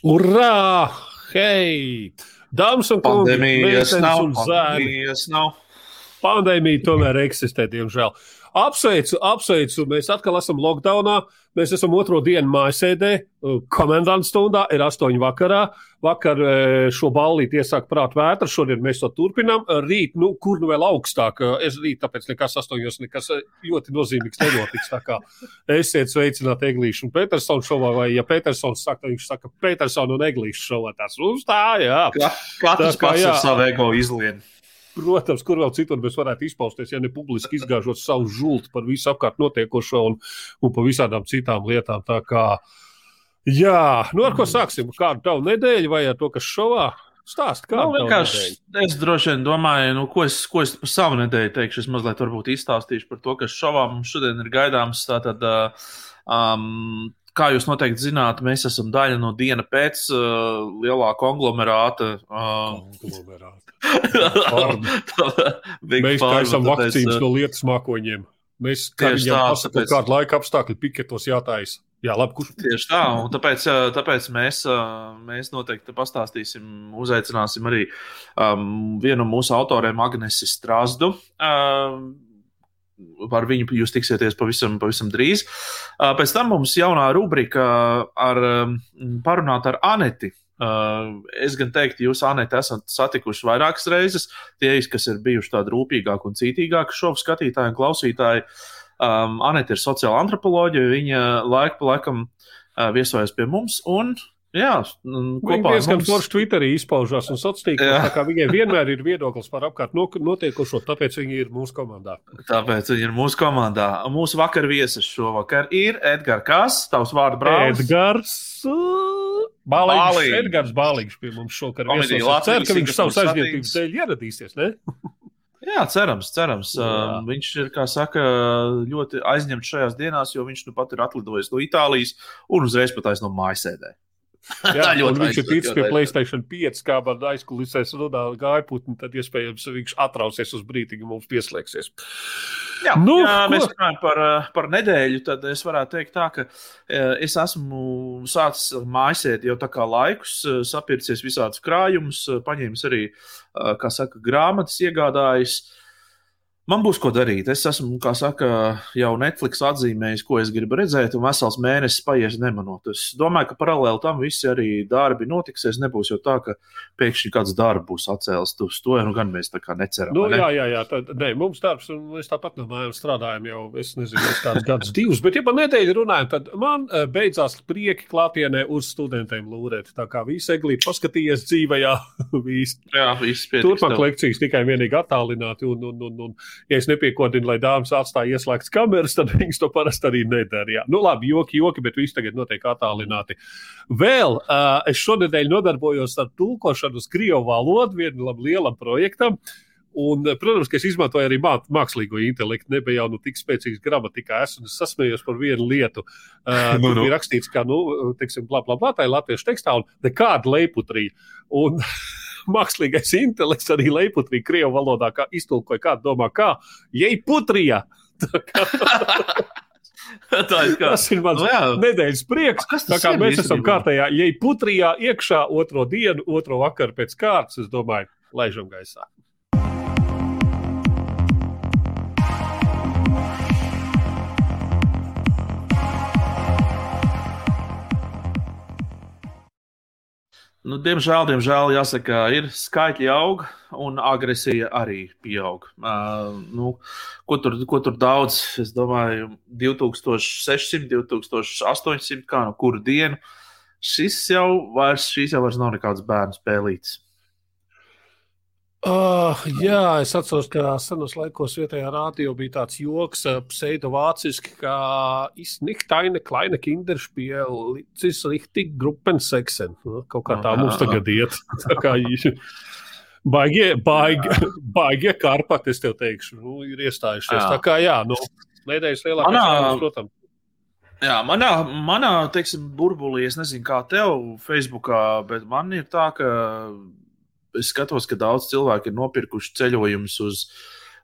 Urā! Hei! Dāmas un kungi, Pandēmijas nav. Pandēmijas nav. Pandēmija tomēr eksistē, diemžēl. Apsveicu, apsveicu. Mēs atkal esam lockdownā. Mēs esam otro dienu mājasēdē. Komendanta stundā ir astoņi vakarā. Vakar eh, šo ballīti iesāk prāt vētra. Šodien mēs to turpinām. Rīt, nu, kur nu vēl augstāk. Es rīt, tāpēc nekas astoņos, nekas ļoti nozīmīgs nenotiks. Tā kā esiet sveicināti Eglīšu un Petersonu šovā, vai ja Petersons saka, viņš saka Petersonu un Eglīšu šovā. Tas uzstāja, jā. Ka- Katrs Tā kā pats jā. ar savu ego izlien. Protams, kur vēl citur mēs varētu izpausties, ja ne publiski izgāžot savu žultu par visu apkārt notiekošo un, un par visādām citām lietām. Tā kā, jā, nu ar ko sāksim? Kādu tavu nedēļu vai ar to, kas šovā? Stāst, kā Nu, vienkārši es droši vien domāju, nu, ko, es, ko es par savu nedēļu teikšu. Es mazliet varbūt izstāstīšu par to, kas šovā mums šodien ir gaidāms. Tātad, um, kā jūs noteikti zināt, mēs esam daļa no diena pēc uh, lielā konglomerāta. Uh, Big Mēs taisām tāpēc, vakcīnas uh, no lietas mākoņiem. Mēs Tieši tā, tāpēc- kādu laika apstākļu piketos jātaisa. Jā, labi, kurš Tieši tā, un tāpēc, ā, tāpēc mēs, ā, mēs noteikti pastāstīsim, uzaicināsim arī um, vienu no mūsu autoriem, Agnesi Strasdu. Um, Par viņu jūs tiksieties pavisam, pavisam drīz. Pēc tam mums jaunā rubrika ar um, parunāt ar Aneti. Es gan teiktu, jūs, Aneti, esat satikuši vairākas reizes. Tie, kas ir bijuši tādi rūpīgāki un cītīgāki šovu skatītāji un klausītāji, Um, Anita ir sociāla antropoloģija. Viņa laika pa laikam viesojas pie mums. Un, jā, un Viņa kopā ar mums- forši Twitterī izpaužās un. Tā kā viņai vienmēr ir viedoklis par apkārt no- notiekošo, tāpēc viņa ir mūsu komandā. Tāpēc viņa ir mūsu komandā. Mūsu vakar viesis šovakar ir Edgars Kārs, tavs vārdu brālis. Edgars. Bāliņš, Bāliņš. Edgars Bāliņš pie mums Komēdija viesos. Es ceru, ka viņš aizņemtības satīns. dēļ ieradīsies, ne? Jā, cerams, cerams. Jā. Um, viņš ir, kā saka, ļoti aizņemts šajās dienās, jo viņš nu pat ir atlidojis no Itālijas un uzreiz pat aiz no mājasēdē. Jā, ļoti viņš ir ticis pie. Playstation 5, kā man aizkulisēs runā gaiputni, tad iespējams viņš atrausies uz brīdi, kad mums pieslēgsies. Jā, Nu, ja ko? mēs runājam par, uh, par nedēļu, tad es varētu teikt, tā, ka uh, es esmu sācis mājasēt jau tā kā laikus, uh, sapircies visādus krājumus, uh, paņēmis arī, uh, kā saka, grāmatas iegādājis. Man būs ko darīt. Es esmu, kā saka, jau Netflix atzīmējis, ko es gribu redzēt, un vesels mēnesis paies nemanot. Es domāju, ka paralēli tam visi arī darbi notiksies. Nebūs jau tā, ka pēkšņi kāds darbs būs atcēlis. Uz to nu gan mēs tā kā neceram. Nu, ne? jā, jā, jā. Tad, ne, mums darbs, un mēs tāpat no mājām strādājam jau, es nezinu, es kādus gadus, divus. Bet, ja par nedēļu runājam, tad man eh, beidzās prieki klātienē uz studentiem lūrēt. Tā kā visi eglīti paskatījies dzīvajā, visi Jā, pietiks. Turpmāk lekcijas tikai vienīgi attālināti. Un, un, un, un, ja es nepiekodinu, lai dāmas atstāja ieslēgtas kameras, tad viņas to parasti arī nedara. Jā. Nu, labi, joki, joki, bet viss tagad notiek attālināti. Vēl uh, es šonadēļ nodarbojos ar tulkošanu uz krievu valodu vienam lielam projektam. Un, protams, ka es izmantoju arī mā- mākslīgo intelektu. Nebija jau nu, tik spēcīgs gramatikā. Es, es sasmējos par vienu lietu. Uh, Nu, nu, nu. Ir rakstīts, ka, nu, teiksim, blā, blā, blā, tā ir latviešu tekstā, un nekāda leiputrija. Un mākslīgais intelekts arī leiputrija krievu valodā kā iztulkoja, kā domā, kā jei putrija. tā ir. Tas ir mans Nu, jā. nedēļas prieks. Kas Tā kā mēs esam kārtējā, jei putrijā iekšā otro dienu, otro vakaru pēc kārtas, es domāju, laižam gaisā. Nu, diemžēl, diemžēl, jāsaka, ir skaitļi aug un agresija arī pieaug. Uh, nu, ko, tur, ko tur daudz? Es domāju, 2600, 2800, kā no kura dienu. Šis jau vairs, šīs jau vairs nav nekāds bērnu spēlīts. Uh, jā, es atceros, ka senos laikos vietējā rādio bija tāds joks, uh, pseidovāciski, kā izniktaine kleine kinderspiel, cis richtig gruppenseksen. Nu, Kaut kā tā Aha. mums tagad iet. Tā kā baigie, baigie, baigie karpati, es tev teikšu, nu, ir iestājušies. Jā. Tā kā jā, nu, nedēļas lielākais, Manā- protams. Jā, manā, manā teiksim, burbulī, es nezinu, kā tev, Facebookā, bet man ir tā, ka es skatos, ka daudz cilvēku ir nopirkuši ceļojumus uz,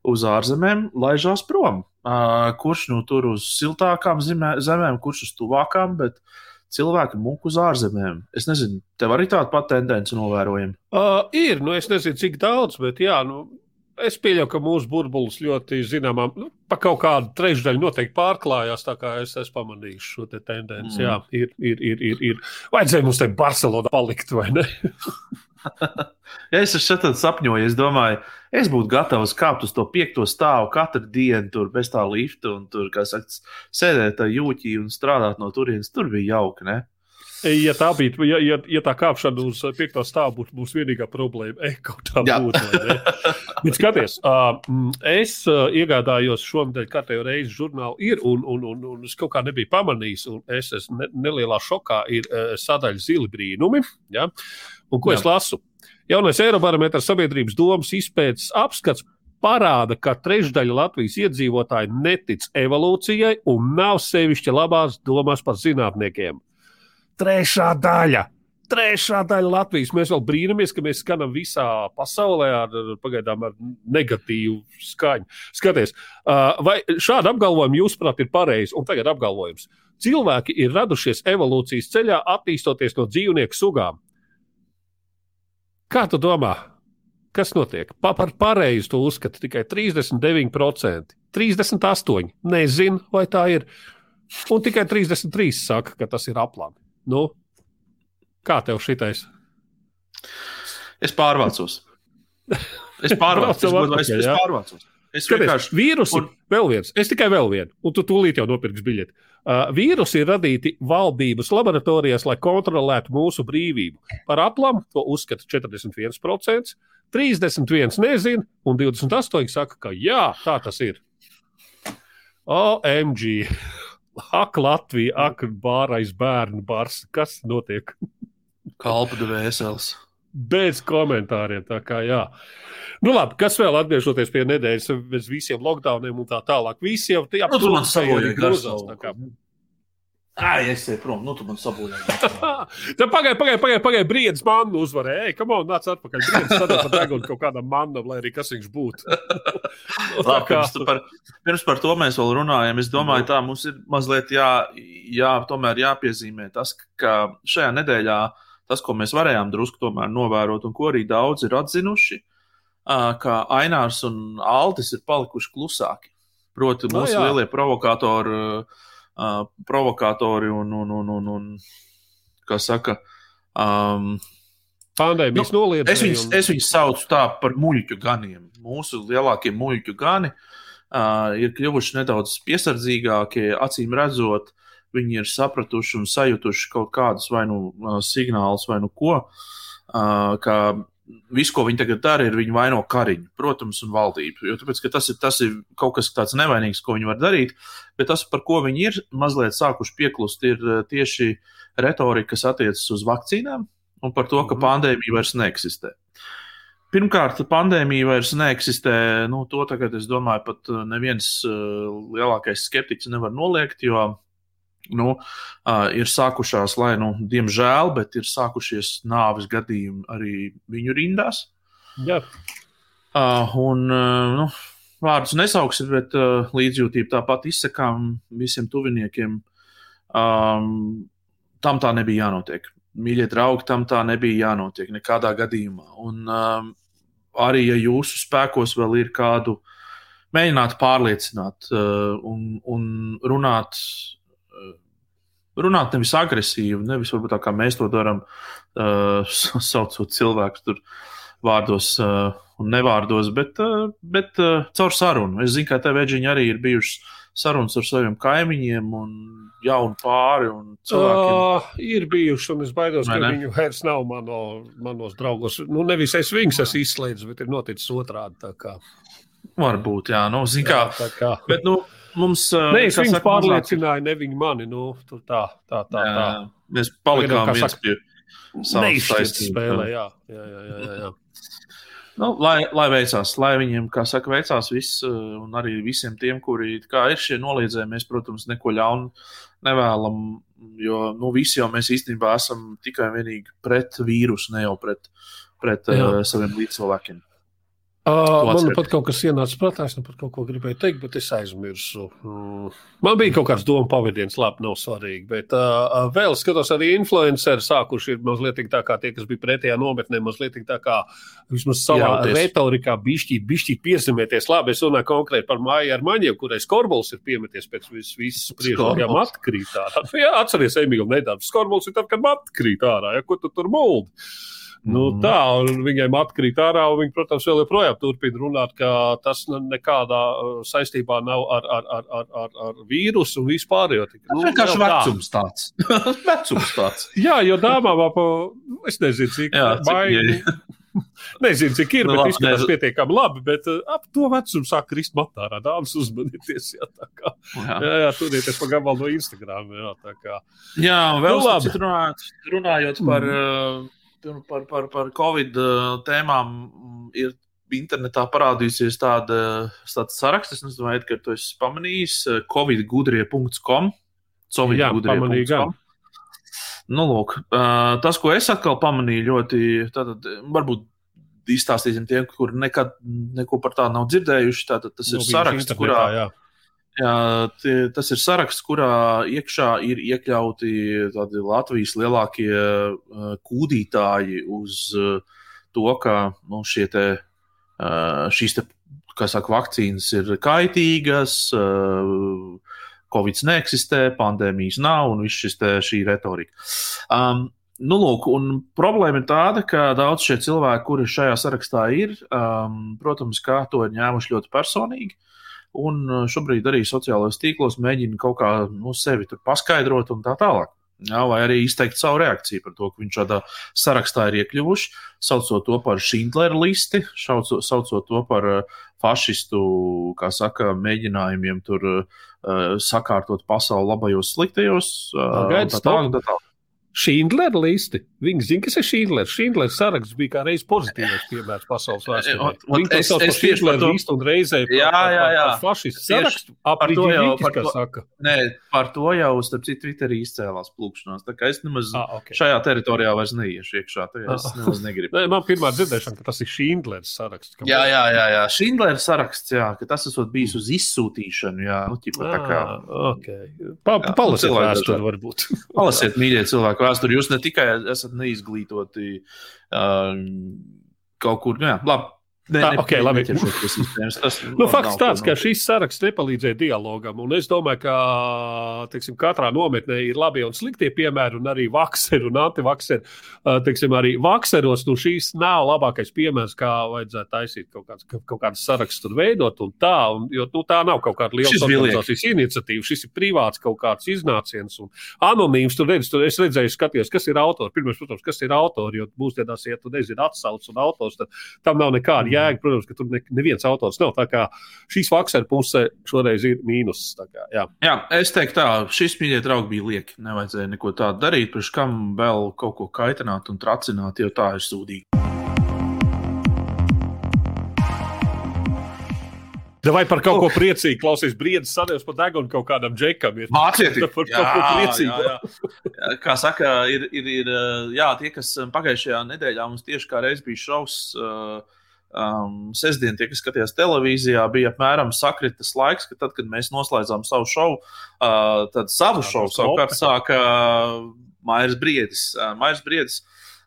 uz ārzemēm, laižās prom. Uh, kurš nu tur uz siltākām zemē, zemēm, kurš uz tuvākām, bet cilvēki muku uz ārzemēm. Es nezinu, tev arī tāda pati tendence novērojama. Uh, ir, nu es nezinu, cik daudz, bet jā, nu, es pieļauju, ka mūsu burbulis ļoti zināmā, nu, pa kaut kādu trešdaļu noteikti pārklājās. Tā kā es esmu pamanījis šo te tendenci. Mm. Jā, ir, ir, ir, ir, ir. Vajadzēja mums te Barcelonā palikt, vai ne? ja es šeit sapņoju, es domāju, es būtu gatavs kāpt uz to piekto stāvu katru dienu, tur bez tā lifta un tur, kā saka, sēdēt tajā jūķī un strādāt no turienes. Tur bija jauki. Ne? Ja tā bija, ja, ja, ja tā kāpšana uz piekto stāvu būtu mūsu vienīgā problēma, e, kaut tā Jā. būtu. Bet skaties, uh, es uh, iegādājos šonadēļ kārtējo reizi žurnālu, ir, un, un, un, un es kaut kā nebiju pamanījis, un es esmu ne, nelielā šokā, ir uh, sadaļa zili brīnumi. Ja? Un ko Jā. es lasu? Jaunais Eirobarometrs sabiedrības domas izpētes apskats parāda, ka trešdaļa Latvijas iedzīvotāji netic evolūcijai un nav sevišķi labās domās par zinātniekiem. Trešā daļa! Trešā daļa Latvijas. Mēs vēl brīnamies, ka mēs skanam visā pasaulē ar, pagaidām, ar negatīvu skaņu. Skaties, vai šādi apgalvojumi, jūsuprāt, ir pareizi? Un tagad apgalvojums. Cilvēki ir radušies evolūcijas ceļā, attīstoties no dzīvnieku sugām. Kā tu domā? Kas notiek? Pa, par pareizu to uzskata tikai 39%. 38% nezinu, vai tā ir. Un tikai 33% saka, ka tas ir aplami. Nu, kā tev šitais? Es pārvācos. Es pārvācos. es, es, es pārvācos. Es vienkārši vīrusu, un... vēl viens, es tikai vēl vienu, un tu tūlīt jau nopirksi biļeti. Uh, vīrusi ir radīti valdības laboratorijās, lai kontrolētu mūsu brīvību. Par aplamu to uzskata 41%, 31% nezina, un 28% saka, ka jā, tā tas ir. OMG! Ak, Latvija, ak, bārais bērnu bars, kas notiek? Kalpa devēsels. Bez komentāriem, tā kā jā. Nu, labi, kas vēl atgriežoties pie nedēļas, bez visiem lockdowniem un tā tālāk. Visi jau tajā nu, man savojā grozās. Ai, es eju prom, nu tu man sabūvēji. Tad pagaidi, pagaidi, pagaidi, pagaidi, brīdis mannu uzvarēja. Ej, kam on, nāc atpakaļ. Brīdis sadās ar degunu kaut kādam mannam, lai arī kas viņš būtu. nu, Labi, kā... pirms, par, pirms par to mēs vēl runājam, es domāju, tā mums ir mazliet jā, jā, tomēr jāpiezīmē tas, ka šajā nedēļā tas, ko mēs varējām drusku tomēr novērot un ko arī daudz ir atzinuši, ka Ainārs un Altis ir palikuši klusāki. Proti, mūsu no, lielie provokatori uh, provokatori un, un, un, un, un kā saka, um, Pandēmijas nu, noliedzēji. Es viņus, es viņus saucu tā par muļķu ganiem. Mūsu lielākie muļķu gani uh, ir kļuvuši nedaudz piesardzīgākie, acīm redzot, viņi ir sapratuši un sajutuši kaut kādus vai nu signālus, vai nu ko, uh, visu, ko viņi tagad dara, ir viņi vaino kariņu, protams, un valdību. Jo tāpēc, tas, ir, tas ir kaut kas tāds nevainīgs, ko viņi var darīt, bet tas, par ko viņi ir mazliet sākuši pieklust, ir eh, tieši retorika, kas attiecas uz vakcīnām un par to, ka mhm. pandēmija vairs neeksistē. Pirmkārt, pandēmija vairs neeksistē. Nu, to tagad, es domāju, pat eh, neviens uh, lielākais skeptiķis nevar noliegt, jo nu, uh, ir sākušās, lai, nu, diemžēl, bet ir sākušies nāves gadījumi arī viņu rindās. Jā. Uh, un, uh, nu, vārdus nesauksim, bet uh, līdzjūtību tāpat izsakām visiem tuviniekiem. Um, tam tā nebija jānotiek. Mīļie draugi, tam tā nebija jānotiek nekādā gadījumā. Un um, arī, ja jūsu spēkos vēl ir kādu mēģināt pārliecināt uh, un, un runāt runāt nevis agresīvi, nevis varbūt tā kā mēs to darām, uh, saucot cilvēkus tur vārdos uh, un nevārdos, bet, uh, bet uh, caur sarunu. Es zinu, ka tev veģiņi arī ir bijušas sarunas ar saviem kaimiņiem un jaunu pāri un cilvēkiem. Uh, ir bijuši, un es baidos, Vai ka ne? viņu vairs nav mano, manos draugos. Nu, nevis es viņus esmu izslēdzis, bet ir noticis otrādi. Varbūt, jā, nu, zin kā. Jā, kā. Bet, nu, mums. Nē, es viņus pārliecināju, ne viņi mani. Nu, tā, tā, tā, jā, tā. Mēs palikām viens saka, pie savas spēlē. Jā, jā, jā. jā, jā. Nu, lai, lai veicās, lai viņiem, kā saka, veicās viss, un arī visiem tiem, kuri ir šie noliedzēji, mēs, protams, neko ļaunu nevēlam. Jo nu, visi jau mēs īstenībā esam tikai un vienīgi pret vīrusu, ne jau pret, pret uh, saviem līdzcilvēkiem. Uh, man pat kaut kas ienāca prātā, es nu pat kaut ko gribēju teikt, bet es aizmirsu. Mm. Man bija kaut kāds doma pavadiens, labi, nav svarīgi. Bet uh, vēl skatos, arī influenceri sākuši ir mazliet tā kā tie, kas bija pretējā nometnē, mazliet tā kā vismaz savā Jauties. retorikā bišķīt, bišķīt piezemēties. Labi, es runāju konkrēti par māju ar maņiem, kurai skorbols ir piemeties pēc vis, visas spriežam, ja mat krīt ārā. Jā, atceries, Emīļam, nedarbs. Skorbols ir tad, kad mat krīt ārā, ja ko tu tur muldi. Nu, mm. tā, un viņiem atkrīt ārā, un viņi, protams, vēl joprojām turpina runāt, ka tas nekādā uh, saistībā nav ar, ar, ar, ar, ar, ar vīrusu un vispār. Jo, nu, vienkārši vecums tā. tāds. vecums tāds. Jā, jo dāmām ap, es nezinu, cik baigi. Nezinu, cik ir, nu, bet izskatās ne... pietiekami labi. Bet uh, ap to vecumu sāk krist matā. Dāmas uzmanieties. Jā, tā kā. Jā, jā, jā turieties pa gabalu no Instagram. Jā, tā kā. Jā, vēl nu, labi. Runājot, runājot par. Mm. Uh, par, par, par Covid uh, tēmām mm, ir internetā parādījusies tāda, tāds saraksts. Es nezinu, vai tu esi pamanījis uh, covidgudrie.com. Jā, pamanīju. Nu, lūk, tas, ko es atkal pamanīju, ļoti, tātad, varbūt izstāstīsim tiem, kur nekad neko par tādu nav dzirdējuši. Tātad tas ir saraksts, kurā. Jā Jā, tie, tas ir saraksts, kurā iekšā ir iekļauti Latvijas lielākie uh, kūdītāji uz uh, to, ka nu, te, uh, šīs te, saka, vakcīnas ir kaitīgas, Covid neeksistē, pandēmijas nav un viss šis te, šī retorika. Um, Nu, lūk, problēma ir tāda, ka daudz šie cilvēki, kuri šajā sarakstā ir, um, protams, to ir ņēmuši ļoti personīgi. Un uh, šobrīd arī sociālajos tīklos mēģina kaut kā nu, sevi paskaidrot un tā tālāk. Jā, vai arī izteikt savu reakciju par to, ka viņš šādā sarakstā ir iekļuvuši, saucot to par Schindlera listi, saucot, saucot to par uh, fašistu, kā saka, mēģinājumiem tur uh, sakārtot pasauli labajos, sliktajos. Uh, Gaidām, tā tālāk. Tā tālāk. Šīndlera listi. Viņi zina, kas ir Šīndlers. Šīndlers saraksts bija kā reiz pozitīvs piemērs pasaules vēsturē. Viņi to sauc par Šīndlera listu un reizē jā, jā, jā. fašistu sarakstu. Par to jau, par to, saka. Nē, par to jau, starp citu, Twitterī izcēlās plūkšanās. Tā kā es nemaz ah, okay. šajā teritorijā vairs neiešu iekšā. Tā es ah. nemaz negribu. Nē, man pirmā dzirdēšana, ka tas ir Šīndlers saraksts. Jā, jā, jā, jā. Šīndlers saraksts, jā, ka tas esot bijis uz izsūtīšanu, jā. Nu, ķipa, tā kā. Ah, okay. Pa, pa, palasiet vēsturi varbūt. Palasiet, mīļie cilvēki vēsturi. Jūs ne tikai esat neizglītoti uh, kaut kur, nu jā, labi. Ne, tā, ne, okay, labi. Tas, nu, fakts tāds, ka šīs saraksts nepalīdzēja dialogam. Un es domāju, ka teiksim, katrā nometnē ir labi un sliktie piemēri, un arī vakseri un antivakseri. Teiksim, arī vakseros nu, šīs nav labākais piemērs, kā vajadzētu taisīt kaut kāds, kaut kāds saraksts tur veidot. Un tā, un, jo nu, tā nav kaut kāda liela organizācijas iniciatīva. Šis ir privāts kaut kāds iznāciens un anonīms. Tur redz, tur es redzēju, skatījos, kas ir autors. Pirmais, protams, kas ir autors, jo mūsdienās, ja tu nezini atsaucis un autors, tad tam nav nekāda jēga, protams, ka tur ne, neviens autors nav. Tā kā šīs vakcīna puse šoreiz ir mīnus. Kā, jā. jā, es teiktu, tā, šis mīļie draugi bija lieki. Nevajadzēja neko tādu darīt, pirms kam vēl kaut ko kaitināt un tracināt, jo tā ir sūdīgi. Vai par kaut ko priecīgu klausies brīdis, sadēļas par degunu kaut kādam džekam. Mācieties, par jā, kaut ko priecīgu. Jā, jā. Kā saka, ir, ir, ir jā, tie, kas pagājušajā nedēļā mums tieši kā reiz bija šaus. Uh, um, sestdien, tie, kas skatījās televīzijā, bija apmēram sakritas laiks, ka tad, kad mēs noslēdzām savu šovu, uh, tad savu jā, šovu savukārt sāka uh, Mairs Briedis. Uh, Mairs Briedis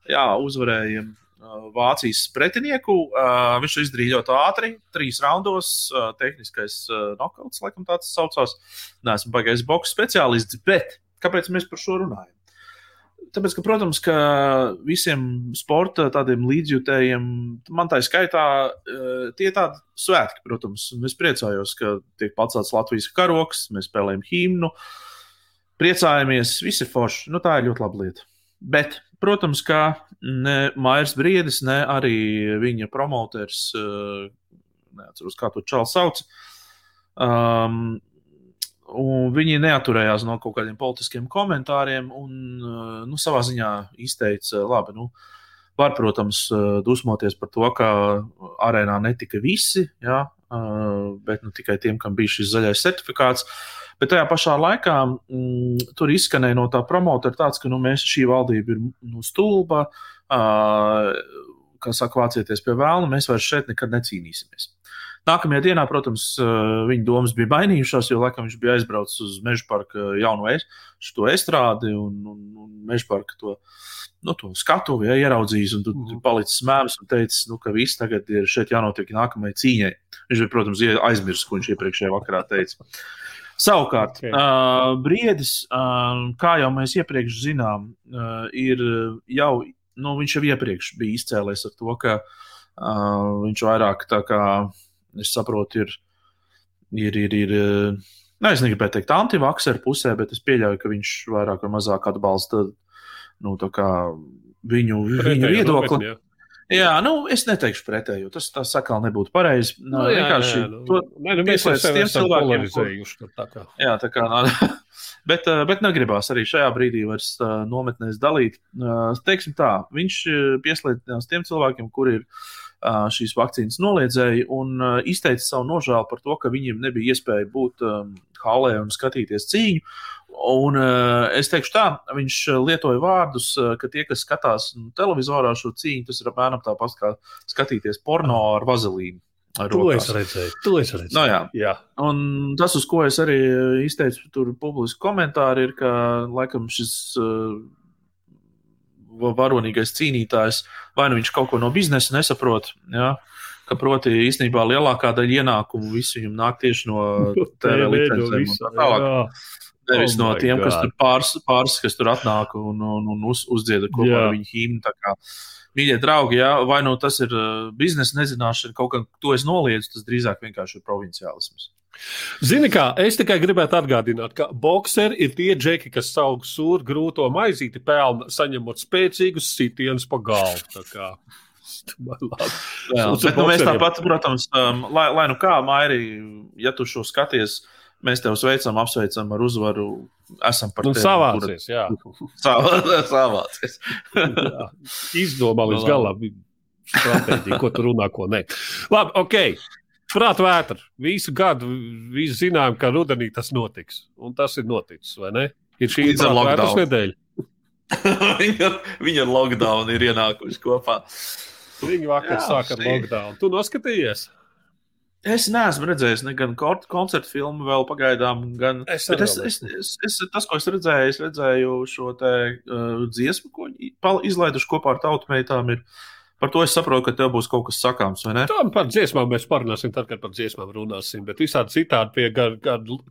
jā, uzvarēja uh, Vācijas pretinieku. Uh, viņš to izdarīja ļoti ātri, trīs raundos. Uh, tehniskais uh, nokauts, laikam tāds saucās. Nē, esmu baigais boks speciālists, bet kāpēc mēs par šo runājam? Tāpēc, ka, protams, ka visiem sporta tādiem līdzjutējiem, man tā skaitā, eh, tie ir tādi svētki, protams. Un es priecājos, ka tiek pacelts Latvijas karoks, mēs spēlējam himnu, priecājamies, viss ir forši. Nu, tā ir ļoti laba lieta. Bet, protams, ka ne Mairs Briedis, ne arī viņa promoters, eh, neatceros, kā to čalu sauc, um, viņi neaturējās no kaut kādiem politiskiem komentāriem un eh, nu, savā ziņā izteica, labi, nu, var, protams, eh, dusmoties par to, ka arēnā netika visi, jā, eh, bet nu, tikai tiem, kam bija šis zaļais certifikāts. Bet tajā pašā laikā m, mm, tur izskanēja no tā promotora tāds, ka nu, mēs šī valdība ir nu, stulba, kā saka, vācieties pie vēlna, mēs vairs šeit nekad necīnīsimies. Nākamajā dienā, protams, viņa domas bija mainījušās, jo laikam viņš bija aizbraucis uz Meža parka jaunu estrādi un, un, un Meža parka to, nu, to skatuvi ja, ieraudzījis. Un tur mm. palicis smērs un teicis, nu, ka viss tagad ir šeit jānotiek nākamajai cīņai. Viņš bija, protams, aizmirsis, ko viņš iepriekšējā vakarā teica. Savukārt, okay. uh, briedis, uh, kā jau mēs iepriekš zinām, uh, ir jau, nu, viņš jau iepriekš bija izcēlējis ar to, ka uh, viņš vairāk tā kā, es saprotu, ir, ir, ir, ir ne, es negribēju teikt antivakseru pusē, bet es pieļauju, ka viņš vairāk vai mazāk atbalsta, nu, viņu, viņu viedokli. Nopietni, Jā, nu, es neteikšu pretēju. Tas tā sakām nebūtu pareizi. Nu, nu, jā, vienkārši jā, nu, to nē, nu, mēs esam tiem cilvēkiem, kur... tā kā. Jā, tā kā nā, bet, bet negribās arī šajā brīdī vairs nometnēs dalīt. Teiksim tā, viņš pieslēdzās tiem cilvēkiem, kuri ir šīs vakcīnas noliedzēji un izteica savu nožēlu par to, ka viņiem nebija iespēja būt halē un skatīties cīņu. Un es teikšu tā, viņš lietoja vārdus, ka tie, kas skatās nu, televizorā šo cīņu, tas ir apmēram tāpat kā skatīties porno ar vazelīnu. To es redzēju. To es redzēju. No, jā. Jā. Un tas, uz ko es arī izteicu publiski komentāru, ir, ka laikam šis varonīgais cīnītājs vai nu viņš kaut ko no biznesa nesaprot. Ja? Ka, proti, īstenībā lielākā daļa ienākumu viņam nāk tieši no TV licencēm. Nevis oh no tiem, God. kas tur pāris, pāris, kas tur atnāk un, un, un uz, uzdzieda kopā yeah. ar viņu himnu. Mīļie draugi, jā, vai nu tas ir uh, biznesa nezināšana, kaut kā to es noliedzu, tas drīzāk vienkārši ir provinciālisms. Zini, kā es tikai gribētu atgādināt, ka boxeri ir tie džeki, kas savu sūru grūto maizīti pelna, saņemot spēcīgus sitienus pa galvu. Jā, bet, nu, mēs tāpat, protams, um, lai, lai nu kā, Mairi, ja tu šo skaties, Mēs tev sveicam, apsveicam ar uzvaru. Esam par nu, tevi. Savācies, jā. Savā, savācies. jā. Izdomā līdz nu, galam ko tu runā, ko nē. Labi, ok. Prāta vētra. Visu gadu visi zinājām, ka rudenī tas notiks. Un tas ir noticis, vai ne? Ir šī prāta nedēļa. viņa, viņa lockdown ir ienākuši kopā. Viņa vakar sāka ar lockdown. Tu noskatījies? Es neesmu redzējis ne gan koncertu filmu, vēl pagaidām, gan es, es, es, es, es, tas, ko es redzēju, es redzēju šo te uh, dziesmu, ko izlaiduši kopā ar tautmeitām. Ir, par to es saprotu, ka tev būs kaut kas sakāms, vai ne? Tā par dziesmām mēs parunāsim, tad, kad par dziesmām runāsim. Bet visādi citādi pie gan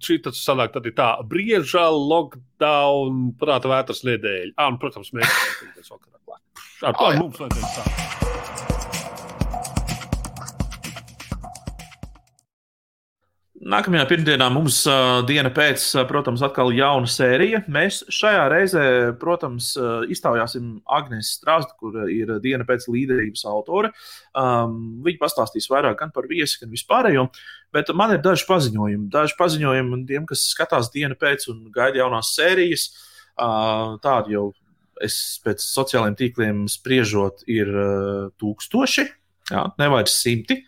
šī tas sanāk, tad ir tā brieža lockdown, prāta vētras nedēļa. Ah, un, protams, mēs ar to mums vajadzēja sākt. Nākamajā pirmdienā mums uh, diena pēc, uh, protams, atkal jauna sērija. Mēs šajā reizē, protams, uh, iztaujāsim Agnēs Strāstu, kur ir diena pēc līderības autore. Um, viņa pastāstīs vairāk gan par viesi, gan vispārējo. Bet man ir daži paziņojumi. Daži paziņojumi tiem, kas skatās dienu pēc un gaida jaunās sērijas. Uh, tādi jau es pēc sociālajiem tīkliem spriežot, ir uh, tūkstoši Jā, nevajag simti.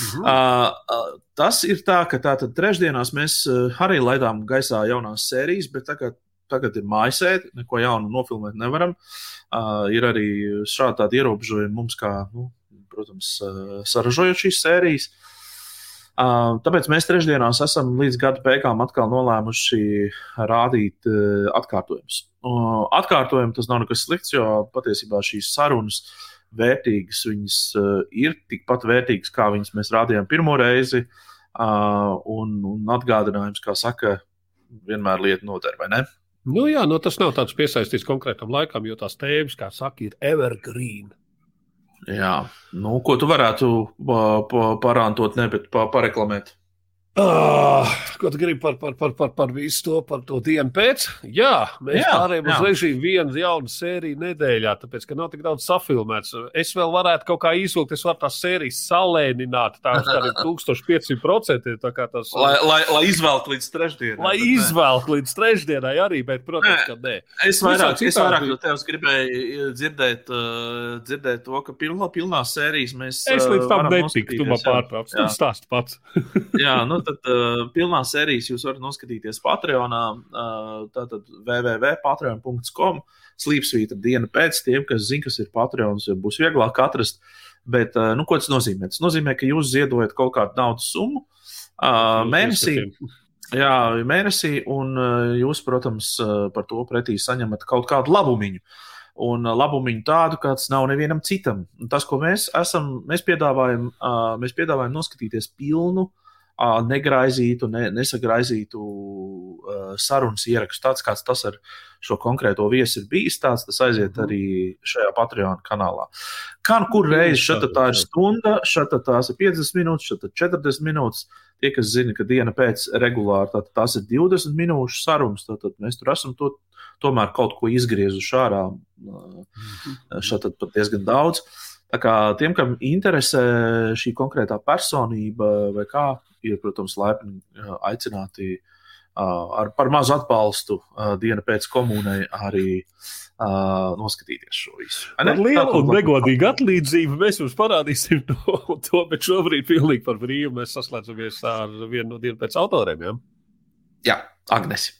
Mhm. Uh, tas ir tā, ka tātad trešdienās mēs arī laidām gaisā jaunās sērijas, bet tagad, tagad ir mājasēde, neko jaunu nofilmēt nevaram. Uh, ir arī šādi tādi ierobežojumi mums, kā, nu, protams, saražojot šīs sērijas. Uh, tāpēc mēs trešdienās esam līdz gada beigām atkal nolēmuši rādīt uh, atkārtojumus. Uh, atkārtojumi tas nav nekas slikts, jo patiesībā šīs sarunas uh, vērtīgas. Viņas uh, ir tikpat vērtīgas, kā viņas mēs rādījām pirmo reizi. Un, un atgādinājums, kā saka, vienmēr lieta noder, vai ne? Nu, jā, nu, tas nav tāds piesaistīts konkrētam laikam, jo tās tēmas, kā saka, ir evergreen. Jā, nu, ko tu varētu parāntot, ne, bet pareklamēt? Uh, ko tu gribi par, par, par, par, par visu to, par to dienu pēc? Jā, mēs pārējām uz režīmu vienu jaunu sēriju nedēļā, tāpēc, ka nav tik daudz safilmēts. Es vēl varētu kaut kā izvilkt, es varu tās sērijas salēnināt, tā kā ir 1500%. Tas, lai, lai, lai izvelk līdz trešdienai. Lai izvelk līdz trešdienai arī, bet, protams, ka nē. Es vairāk, es vairāk no tevis gribēju dzirdēt, uh, dzirdēt to, ka pilnā, pilnā sērijas mēs. Es līdz tam netiku, tu man pārtrauc, tu stāsti pats. jā, nu, tātad uh, pilnā sērijas jūs varat noskatīties Patreonā. Uh, tātad www.patreon.com slīpsvīta diena pēc tiem, kas zina, kas ir Patreons, būs vieglāk atrast. Bet, uh, nu, ko tas nozīmē? Tas nozīmē, ka jūs ziedojat kaut kādu naudas summu uh, mēnesī. Jā, mēnesī, un jūs, protams, par to pretī saņemat kaut kādu labumu. Un labumu tādu, kāds nav nevienam citam. Tas, ko mēs esam, mēs piedāvājam, mēs piedāvājam noskatīties pilnu negraizītu, ne, nesagraizītu uh, sarunas ierakstu. Tāds kāds tas ar šo konkrēto viesi ir bijis, tāds tas aiziet mhm. arī šajā Patreon kanālā. Kā kur reizi šeit tā ir stunda, šeit tās ir 50 minūtes, šeit 40 minūtes. Tie, kas zina, ka diena pēc regulāri tā, tās ir 20 minūšu sarunas, tad, mēs tur esam to, tomēr kaut ko izgriezuši ārā. Mhm. Šeit pat diezgan daudz. Tā kā tiem, kam interesē šī konkrētā personība vai kā, ir, protams, laipni aicināti ar par mazu atbalstu dienu pēc komunai arī noskatīties šo visu. Ar lielu un negodīgu atlīdzību mēs jums parādīsim to, to bet šobrīd pilnīgi par brīvu mēs saslēdzamies ar vienu no dienu pēc autoriem. Ja? Jā, Agnesi.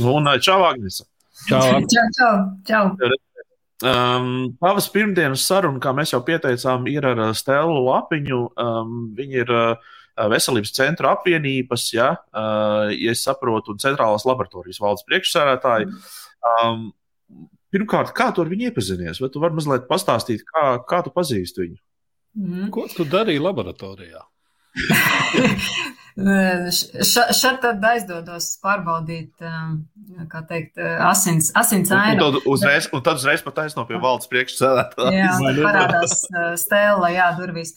Un čau, Agnese! Čau, čau, čau. čau. Um, Pavas pirmdienas saruna, kā mēs jau pieteicām, ir ar Stēlu Lapiņu. Um, viņa ir uh, Veselības centra apvienības, ja, uh, ja es saprotu, un centrālās laboratorijas valdes priekšsēdētāji. Um, pirmkārt, kā tu ar viņu iepazinies? Vai tu vari mazliet pastāstīt, kā, kā tu pazīsti viņu? Mm. Ko tu darīji laboratorijā? Šeit tad aizdodos pārbaudīt, um, kā teikt, asins, asins ainu. Un, un, uzreiz, un tad uzreiz pat aizno pie valdes priekšsēdētāja. Jā, tad parādās uh, stēla, jā, durvīs.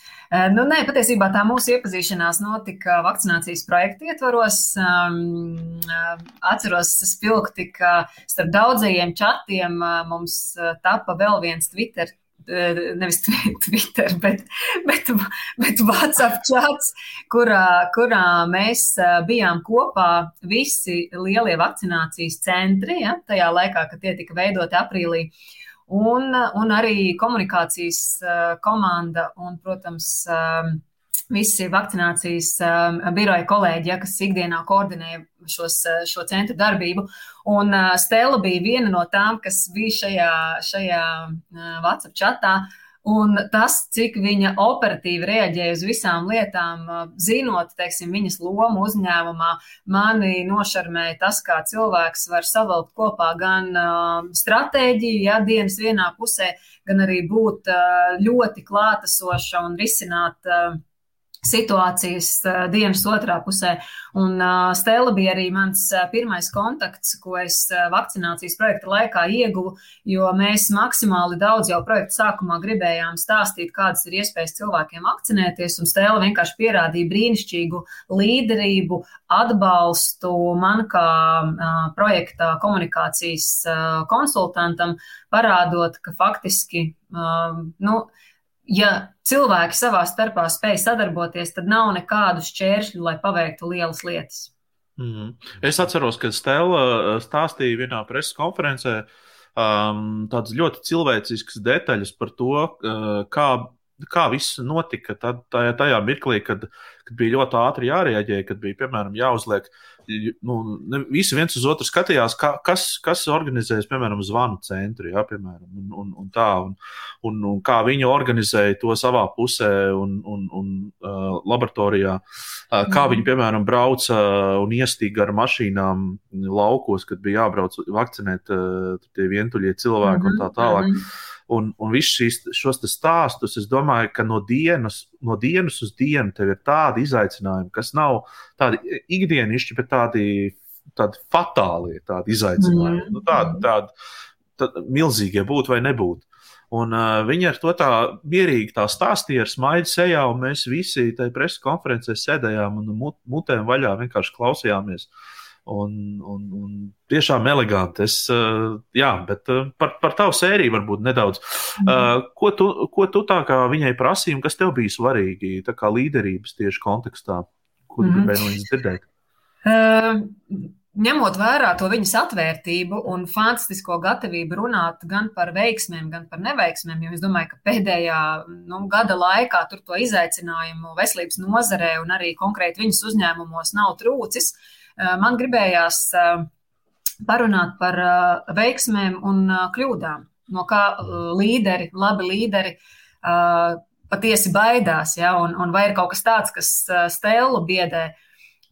Nu, nē, patiesībā tā mūsu iepazīšanās notika vakcinācijas projekta ietvaros. Uh, atceros spilgti, ka starp daudzajiem čatiem mums tapa vēl viens Twitter Eh, nevis Twitter, bet, bet, bet WhatsApp chats, kurā, kurā mēs bijām kopā visi lielie vakcinācijas centri, ja, tajā laikā, kad tie tika veidoti aprīlī. Un, un arī komunikācijas komanda un, protams, visi vakcinācijas um, biroja kolēģi, ja, kas ikdienā koordinē šos, uh, šo centru darbību. Un uh, Stela bija viena no tām, kas bija šajā, šajā uh, WhatsApp chatā. Un tas, cik viņa operatīvi reaģēja uz visām lietām, uh, zinot, teiksim, viņas lomu uzņēmumā, mani nošarmēja tas, kā cilvēks var savilkt kopā gan uh, stratēģiju, ja dienas vienā pusē, gan arī būt uh, ļoti klātesoša un risināt uh, situācijas dienas otrā pusē. Un Stela bija arī mans pirmais kontakts, ko es vakcinācijas projekta laikā ieguvu, jo mēs maksimāli daudz jau projekta sākumā gribējām stāstīt, kādas ir iespējas cilvēkiem vakcinēties, un Stela vienkārši pierādīja brīnišķīgu līderību, atbalstu man kā projekta komunikācijas konsultantam, parādot, ka faktiski, nu, ja cilvēki savā starpā spēj sadarboties, tad nav nekādu šķēršļu, lai paveiktu lielas lietas. Mm. Es atceros, ka Stela uh, stāstīja vienā preses konferencē um, tādas ļoti cilvēciskas detaļas par to, uh, kā, kā viss notika tad, tajā, tajā mirklī, kad, kad bija ļoti ātri jārēģē, kad bija piemēram jāuzliek uh, nu, ne, visi viens uz otru skatījās, ka, kas, kas organizēs, piemēram, zvanu centru, ja, piemēram, un, un, un tā, un, un, un kā viņi organizēja to savā pusē un, un, un uh, laboratorijā, uh, kā mm. viņi, piemēram, brauca un iestīga ar mašīnām laukos, kad bija jābrauc vakcinēt uh, tie vientuļie cilvēki mm -hmm. un tā tālāk. Mm -hmm. Un, un visus šīs, šos stāstus, es domāju, ka no dienas, no dienas uz dienu tev ir tādi izaicinājumi, kas nav tādi ikdienišķi, bet tādi, tādi fatāli tādi izaicinājumi. Mm. Nu, tādi, tādi, tādi milzīgie būt vai nebūt. Un, uh, viņi ar to tā mierīgi tā stāstīja ar smaidu sejā, un mēs visi tajā preses konferencē sēdējām un mut, mutēm vaļā vienkārši klausījāmies. Uh, Un, un, un tiešām eleganti. Es, uh, jā, bet uh, par, par tavu sēriju varbūt nedaudz. Uh, ko, tu, ko tu tā kā viņai prasīji, un kas tev bija svarīgi, tā kā līderības tieši kontekstā, ko tu mm gribēji no viņas dzirdēt? Uh, ņemot vērā to viņas atvērtību un fantastisko gatavību runāt gan par veiksmēm, gan par neveiksmēm, jo es domāju, ka pēdējā nu, gada laikā tur to izaicinājumu veselības nozarē un arī konkrēti viņas uzņēmumos nav trūcis, eh, man gribējās eh, parunāt par eh, veiksmēm un kļūdām, no kā līderi, labi līderi patiesi baidās, ja, un, un vai ir kaut kas tāds, kas stēlu biedē.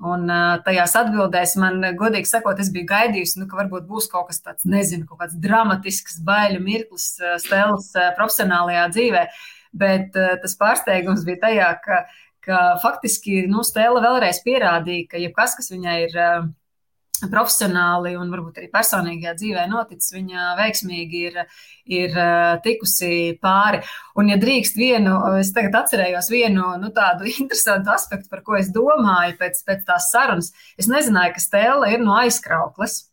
Un tajās atbildēs man, godīgi sakot, es biju gaidījusi, nu, ka varbūt būs kaut kas tāds, nezinu, kaut kāds dramatisks, baiļu mirklis Stēlas profesionālajā dzīvē. Bet tas pārsteigums bija tajā, ka, ka faktiski nu, Stēla vēlreiz pierādīja, ka jebkas, kas viņai ir profesionāli un varbūt arī personīgajā dzīvē noticis, viņa veiksmīgi ir, ir tikusi pāri. Un, ja drīkst vienu, es tagad atcerējos vienu nu, tādu interesantu aspektu, par ko es domāju pēc, pēc tās sarunas. Es nezināju, ka Stēla ir no aizkrauklas.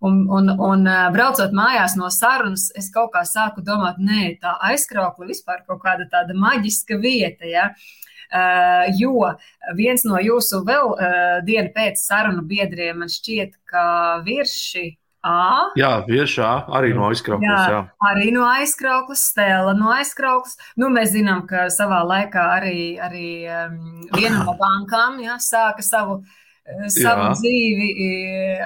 Un, un, un braucot mājās no sarunas, es kaut kā sāku domāt, nē, tā aizkraukla vispār kaut kāda tāda maģiska vieta. Ja? Uh, Eh, jo viens no jūsu vēl eh, dienu pēc sarunu biedriem man šķiet, ka virši A. Jā, viešā arī no aizkrauklas. Jā, jā. Arī no aizkrauklas, stēla no aizkrauklas. Nu, mēs zinām, ka savā laikā arī, arī um, viena no bankām jā, sāka savu, eh, savu jā. dzīvi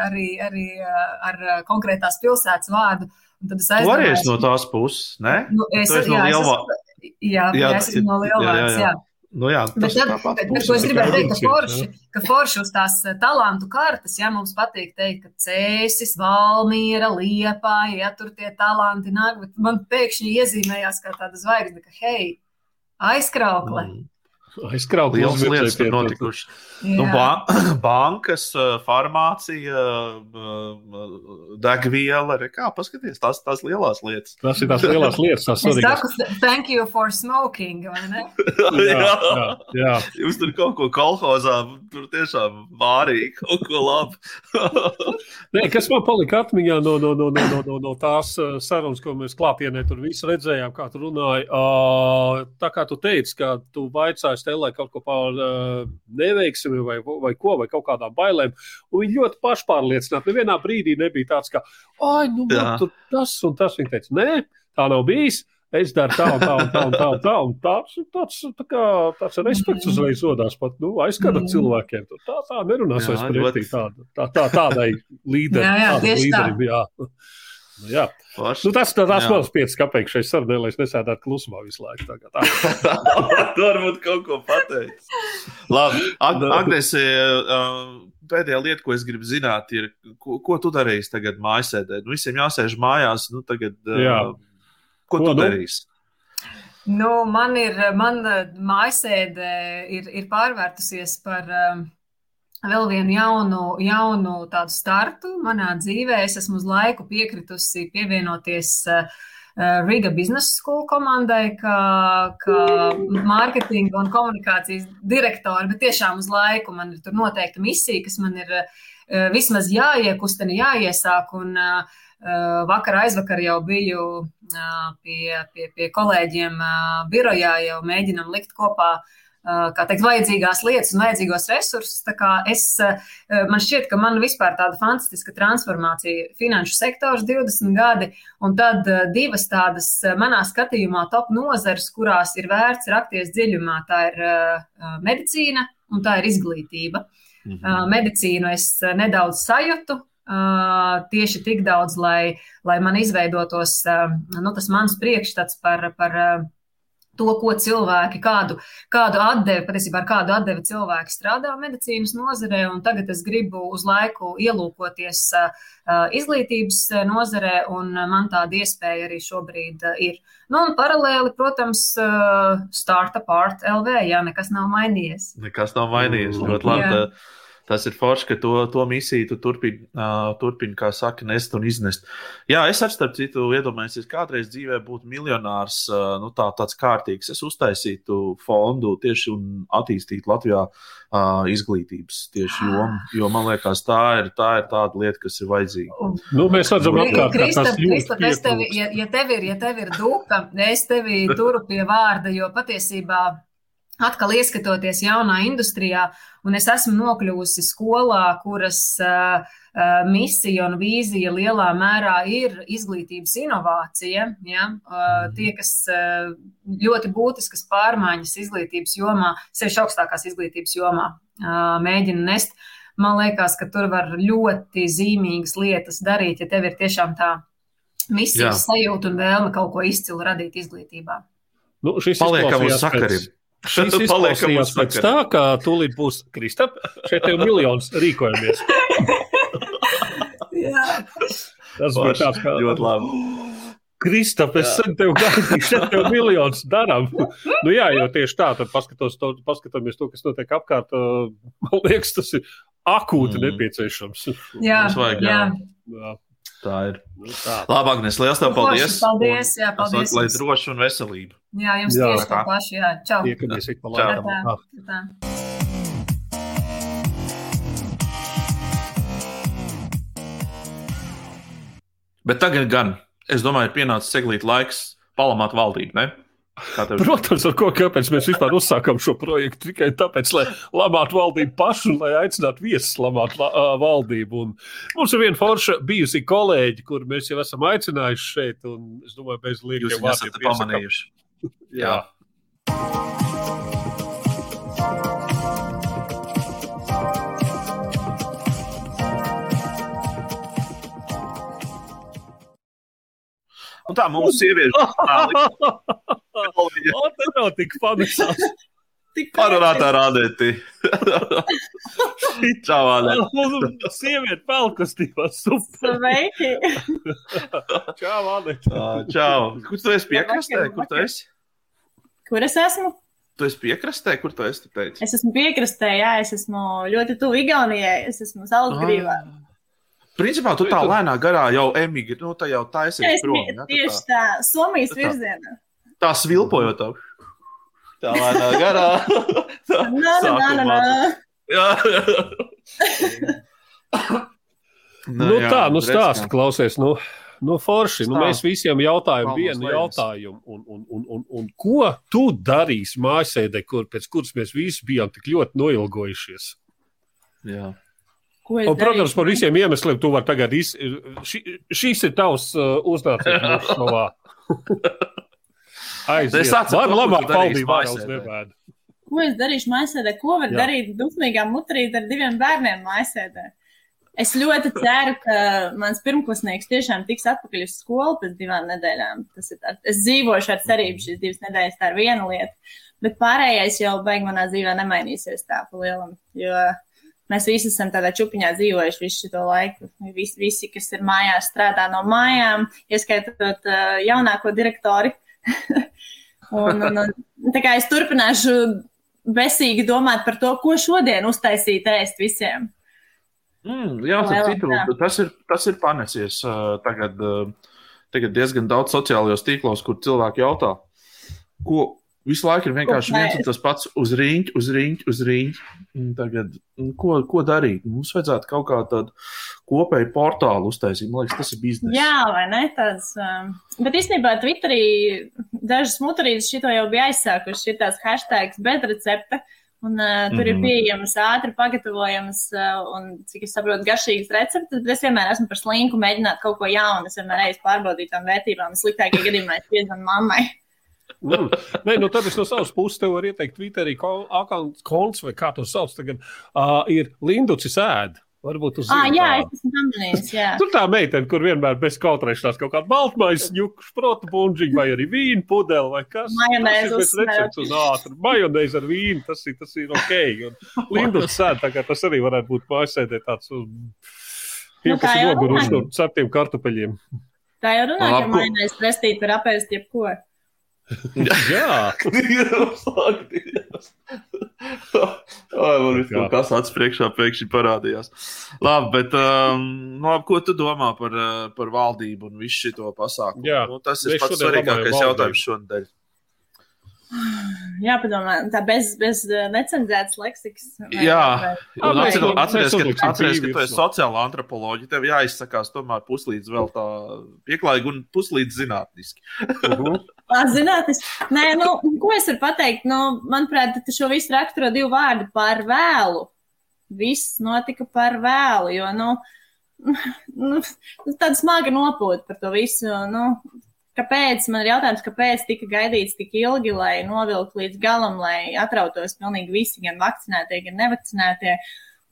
arī, arī ar konkrētās pilsētas vārdu. Tu arī esi no tās puses, ne? Nu, es, jā, no Lielvārds. Jā, jā, jā, es esmu no Lielvārds, jā. jā. jā. Nu, jā, bet, tad, bet, bet, ko es gribēju teikt, ka forši, ka forši uz tās eh, talantu kartes, ja mums patīk teikt, ka cēsis, valmiera, liepā, ja tur tie talanti nāk, bet man pēkšņi iezīmējās kā tāda zvaigzne, ka hei, aizkraukle. Mm. Aizkraut lielas lietas ir notikušas. Nu, ba bankas, farmācija, degviela, kā paskaties, tās, tās lielās lietas. Tas ir tās lielās lietas, tās es saku, thank you for smoking, vai ne? jā, jā, jā. Jūs tur kaut ko kolhozā, tur tiešām vārīgi, kaut ko labu. Nē, kas man palika atmiņā no, no, no, no, no, no, no tās sarunas, ko mēs klātienē tur visi redzējām, kā tu runāji. Tā kā tu teici, ka tu vaicāji Stellai kaut ko par uh, neveiksmi vai, vai ko, vai kaut kādām bailēm. Un viņi ļoti pašpārliecināti. Nevienā brīdī nebija tāds, ka, ah, nu, man tur tas un tas. Viņi teica, nē, tā nav bijis. Es daru tā, un tā, un tā, un tā. Un tā un tāds, tāds, tā kā, tāds respekts uzreiz rodās pat nu, aizskata mm. cilvēkiem. Tā, tā nerunās vairs pretī tā, tā, tā, tādai līderim. Jā, jā, tieši līderim, tā. Jā. Nu, jā. Nu, tas ir tas mans piecas kapeiks šai sarunai, lai es nesēdētu klusumā visu laiku. Tā tā. Tur varbūt kaut ko pateikt. Labi, Ag nu. Agnes, pēdējā lieta, ko es gribu zināt, ir, ko, ko tu darīsi tagad mājasēdē? Nu, visiem jāsēž mājās, nu tagad, jā. ko, ko tu nu? darīsi? Nu, man ir, man mājasēde ir, ir pārvērtusies par. Um, vēl vienu jaunu, jaunu tādu startu manā dzīvē. Es esmu uz laiku piekritusi pievienoties uh, Riga Business School komandai, kā, kā mārketinga un komunikācijas direktori, bet tiešām uz laiku man ir tur noteikta misija, kas man ir uh, vismaz jāiekustina, jāiesāk. Un, uh, Vakar aizvakar jau biju pie, pie, pie kolēģiem birojā, jau mēģinam likt kopā uh, kā teikt, vajadzīgās lietas un vajadzīgos resursus. Es, man šķiet, ka man vispār tāda fantastiska transformācija finanšu sektors 20 gadi, un tad divas tādas manā skatījumā top nozares, kurās ir vērts rakties dziļumā, tā ir medicīna un tā ir izglītība. Mhm. Medicīnu es nedaudz sajūtu, Uh, tieši tik daudz, lai, lai man izveidotos uh, nu, tas mans priekšstats par, par uh, to, ko cilvēki, kādu, kādu atdevi, patiesībā ar kādu atdevi cilvēki strādā medicīnas nozarē, un tagad es gribu uz laiku ielūkoties izglītības nozarē, un man tāda iespēja arī šobrīd ir. Nu, un paralēli, protams, Startup Art LV, jā, nekas nav mainījies. Nekas nav mainījies, ļoti labi tas ir forši, ka to, to misiju tu turpini, uh, turpin, kā saka, nest un iznest. Jā, es ar starp citu iedomājos, ja kādreiz dzīvē būtu miljonārs, uh, nu, tā, tāds kārtīgs, es uztaisītu fondu tieši un attīstītu Latvijā uh, izglītības tieši jomu, jo man liekas, tā ir, tā ir tāda lieta, kas ir vajadzīga. Nu, mēs redzam, ka tas ir tevi, ja, ja tev ir, ja tev ir duka, es tevi turu pie vārda, jo patiesībā atkal ieskatoties jaunā industrijā, un es esmu nokļuvusi skolā, kuras uh, misija un vīzija lielā mērā ir izglītības inovācija. Ja? Uh, tie, kas uh, ļoti būtiskas pārmaiņas izglītības jomā, sevišķi augstākās izglītības jomā, uh, mēģina nest. Man liekas, ka tur var ļoti zīmīgas lietas darīt, ja tev ir tiešām tā misijas sajūta un vēlme kaut ko izcilu radīt izglītībā. Nu, šis paliekam uz sakariem. Pēc Šis izklausījās pēc tā, ka tūlīt būs Kristap, šeit jau miljons rīkojamies. Tas bija tāds kā ļoti labi. Kristap, es sen tev gaidīju, šeit jau miljons darām. Nu jā, jo tieši tā, tad paskatos to, paskatāmies to, kas notiek apkārt, man liekas, tas ir akūti mm. nepieciešams. Jā, vajag, jā. jā. Tā ir. Nu, tā. Labi, Agnēs, liels tev paldies. Paldies, jā, paldies. Lai droši un veselība. Jā, jums jā. tieši tā paši, jā. Čau. Tiekamies ik pa laikam. Tā, tā. Bet tagad gan, es domāju, ir pienācis seglīt laiks palamāt valdību, ne? Protams, ar ko kāpēc mēs vispār uzsākām šo projektu? Tikai tāpēc, lai lamātu valdību pašu lai aicinātu viesus lamāt la, uh, valdību. Un mums ir viena forša bijusi kolēģi, kur mēs jau esam aicinājuši šeit, un es domāju, bez liekiem vārdiem pamanījuši. Jā. Jā. Un tā mūsu sieviešu monēta. Tā nav tik. Tik parunātā rādētī. Čau, Ālē. Sieviete pelkustībā super. Sveiki. Čau, Ālē. Čau. Kur tu esi piekrastē? Kur tu esi? Kur es esmu? Tu esi piekrastē, kur tu esi? Tu es esmu piekrastē, jā, es esmu ļoti tuvu Igaunijai, es esmu Salzgrīvā. Ah. Principā tu tā lēnā garā jau emigri, nu tā jau taisies prom. Ja? Tieši tā, tā Somijas tā, virzienā. Tā svilpojot. Tā lēnā garā. tā, nā, nā, nā, nā. Jā, jā. nu, jā, tā, nu stāsti, klausies, nu, nu forši. Nu, mēs visiem jautājam vienu jautājumu. Un, un, un, un, un ko tu darīsi mājasēdē, kur, pēc kuras mēs visi bijām tik ļoti noilgojušies? Jā. Un, protams, par visiem iemesliem tu vari tagad iz... Ši, šis ir tavs uh, uznācējums savā. Aiziet. Var labāk valdību vairs nevēd. Ko es darīšu maisēdē? Ko var Jā. darīt dusmīgā mutrīt ar diviem bērniem maisēdē? Es ļoti ceru, ka mans pirmklasnieks tiešām tiks atpakaļ uz skolu pēc divām nedēļām. Tas ir tā, es dzīvošu ar cerību šīs divas nedēļas, tā ir viena lieta. Bet pārējais jau beig manā dzīvē nemainīsies tā pa lielam. Jo Mēs visi esam tādā čupiņā dzīvojuši visu šo laiku. Visi, visi, kas ir mājās, strādā no mājām, ieskaitot uh, jaunāko direktori. un, un, un, tā kā es turpināšu besīgi domāt par to, ko šodien uztaisīt ēst visiem. Mm, jā, citu, tas, ir, tas ir panesies tagad, tagad diezgan daudz sociālajos tīklos, kur cilvēki jautā, ko, Visu laiku ir vienkārši viens un tas pats uz rīņķa, uz rīņķa, uz rīņķa. Tagad, ko, ko darīt? Mums vajadzētu kaut kā tādu kopēju portālu uztaisīt. Man liekas, tas ir biznesa. Jā, vai ne? Tāds, um, bet īstenībā Twitterī dažas mutarītes šito jau bija aizsākuši. Ir tās hashtags bez recepta. Un, uh, tur mm -hmm. ir mhm. pieejamas, ātri pagatavojamas uh, un, cik es saprotu, garšīgas receptes. Bet es vienmēr esmu par slinku mēģināt kaut ko jaunu. Es vienmēr reiz pārbaudīju tām vērtībām. Sliktākajā gadījumā es piezvanu mammai. Mm. Nē, nu tad es no savas puses tev varu ieteikt, Twitterī konts vai kā to sauc tagad, uh, ir Linducis ēd. Varbūt uz ah, jā, es esmu pamanījis, jā. Tur tā meitene, kur vienmēr bez kautrēšanās kaut kāda baltmais, ņuku, šprota bunžiņa vai arī vīna pudele vai kas. Majonēzi uz recepts un ātri. Majonēzi ar vīnu, tas ir, tas ir ok. Un Linducis ēd, tā kā tas arī varētu būt mājasēdē tāds uz tiem, nu, kas ir noguruši no ceptiem kartupeļiem. Tā jau runā, ka majonēzi prestīt var apēst jebko. Jā, man ir kas acis priekšā, pēkšņi parādījās. Labi, bet um, nu, labi, ko tu domā par, uh, par valdību un visu šo pasākumu? Jā, nu, tas ir pats svarīgākais jautājums šodien. Jāpadomā, tā bez, bez uh, necenzētas leksikas. Jā, atceries, ka, atceries, ka tu esi sociāla antropoloģija. Tev jāizsakās tomēr puslīdz vēl tā pieklājīgi un puslīdz zinātniski. uh -huh. Zināt, es, nē, nu, ko es varu pateikt? Nu, manuprāt, šo visu raksturo divu vārdu par vēlu. Viss notika par vēlu, jo, nu, nu tāda smaga nopūta par to visu. Nu, kāpēc, man ir jautājums, kāpēc tika gaidīts tik ilgi, lai novilktu līdz galam, lai atrautos pilnīgi visi, gan vakcinētie, gan nevakcinētie.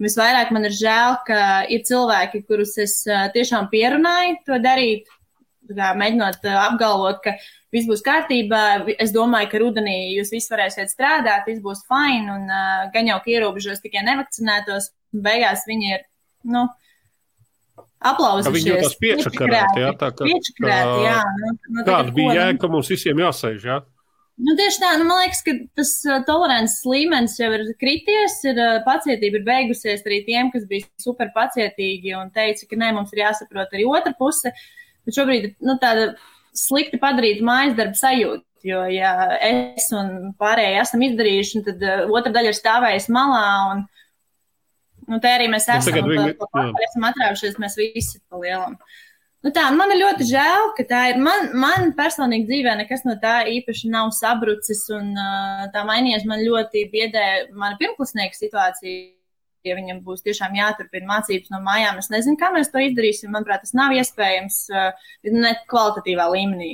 Visvairāk man ir žēl, ka ir cilvēki, kurus es tiešām pierunāju to darīt, mēģinot apgalvot, ka viss būs kārtībā. Es domāju, ka rudenī jūs visi varēsiet strādāt, viss būs fine, un uh, gan jau, ierobežos tikai nevakcinētos, beigās viņi ir, nu, aplausušies. Viņi jau tās piečakarēti, jā, tā kā. Piečakarēti, jā. Nu, nu, Kāda bija jēga, ka mums visiem jāsēž, jā? Nu, tieši tā, nu, man liekas, ka tas uh, tolerances līmenis jau ir krities, ir uh, pacietība ir beigusies arī tiem, kas bija super pacietīgi un teica, ka nē, mums ir jāsaprot arī otra puse. Bet šobrīd nu, tāda slikti padarīta mājas darba sajūta. Jo, ja es un pārējie esam izdarījuši, tad uh, otra daļa ir stāvējusi malā. Un, nu, te arī mēs esam, nu, viņi, pa, pa, esam atrāvušies, mēs visi pa lielam. Nu tā, man ir ļoti žēl, ka tā ir. Man, man personīgi dzīvē nekas no tā īpaši nav sabrucis, un uh, tā mainījies. Man ļoti biedē mana pirmklasnieka situācija ja viņam būs tiešām jāturpina mācības no mājām. Es nezinu, kā mēs to izdarīsim. Manuprāt, tas nav iespējams uh, ne kvalitatīvā līmenī.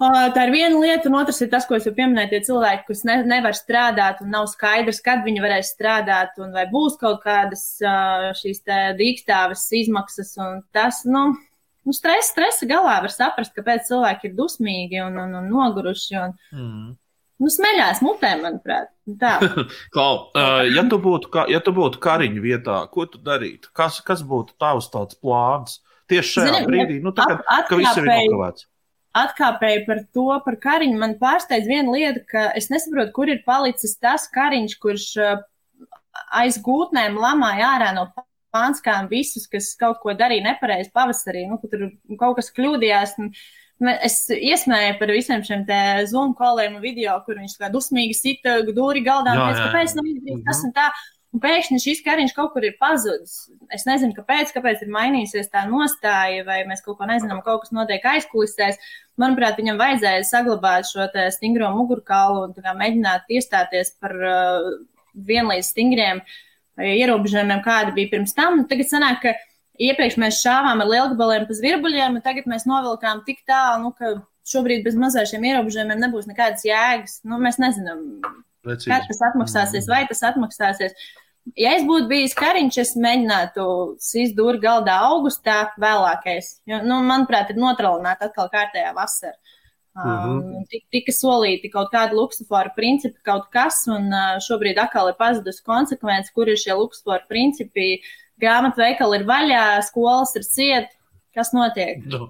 Uh, tā ir viena lieta, un otrs ir tas, ko es jau pieminēju, tie cilvēki, kas ne, nevar strādāt, un nav skaidrs, kad viņi varēs strādāt, un vai būs kaut kādas uh, šīs dīkstāves izmaksas, tas, nu, nu stresa, stresa galā var saprast, kāpēc cilvēki ir dusmīgi un, un, un noguruši. Un, mm. Nu, smeļās mutē, manuprāt. Tā. Klau, uh, ja, tu būtu, ja tu būtu kariņu vietā, ko tu darītu? Kas, kas būtu tavs tāds plāns? Tieši šajā Zini, brīdī, nu, tagad, at, kad viss ir nokavēts. Atkāpēji par to, par kariņu. Man pārsteidz viena lieta, ka es nesaprotu, kur ir palicis tas kariņš, kurš aiz gūtnēm lamāja ārā no pānskām visus, kas kaut ko darīja nepareizi pavasarī, nu, ka tur kaut kas kļūdījās. Un, Es iesmēju par visiem šiem Zoom koliem un video, kur viņš tā dusmīgi sita dūri galdā. Jā, jā, kāpēc nav izdarīts tas un tā? Un pēkšņi šis kariņš kaut kur ir pazudis. Es nezinu, kāpēc, kāpēc ir mainījusies tā nostāja, vai mēs kaut ko nezinām, kaut kas notiek aizkulisēs. Manuprāt, viņam vajadzēja saglabāt šo stingro mugurkaulu un mēģināt iestāties par uh, vienlīdz stingriem ierobežojumiem, kādi bija pirms tam. Tagad sanāk, ka iepriekš mēs šāvām ar lielgabaliem pa zvirbuļiem, un tagad mēs novilkām tik tālu, nu, ka šobrīd bez mazā šiem ierobežojumiem nebūs nekādas jēgas. Nu, mēs nezinām, Precīzi. kad tas atmaksāsies, vai tas atmaksāsies. Ja es būtu bijis kariņš, es mēģinātu sist dūri galdā augustā vēlākais. Jo, nu, manuprāt, ir notralināta atkal kārtējā vasara. Um, mm -hmm. Tika solīti kaut kādi luksusforu principi, kaut kas, un uh, šobrīd atkal ir pazudusi konsekvence, kur ir šie luksusforu principi. Uh, grāmatveikali ir vaļā, skolas ir ciet. Kas notiek? Nu,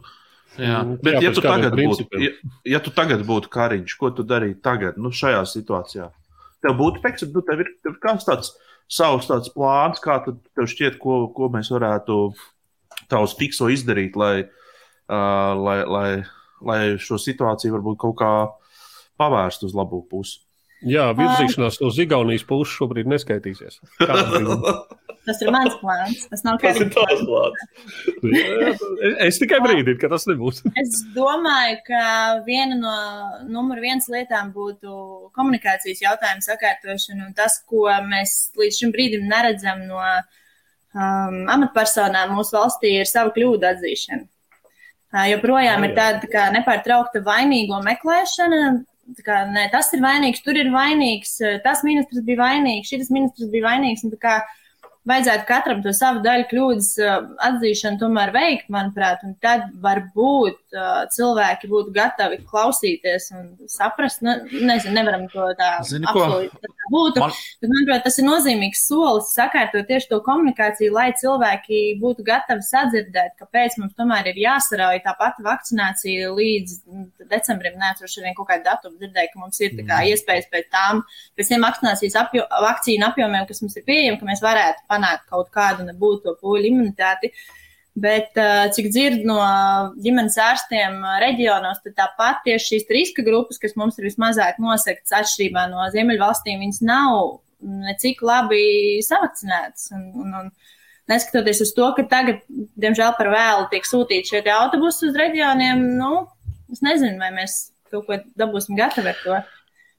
jā, nu, bet jā, ja, tu tagad būtu, ja, ja tu tagad būtu kariņš, ko tu darītu tagad, nu, šajā situācijā? Tev būtu pēc, nu, tev ir, tev ir kāds tāds savs tāds plāns, kā tad tev šķiet, ko, ko mēs varētu tavs pikso izdarīt, lai, uh, lai, lai, lai šo situāciju varbūt kaut kā pavērst uz labu pusi. Jā, virzīšanās uz Igaunijas puses šobrīd neskaitīsies. tas ir mans plāns. Tas nav tas ir tavs plāns. es tikai brīdinu, ka tas nebūs. es domāju, ka viena no numur viens lietām būtu komunikācijas jautājumu sakārtošana un tas, ko mēs līdz šim brīdim neredzam no um, amatpersonām mūsu valstī, ir sava kļūda atzīšana. Uh, joprojām ir tāda tā kā nepārtraukta vainīgo meklēšana, kā, nē, tas ir vainīgs, tur ir vainīgs, tas ministrs bija vainīgs, šis ministrs bija vainīgs. Un, kā, vajadzētu katram to savu daļu kļūdas uh, atzīšanu tomēr veikt, manuprāt, un tad varbūt uh, cilvēki būtu gatavi klausīties un saprast. Nu, nezinu, nevaram to tā absolūti būtu. Man... Bet, manuprāt, tas ir nozīmīgs solis sakārtot tieši to komunikāciju, lai cilvēki būtu gatavi sadzirdēt, kāpēc mums tomēr ir jāsarauj tā pati vakcinācija līdz mm, decembrim. Neatceros vien kaut kādu datumu dzirdēju, ka mums ir tā kā mm. iespējas pēc tām, pēc tiem vakcinācijas apjo, vakcīnu apjomiem, kas mums ir pieejami, ka mēs varētu panākt kaut kādu nebūtu pūļu imunitāti. Bet, cik dzirdu no ģimenes ārstiem reģionos, tad tāpat tieši šīs riska grupas, kas mums ir vismazāk nosektas atšķirībā no Ziemeļvalstīm, viņas nav necik labi savakcinētas. Un, un, un neskatoties uz to, ka tagad, diemžēl, par vēlu tiek sūtīti šie autobusi uz reģioniem, nu, es nezinu, vai mēs kaut ko dabūsim gatavi ar to.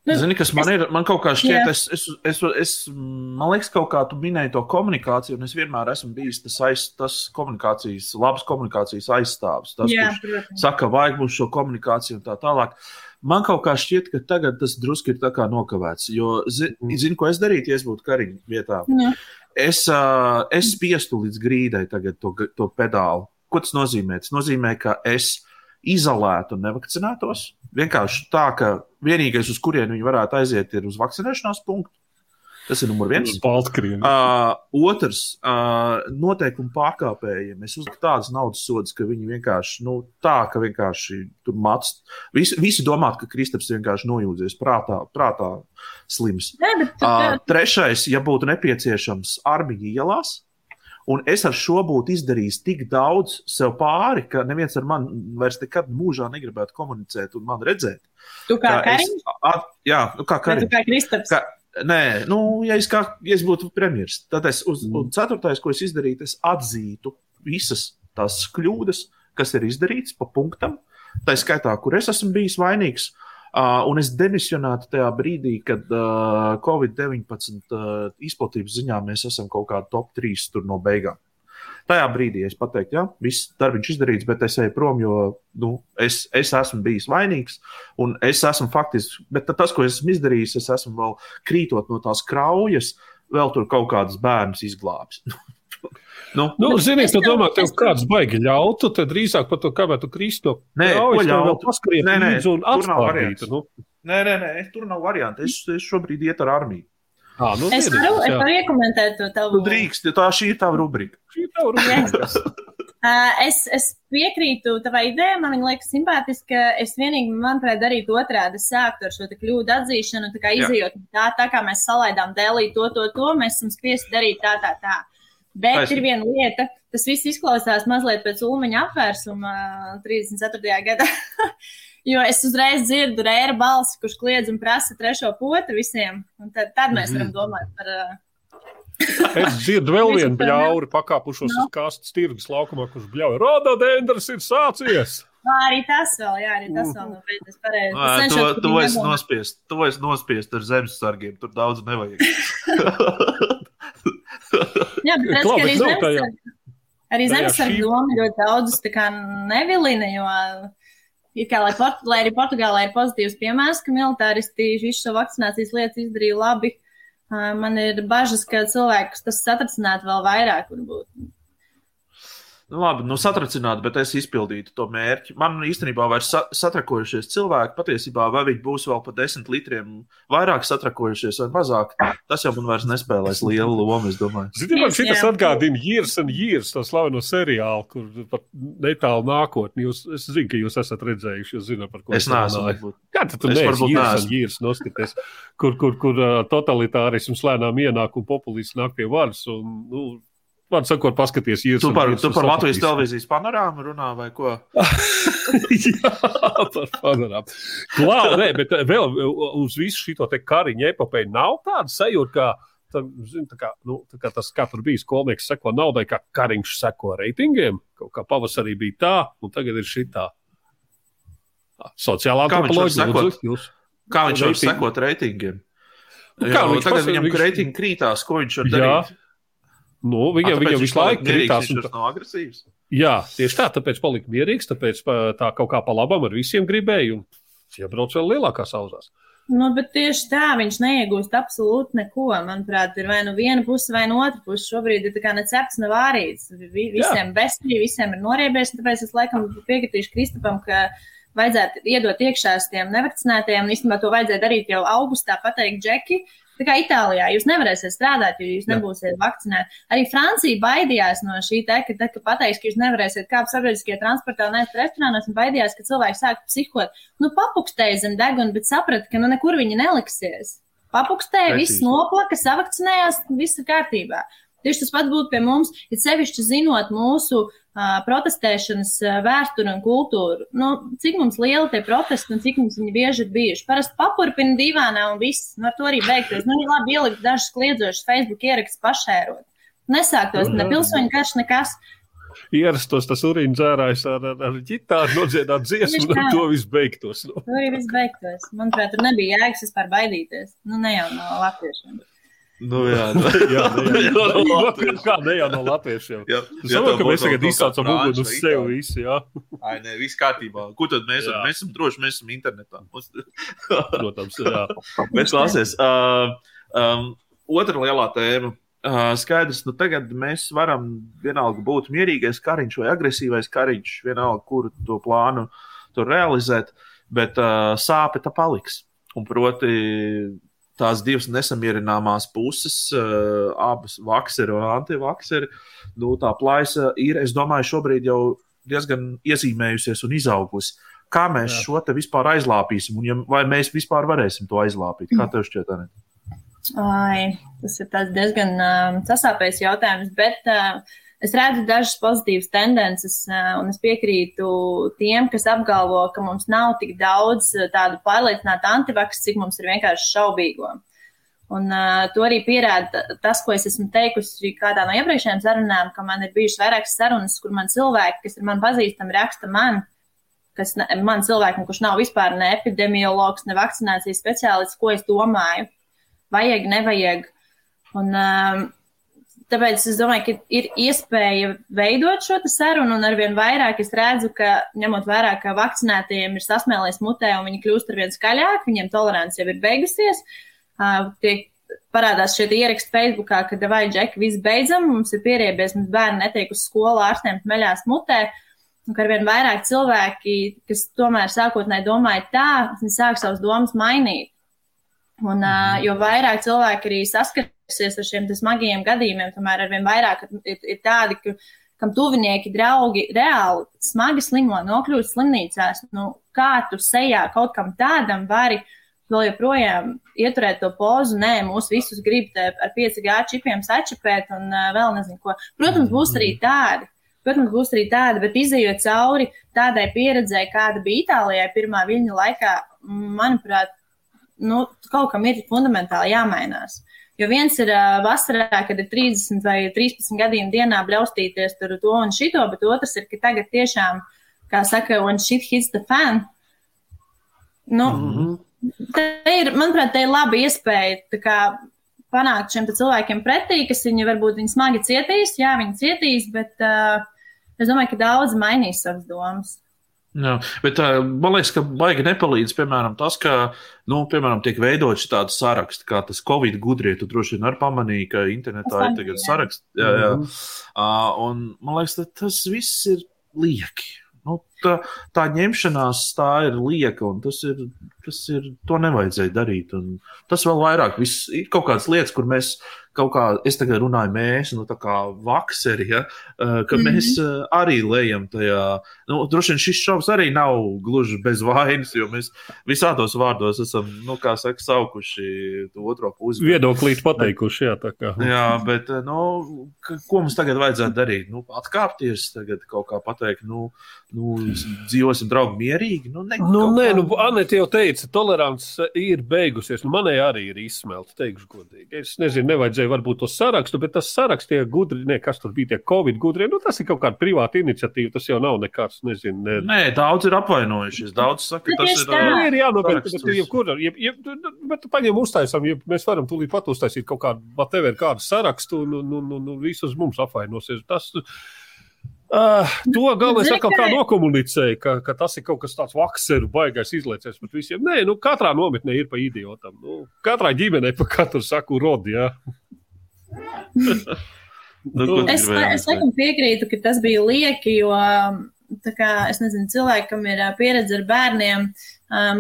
Nu, Zini, kas man es, ir? Man kaut kā šķiet, es, es, es, es, man liekas, kaut kā tu minēji to komunikāciju, un es vienmēr esmu bijis tas, aiz, tas komunikācijas, labas komunikācijas aizstāvs. Tas, jā, kurš saka, vajag mums šo komunikāciju un tā tālāk. Man kaut kā šķiet, ka tagad tas drusku ir nokavēts. Jo, mm. zini, ko es darītu, ja es būtu kariņa vietā? Jā. Es, uh, es spiestu līdz grīdai tagad to, to pedāli. Ko tas nozīmē? Tas nozīmē, ka es izolētu un nevakcinētos. Vienkārši tā, ka vienīgais, uz kurienu viņi varētu aiziet, ir uz vakcinēšanās punktu. Tas ir numurs viens. Uh, otrs, uh, noteikumu pārkāpējiem. Es uzliku tādas naudas sodus, ka viņi vienkārši, nu, tā, ka vienkārši tur mācās. Visi, visi domā, ka Kristaps vienkārši nojūdzies prātā, prātā slims. Ne, bet, uh, trešais, ja būtu nepieciešams armija ielās, Un es ar šo būtu izdarījis tik daudz sev pāri, ka neviens ar mani vairs nekad mūžā negribētu komunicēt un man redzēt. Tu kā Kariņš? Jā, nu kā Kariņš. Tu kā Kristaps. Kā, nē, nu, ja es, kā, ja es būtu premjeras, tad es uz, mm. un ceturtais, ko es izdarītu, es atzītu visas tās kļūdas, kas ir izdarītas pa punktam. Tā skaitā, kur es esmu bijis vainīgs, uh, Uh, un es demisionētu tajā brīdī, kad uh, Covid-19 uh, izplatības ziņā mēs esam kaut kādā top 3 no beigām. Tajā brīdī es pateiktu, jā, viss darbs izdarīts, bet es eju prom, jo nu, es, es esmu bijis vainīgs. Un es esmu faktiski, bet tas, ko esmu izdarījis, es esmu vēl krītot no tās kraujas, vēl tur kaut kādas bērnas izglābis. Nu, nu, zini, tu domā, tev kāds baigi ļautu, tad drīzāk par to, kā tu kristu nē, nē, nē, un atspārīt. Nu. Nē, nē, nē, tur nav variantu. Es, es šobrīd iet ar armiju. À, nu, es varu, es varu iekomentēt to tavu. Tu drīkst, jo tā šī ir tava rubrika. Šī ir tava rubrika. es, es piekrītu tavai idejai, man viņa liekas simpātiska. Es vienīgi, manuprāt, darītu otrādi, sāktu ar šo kļūdu atzīšanu, tā kā izējot tā, tā kā mēs salaidām dēlī to, to, to, mēs esam spiesti darīt tā, tā, tā. Bet Taisn. ir viena lieta, tas viss izklausās mazliet pēc Ulmaņa apvērsuma 34. gadā. jo es uzreiz dzirdu rēra balsi, kurš kliedz un prasa trešo potu visiem. Tad, tad mēs varam mhm. domāt par. es dzirdu vēl vienu bļauri, pakāpušos no. uz kastes tirgus laukumā, kurš bļauj. Rododendrs ir sācies! Nā, arī tas vēl, jā, arī tas vēl nav beidzies pareizi. Nā, to, to es nospiest, to es nospiest ar zemesargiem, tur daudz nevajag. Jā, bet redz, ka arī zemesargi, arī zemesargi doma ļoti daudzus tā kā nevilina, jo kā, lai, Port, lai arī Portugālē ir pozitīvs piemērs, ka militāristi visu šo vakcinācijas lietas izdarīja labi. Man ir bažas, ka cilvēkus tas satracinātu vēl vairāk, varbūt. Nu, labi, nu, satracināt, bet es izpildītu to mērķi. Man īstenībā vairs sa satrakojušies cilvēki, patiesībā, vai viņi būs vēl pa desmit litriem vairāk satrakojušies vai mazāk, tas jau man vairs nespēlēs lielu lomu, es domāju. Ziniet, man šis atgādina Years and Years, to slaveno seriālu, kur pat netālu nākotni. Jūs, es zinu, ka jūs esat redzējuši, jūs zināt, par ko es neesmu. Kā tad tu neesi Years and Years noskaties, kur, kur, kur uh, totalitārisms lēnām ienāk un populists nāk pie varas un, nu, Man sakot, paskaties, ir. Tu par, tu par Latvijas televīzijas panorāmu runā vai ko? Jā, par panorāmu. Klāt, nē, bet vēl uz visu šo te kariņu epopeju nav tāda sajūta, ka. Tā, zin, tā kā, nu, tā kā tas katrs bija skolnieks, seko naudai, kā kariņš seko reitingiem. Kaut kā pavasarī bija tā, un tagad ir šī tā. Sociālā antropoloģija. Kā viņš var sekot reitingiem? Nu, kā Jā, viņš tagad viņam viņš... reitingi krītās, ko viņš var darīt? Jā. Nu, viņam, A, viņam visu laiku kritās. Viņš un... nav agresīvs. Jā, tieši tā, tāpēc palika mierīgs, tāpēc tā kaut kā pa labam ar visiem gribēja un iebrauc vēl lielākās auzās. Nu, bet tieši tā, viņš neiegūst absolūti neko. Manuprāt, ir vai nu viena puse, vai no otras puses. Šobrīd ir tā kā necepts, nav vārīts. Visiem besmīgi, visiem ir noriebies. Tāpēc es laikam piekritīšu Kristupam, ka vajadzētu iedot iekšā tiem nevakcinētajiem. Īstenībā to vajadzēja darīt jau augustā, pateikt Džeki. Tā kā Itālijā jūs nevarēsiet strādāt, jo jūs nebūsiet vakcinēti. Arī Francija baidījās no šī te, ka, ka pateiks, ka jūs nevarēsiet kāpt sabiedriskajā transportā un ēst restorānos, un baidījās, ka cilvēki sāk psihot. Nu, papukstēja zem deguna, bet saprata, ka nu nekur viņi neliksies. Papukstēja, viss noplaka, savakcinējās, viss ir kārtībā. Tieši tas pats būtu pie mums, ja sevišķi zinot mūsu uh, protestēšanas vēsturi un kultūru. Nu, cik mums liela tie protesti un cik mums viņi bieži ir bijuši? Parasti papurpina divānā un viss. Nu, ar to arī beigties. Nu, ir labi ielikt dažus kliedzošus Facebook ierakstus pašērot. Nesāktos ne pilsoņu karš, nekas. ierastos tas urīna dzērājs ar, ar, ar ģitāru, nodziedāt dziesmu, un to viss beigtos. Nu. Tur arī viss beigtos. Manuprāt, tur nebija jēgas vispār baidīties. Nu, ne jau no latviešiem. Nu, jā, nu, jā, ne, jā, no latviešiem. Jā, Es saprotu, ka mēs tagad izsaucam uguni uz sevi visi, jā. Ai, nē, viss kārtībā. Ko tad mēs esam? Mēs esam droši, mēs esam internetā. Mums- Protams, jā. Bet klausies, uh, um, otra lielā tēma. Uh, skaidrs, nu tagad mēs varam vienalga būt mierīgais kariņš vai agresīvais kariņš, vienalga, kuru to plānu tur realizēt, bet uh, sāpe tā paliks. Un proti, tās divas nesamierināmās puses, uh, abas vakseri un antivakseri, nu, tā plaisa ir, es domāju, šobrīd jau diezgan iezīmējusies un izaugusi. Kā mēs Jā. Šo te vispār aizlāpīsim, un ja, vai mēs vispār varēsim to aizlāpīt? Kā tev šķiet, Anita? Ai, tas ir diezgan uh, sasāpējis jautājums, bet uh, es redzu dažas pozitīvas tendences, uh, un es piekrītu tiem, kas apgalvo, ka mums nav tik daudz uh, tādu pārliecinātu antivaks, cik mums ir vienkārši šaubīgo. Un uh, to arī pierāda tas, ko es esmu teikusi kādā no iepriekšējām sarunām, ka man ir bijušas vairākas sarunas, kur man cilvēki, kas ir man pazīstami, raksta man, kas ne, man cilvēkam, kurš nav vispār ne epidemiologs, ne vakcinācijas speciālists, ko es domāju vajag, nevajag. Un, um, tāpēc es domāju, ka ir iespēja veidot šo sarunu, un arvien vairāk es redzu, ka ņemot vērā, ka vakcinētajiem ir sasmēlies mutē un viņi kļūst arvien skaļāk, viņiem tolerants jau ir beigusies. Uh, tiek parādās šie ieraksti Facebookā, ka vai džeki viss beidzam, mums ir pieriebies, mums bērni netiek uz skolu ārstiem meļās mutē. Un ka arvien vairāk cilvēki, kas tomēr sākotnēji domāja tā, viņi sāk savas domas mainīt. Un, uh, jo vairāk cilvēki arī saskarsies ar šiem smagajiem gadījumiem, tomēr arvien vairāk ir, ir tādi, ka, kam tuvinieki, draugi reāli smagi slimo, nokļūst slimnīcās. Nu, kā tu sejā kaut kam tādam vari vēl joprojām ieturēt to pozu? Nē, mūs visus grib ar 5G čipiem sačipēt un vēl nezinu ko. Protams, būs arī tādi. Protams, būs arī tāda, bet izējot cauri tādai pieredzēji, kāda bija Itālijā pirmā viļņa laikā, manuprāt, nu, kaut kam ir fundamentāli jāmainās. Jo viens ir uh, vasarā, kad ir 30 vai 13 gadiem dienā bļaustīties tur to un šito, bet otrs ir, ka tagad tiešām, kā saka, when shit hits the fan, nu, mm -hmm. tā ir, manuprāt, tā ir laba iespēja kā panākt šiem cilvēkiem pretī, kas viņi varbūt viņi smagi cietīs, jā, viņi cietīs, bet uh, es domāju, ka daudzi mainīs savas domas. Jā, bet man liekas, ka baigi nepalīdz, piemēram, tas, ka, nu, piemēram, tiek veidots tāds saraksts, kā tas Covid gudrie. Tu droši vien arī pamanīji, ka internetā ir tagad saraksts. Jā, jā. Mhm. Uh, un man liekas, ka tas viss ir lieki. Nu, tā, tā ņemšanās tā ir lieka, un tas ir, tas ir, to nevajadzēja darīt. Un tas vēl vairāk, viss, ir kaut kādas lietas, kur mēs kaut kā, es tagad runāju, mēs, nu, tā kā vakseri, ja, uh, ka mm -hmm. mēs uh, arī lejam tajā. Nu, droši vien šis šovs arī nav gluži bez vainas, jo mēs visādos vārdos esam, nu, kā saka, saukuši to otro pusi. Viedoklīt pateikuši, jā, tā kā. Jā, bet, nu, ka- ko mums tagad vajadzētu darīt? Nu, atkāpties, tagad kaut kā pateikt, nu, nu dzīvosim draugi mierīgi. Nu, ne, Nu, nē, kā- nu, Anita jau teica, tolerants ir beigusies. Nu, manai arī ir izsmelta, teikšu godīgi. Es nezinu, nevajadzēja varbūt to sarakstu, bet tas saraksts tie gudri, ne, kas tur bija tie Covid gudrie, nu, tas ir kaut kāda privāta iniciatīva, tas jau nav nekārts, nezinu. Ne. Nē, daudz ir apvainojušies. Daudz saka, Nu, tas ir. tā. Nu, ir jā, nu, bet, bet, uz- jebkur, jeb, jeb, bet paņem uztaisam, ja mēs varam tūlīt pat uztaisīt kaut kādu, whatever, kādu sarakstu, un, un, un, un, un visus mums apvainosies. Tas, Uh, to galvenais Zini, atkal ka- kā nokomunicēja, ka, ka tas ir kaut kas tāds vakseru, baigais izlaicies pret visiem. Nē, nu katrā nometnē ir pa idiotam. Nu, katrā ģimenē pa katru saku rodi, jā. Nu, Es, es laikam piekrītu, ka tas bija lieki, jo tā kā, es nezinu, cilvēkam ir pieredze ar bērniem.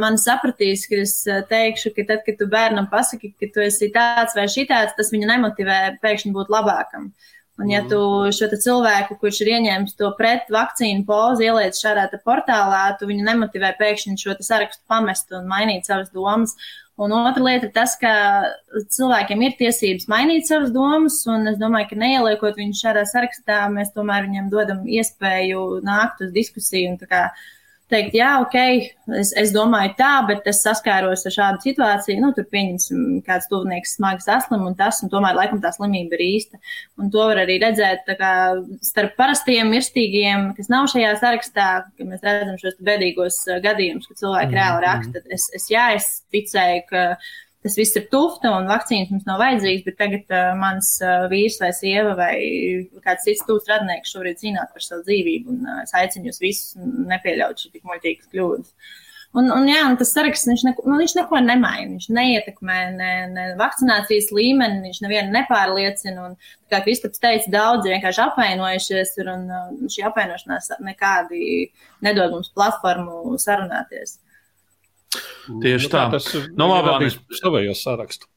Man sapratīs, ka es teikšu, ka tad, kad tu bērnam pasaki, ka tu esi tāds vai šitāds, tas viņu nemotivē pēkšņi būt labākam. Un, ja tu šo cilvēku, kurš ir ieņēmis to pret vakcīnu pozu, ieliec šādā portālā, tu viņu nemotivē pēkšņi šo sarakstu pamest un mainīt savas domas. Un otra lieta ir tas, ka cilvēkiem ir tiesības mainīt savas domas, un es domāju, ka neieliekot viņu šādā sarakstā, mēs tomēr viņam dodam iespēju nākt uz diskusiju un tā kā teikt, jā, ok, es, es domāju tā, bet es saskāros ar šādu situāciju, nu, tur pieņemsim, kāds tuvnieks smagi saslim un tas, un tomēr laikam tā slimība ir īsta. Un to var arī redzēt, kā starp parastiem mirstīgiem, kas nav šajā sarakstā, ka mēs redzam šos bedīgos gadījumus, ka cilvēki mm -hmm. reāli raksta. Es, es, jā, es ticēju, ka tas viss ir tufta un vakcīnas mums nav vajadzīgas, bet tagad uh, mans uh, vīrs vai sieva vai kāds cits tūs radnieks šobrīd cīnās par savu dzīvību un uh, es aicinu jūs visus nepieļaut šī tik muļķīgas kļūdas. Un, un, jā, un tas saraksts, viņš neko, nu, viņš neko nemaina, viņš neietekmē ne, ne vakcinācijas līmeni, viņš nevienu nepārliecina. Un, kā Kristaps teica, daudzi vienkārši apvainojušies, un šī apvainošanās nekādi nedod mums platformu sarunāties. Tieši nu, tā. tā. Tas nu, labāk savējos sarakstu.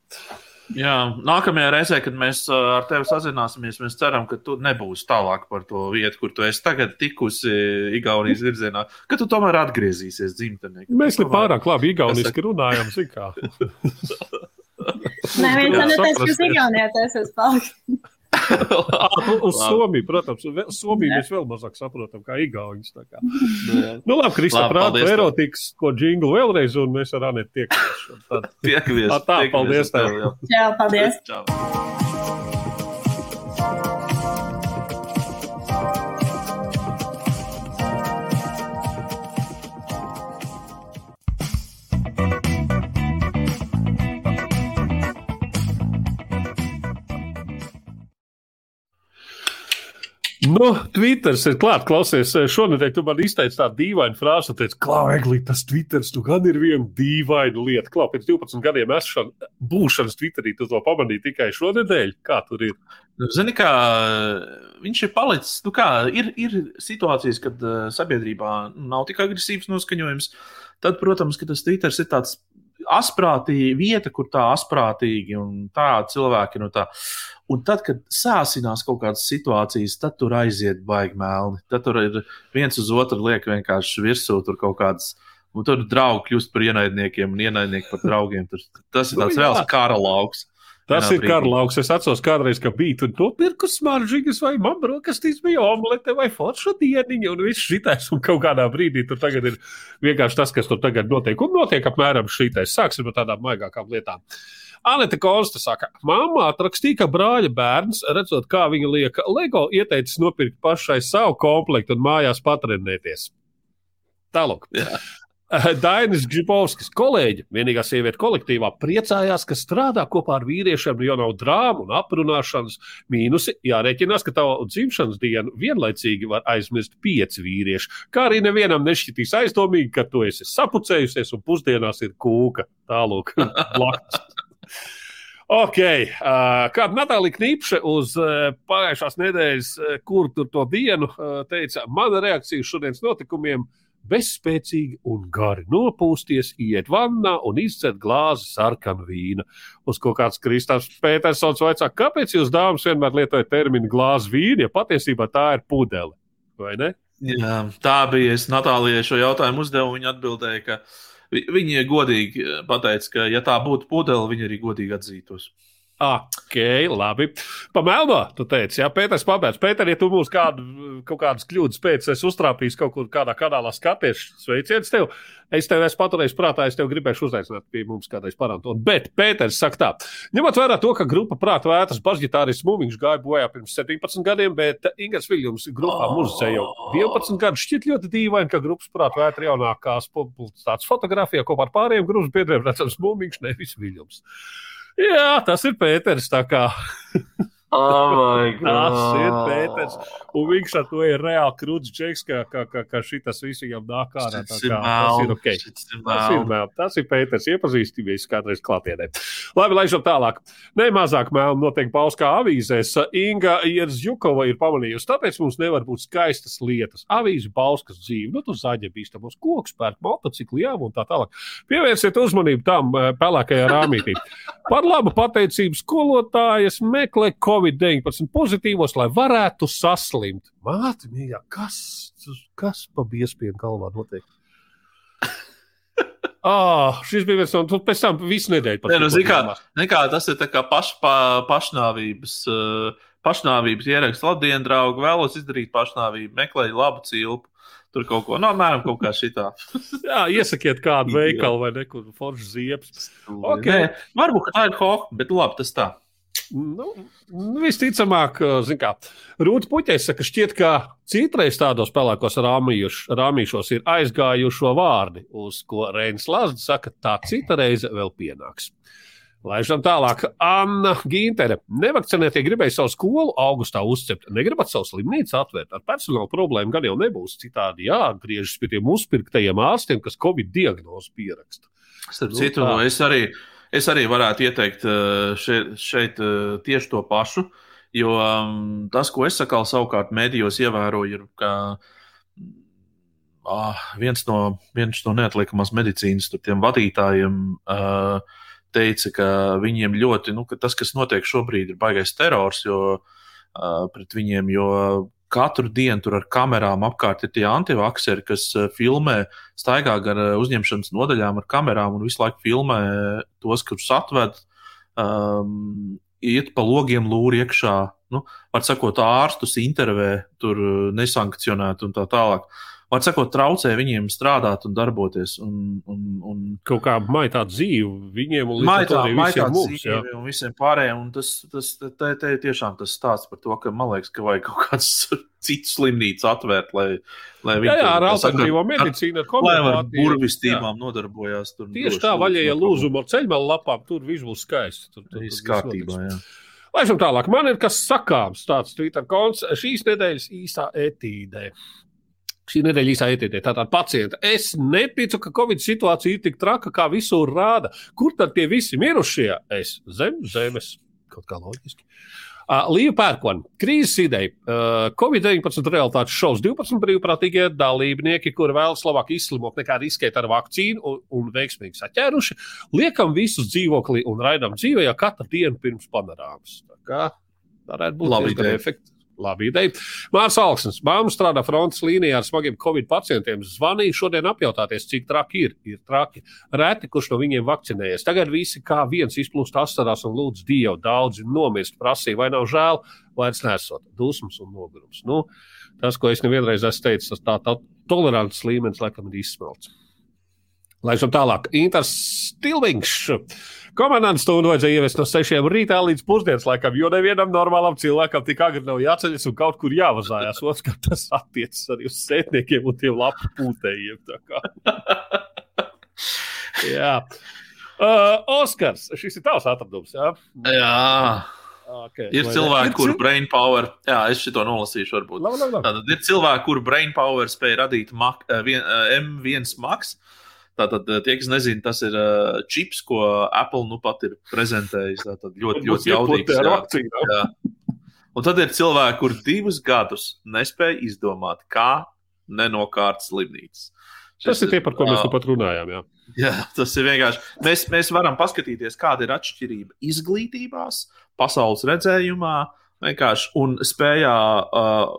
Jā, nākamajā reizē, kad mēs ar tevi sazināsimies, mēs ceram, ka tu nebūsi tālāk par to vietu, kur tu esi tagad tikusi Igaunijas virzienā, ka tu tomēr atgriezīsies dzimtenē. Mēs ne pārāk labi igauniski runājam, zikā. Nē, viens no teiks, ka Igaunijā tas ir palikt. Uz Somiju, protams, Somiju mēs vēl mazāk saprotam, kā Igaunijas. Kā. nu, labi, Kristā, prātā, erotikas, ko džinglu vēlreiz, un mēs ar Anetu tiekamies. Tiekamies. Tā, tā, paldies tev. Čau, paldies. Čau. Nu, Twitters ir klāts, klausies, šonadēļ tu man izteici tādu dīvainu frāzi, teici, Klau, Egli, tas Twitters, tu gan ir viena dīvaina lieta. Klau, pēc 12 gadiem esšana, būšanas Twitterī, tu to pamanīji tikai šonadēļ, kā tur ir? Nu, zini, kā viņš ir palicis, nu kā, ir, ir situācijas, kad uh, sabiedrībā nav tik agresīvs noskaņojums, tad, protams, ka tas Twitters ir tāds asprātīgi vieta, kur tā asprātīgi un tā cilvēki no tā. Un tad, kad sāsinās kaut kādas situācijas, tad tur aiziet baigi melni. Tad tur ir viens uz otru liek vienkārši virsū tur kaut kādas. Un tur draugi kļūst par ienaidniekiem un ienaidnieki par draugiem. Tur, tas ir tāds nu, reāls kara lauks. Tas ir karalauks. Es atceros, kādreiz, ka bija tur nopirku smaržīgas, vai man brokastīs bija omlete vai forša dieniņa, un viss šitais, un kaut kādā brīdī tur tagad ir vienkārši tas, kas tur tagad notiek, un notiek apmēram šitais. Sāksim ar tādām maigākām lietām. Anita Konsta saka, mamma atrakstīja, ka brāļa bērns, redzot, kā viņa lieka LEGO, ieteicis nopirkt pašai savu komplektu un mājās patrenēties. Tālāk. Dainis Gžibovskis, kolēģi, vienīgā sieviete kolektīvā, priecājās, ka strādā kopā ar vīriešiem, jo nav drāmu un aprunāšanas. Mīnusi jārēķinās, ka tavu dzimšanas dienu vienlaicīgi var aizmirst pieci vīrieši. Kā arī nevienam nešķitīs aizdomīgi, ka tu esi sapucējusies un pusdienās ir kūka. Tālūk, blakus. Ok, uh, kāda Natālija Knīpše uz uh, pagājušās nedēļas, uh, kur tur to dienu teica, mana reakcija uz šodienas notikumiem ir bezspēcīgi un gari nopūsties, iet vannā un izcelt glāzi sarkanu vīna. Uz ko kāds Kristāns Pētersons vaicā, kāpēc jūs dāmas vienmēr lietojat terminu glāzi vīna, ja patiesībā tā ir pudele, vai ne? Jā, tā bija. Es Natālijai šo jautājumu uzdevu. Viņa atbildēja, ka viņa godīgi pateica, ka, ja tā būtu pudele, viņa arī godīgi atzītos. Ok, labi. Pamēlno, tu teici, jā, Pēters, pabeidz. Pēter, ja tu mūs kādu, kaut kādas kļūdas pēc, es uztrāpīšu kaut kur kādā kanālā skaties, sveiciens tev. Es tev esmu paturējis prātā, es tev gribēšu uzaicināt pie mums kādreiz parantot. Bet Pēters saka tā, ņemot vērā to, ka grupa prāta vētras bažģitāris Mūmiņš gāja bojā pirms 17 gadiem, bet Ingars Viljums grupā muzicē jau 12 gadus šķiet ļoti dīvaini, ka grupas prāta vētra jaunākās publicitātes fotografijā kopā ar pārējiem grupas biedriem redzams Mūmiņš, nevis Viljums. Jā, tas ir Pēters. Oh tas ir Pēters. Un viņš ar to ir reāli krūts džeks, ka, ka, ka, ka šitas visu viņam nāk ārā. Tas ir ok. Tas ir. Tas ir Pēters. Iepazīstīmies kādreiz klātienē. Labi, laižam tālāk. Ne mazāk mēl notiek pauskā avīzēs. Inga Ierzjukova ir pamanījusi, tāpēc mums nevar būt skaistas lietas. Avīze pauskas dzīve. Nu, tu zaļa bīstamos kokus, pērk motociklu, jā, un tā tālāk. Pievērsiet uzmanību tam eh, pelēkajā rāmītī. Par labu pateicību skolotājas meklē COVID. Covid-19 pozitīvos, lai varētu saslimt. Māte, mīļā, kas, kas pa biespienu galvā notiek? Ah, šis bija viens no tiem, pēc tam visu nedēļu. Nē, nu, kā, nekā, tas ir paš, pa, pašnāvības, pašnāvības ieraksts. Labdien, draugi, vēlos izdarīt pašnāvību, meklēju labu cilpu. Tur kaut ko, no nu, apmēram kaut kā šitā. Jā, iesakiet kādu veikalu vai nekur foršu ziepes. Okay. Nē, varbūt tā ir hoha, bet labi, tas tā. Nu, visticamāk, kā Rūta Puķis saka, šķiet, ka citreiz tādos spēlēkos rāmīšos ir aizgājušo vārdi, uz ko Reinis Lazds saka, tā cita reize vēl pienāks. Laižam tālāk. Anna Gintere. Nevakcinētie gribēja savu skolu augustā uzcept. Negribat savu slimnīcu atvērt. Ar personāla problēmu gan jau nebūs. Citādi jāatgriežas pie tiem uzpirktajiem ārstiem, kas Covid diagnozi pieraksta. Starp nu, citu, tā. es arī, es arī varētu ieteikt eh, šeit, šeit eh, tieši to pašu. Jo um, tas, ko es saku, savukārt mēdījos ievēroju, ir, ka ah, viens, no, viens no neatliekamās medicīnas vadītājiem uh, teica, ka viņiem ļoti, nu, ka tas, kas notiek šobrīd, ir baisais terors jo, uh, pret viņiem, jo katru dienu tur ar kamerām apkārt ir tie antivakseri, kas filmē, staigā gar uzņemšanas nodaļām ar kamerām un visu laiku filmē tos, kurus atved, um, iet pa logiem lūri iekšā, nu, var sakot, ārstus intervē, tur nesankcionēt un tā tālāk. Uh, var sakot, traucē viņiem strādāt un darboties. Un, un, un... Kaut kā maitā dzīve viņiem un maitā, maitā mums, dzīve un visiem pārējiem. Un tas, tas te, te tiešām tas stāsts par to, ka man liekas, ka vajag kaut kāds cits slimnīcu atvērt, lai, lai viņi jā, jā, ar alternatīvo medicīnu, lai ar burvistīmām nodarbojās. Tur Tieši tā, vaļēja lūzumu ar ceļmalu lapām, tur viss būs skaisti. Tur, tur, tur kārtībā, jā. Laižam tālāk. Man ir kas sakāms, tāds Twitter konts šīs nedēļas īstā etīdē. Šī nedēļa īsā ieteikta. Tātad pacienta. Es neticu, ka Covid situācija ir tik traka, kā visur rāda. Kur tad tie visi mirušie? Es zem zemes. Kaut kā loģiski. Uh, Līja pērkona. Krīzes ideja. Uh, Covid-19 realitātes šovs 12 brīvprātīgie dalībnieki, kuri vēlas labāk izslimot nekā riskēt ar vakcīnu un, un veiksmīgi saķēruši, liekam visus dzīvoklī un raidām dzīvē jau katru dienu pirms panorāmas. Tā kā varētu būt labi efekti. Labi ideja. Mārcis Alksnis, māma strādā frontes līnijā ar smagiem covid pacientiem. Zvanīja šodien apjautāties, cik traki ir. Ir traki. Reti, kurš no viņiem vakcinējies. Tagad visi kā viens izplūst asarās un lūdz Dievu. Daudzi nomirst, prasīja, vai nav žēl, vairs nesot dusmas un nogurums. Nu, tas, ko es nevienreiz esmu teicis, tas tā, tā tolerants līmenis laikam ir izsmelts. Laižam tālāk. Inters Stilvings. Komandas stundu vajadzēja ieviest no 6 rītā līdz pusdienas laikam, jo nevienam normālam cilvēkam tik agri nav jāceļas un kaut kur jāvazājās. Otrkārt, tas attiecas arī uz sētniekiem un tiem lapu pūtējiem. jā. Uh, Oskars, šis ir tavs atradums. Jā. jā. Okay, ir cilvēki, kuru brain power, jā, es šo nolasīšu, varbūt. Labi, labi, labi. Tātad ir cilvēki, kuru brain power spēja radīt mak, vien, M1 maks. Uh, Tātad, eh, tie, kas nezina, tas ir uh, čips, ko Apple nu pat ir prezentējis. Tātad ļoti, ļoti jaudīgs. Jā, jā. Un tad ir cilvēki, kur divus gadus nespēja izdomāt, kā nenokārt slimnīcas. Tas ir tie, par ko mēs nu pat runājām. Jā. jā, tas ir vienkārši. Mēs, mēs varam paskatīties, kāda ir atšķirība izglītībās, pasaules redzējumā, uh, vienkārši un spējā uh,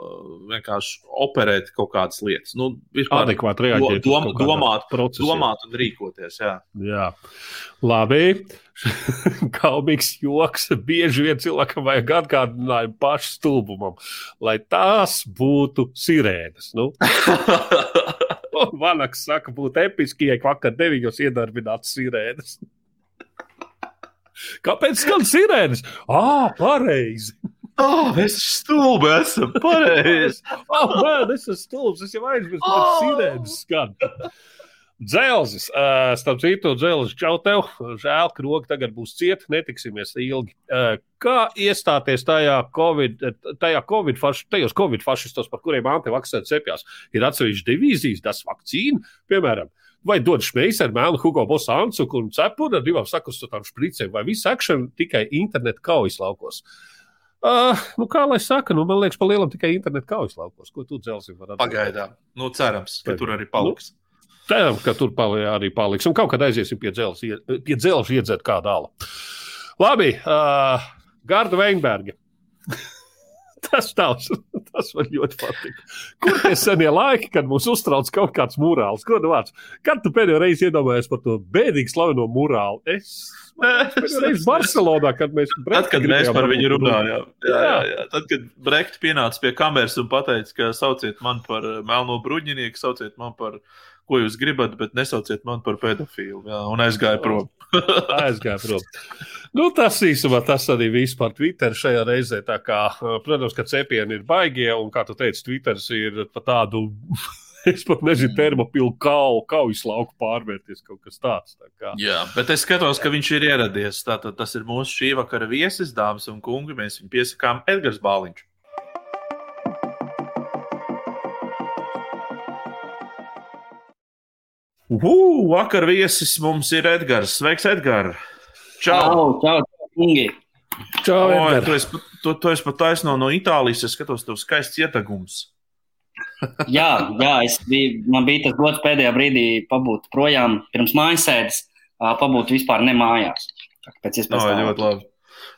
vienkārši operēt kaut kādas lietas. Nu, Adekvāti reaģēt, do, dom, domāt, procesiem. domāt un rīkoties. Jā, jā. labi. Kaubīgs joks. Bieži vien cilvēkam vajag atgādinājumu pašu stulbumam, lai tās būtu sirēnas. Nu? Vanaks saka, būtu episki, ja vakar deviņos iedarbinātu sirēnas. Kāpēc skan sirēnas? Ah, pareizi! Oh, mēs esam stulbi, esam pareizi. oh, man, es esmu stulbs, es jau aizmirsu, kā oh. sirēnas skan. Dzelzis, uh, starp citu, dzelzis, čau tev. Žēl, ka roka tagad būs cieta, netiksimies ilgi. Uh, kā iestāties tajā Covid, tajā COVID faš, tajos Covid fašistos, par kuriem antivakcēni cepjas? Ir atsevišķi divīzijas, tas vakcīna, piemēram. Vai dod šmeisu ar mēlu Hugo Bosancu un cepuru ar divām sakustotām špricēm, vai visu akšanu tikai internetu kaujas laukos? Uh, Uh, nu, kā lai saka, nu, man liekas, pa lielam tikai internetu kaujas laukos. Ko tu dzelzi? Pagaidām. Nu, cerams, ka tur arī paliks. Nu, cerams, ka tur pali, arī paliks. Un kaut kad aiziesim pie dzelzs, pie dzelzs iedzert kādu alu. Labi, uh, Garda Veinberga. Tas tavs, tas man ļoti patīk. Kur tie senie laiki, kad mums uztrauc kaut kāds mūrāls? Ko nu vārds? Kad tu pēdējo reizi iedomājies par to bēdīgi slaveno mūrālu? Es reizi Barcelonā, kad mēs, Tad, kad mēs par viņu runājām, jā, jā, Jā. Tad, kad Brekts pienāca pie kameras un teica, ka sauciet mani par eh, melno bruņinieku, sauciet mani par ko jūs gribat, bet nesauciet mani par pedofilu. Jā, un aizgāja prom. aizgāja prom. Nu, tas īstenībā tas arī viss par Twitter šajā reizē. Kā, protams, ka cepieni ir baigie, un kā tu teici, Twitters ir pa tādu, es pat nezinu, termopilu kau, kaujas lauku pārvērties kaut kas tāds. Tā kā. Jā, bet es skatos, ka viņš ir ieradies. Tātad tas ir mūsu šī vakara viesis, dāmas un kungi. Mēs viņu piesakām Edgars Bāliņš. Ugh, vakar viesis mums ir Edgars. Sveiks, Edgars! Čau! Čau, čau! Čau, Edgar. tu esi, pat- tu, tu esi pat taisno no Itālijas. Es skatos, tev skaists ietagums. Jā, jā es biju, man bija tas gods pēdējā brīdī pabūt projām pirms mājasēdes, pabūt vispār ne mājās. Pēc Oh, iespējas tālāk. ļoti labi.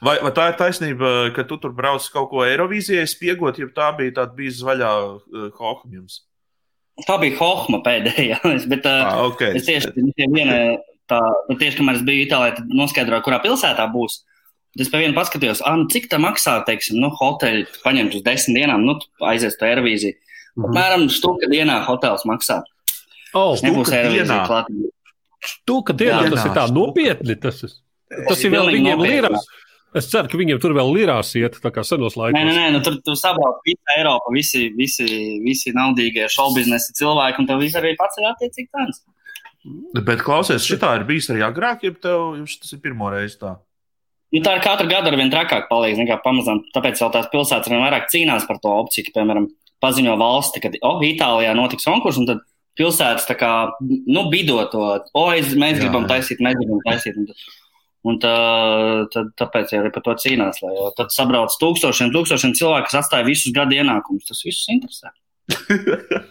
Vai, vai tā ir taisnība, ka tu tur brauc kaut ko Eirovīzijai spiegot, ja tā bija tāda bija zvaigžā uh, hohma jums? Tā bija Hohma pēdējā, bet uh, Ah, okay. es tieši, pie viena, tā, nu, tieši kamēr es biju Itālijā, tad noskaidroju, kurā pilsētā būs. Tad Es pie viena paskatījos, ah, nu, cik tā maksā, teiksim, nu, hoteļi paņemt uz desmit dienām, nu, tu aizies to Eirovīziju. Mhm. Apmēram štuka dienā hotels maksā. Oh, Nebūs dienā? Eirovīzija klāt. tu, ka dienā Jā. tas ir tā nopietni. Tas, ir- tas ir vēl viņiem nopietni. Es ceru, ka viņiem tur vēl lirās iet, tā kā senos laikos. Nē, nē, nē nu, tur, tur sabrauc visa Eiropa, visi, visi, visi naudīgie šobiznesa cilvēki, un tev viss arī pats ir attiecīgi tāds. Bet klausies, šitā ir bijis arī agrāk, ja tev jums tas ir pirmo reizi tā. Nu, tā ir katru gadu ar vien trakāk paliek, nekā pamazām. Tāpēc jau tās pilsētas vien vairāk cīnās par to opciju, ka, piemēram, paziņo valsti, ka, oh, Itālijā notiks konkurss, un tad pilsētas tā kā, nu, bido to, o, es, mēs Jā, gribam jā. taisīt, mēs gribam taisīt. Un, tad- un tā, tad, tāpēc arī par to cīnās, lai tad sabrauc tūkstošiem, tūkstošiem cilvēku, kas atstāja visus gadu ienākumus. Tas visus interesē.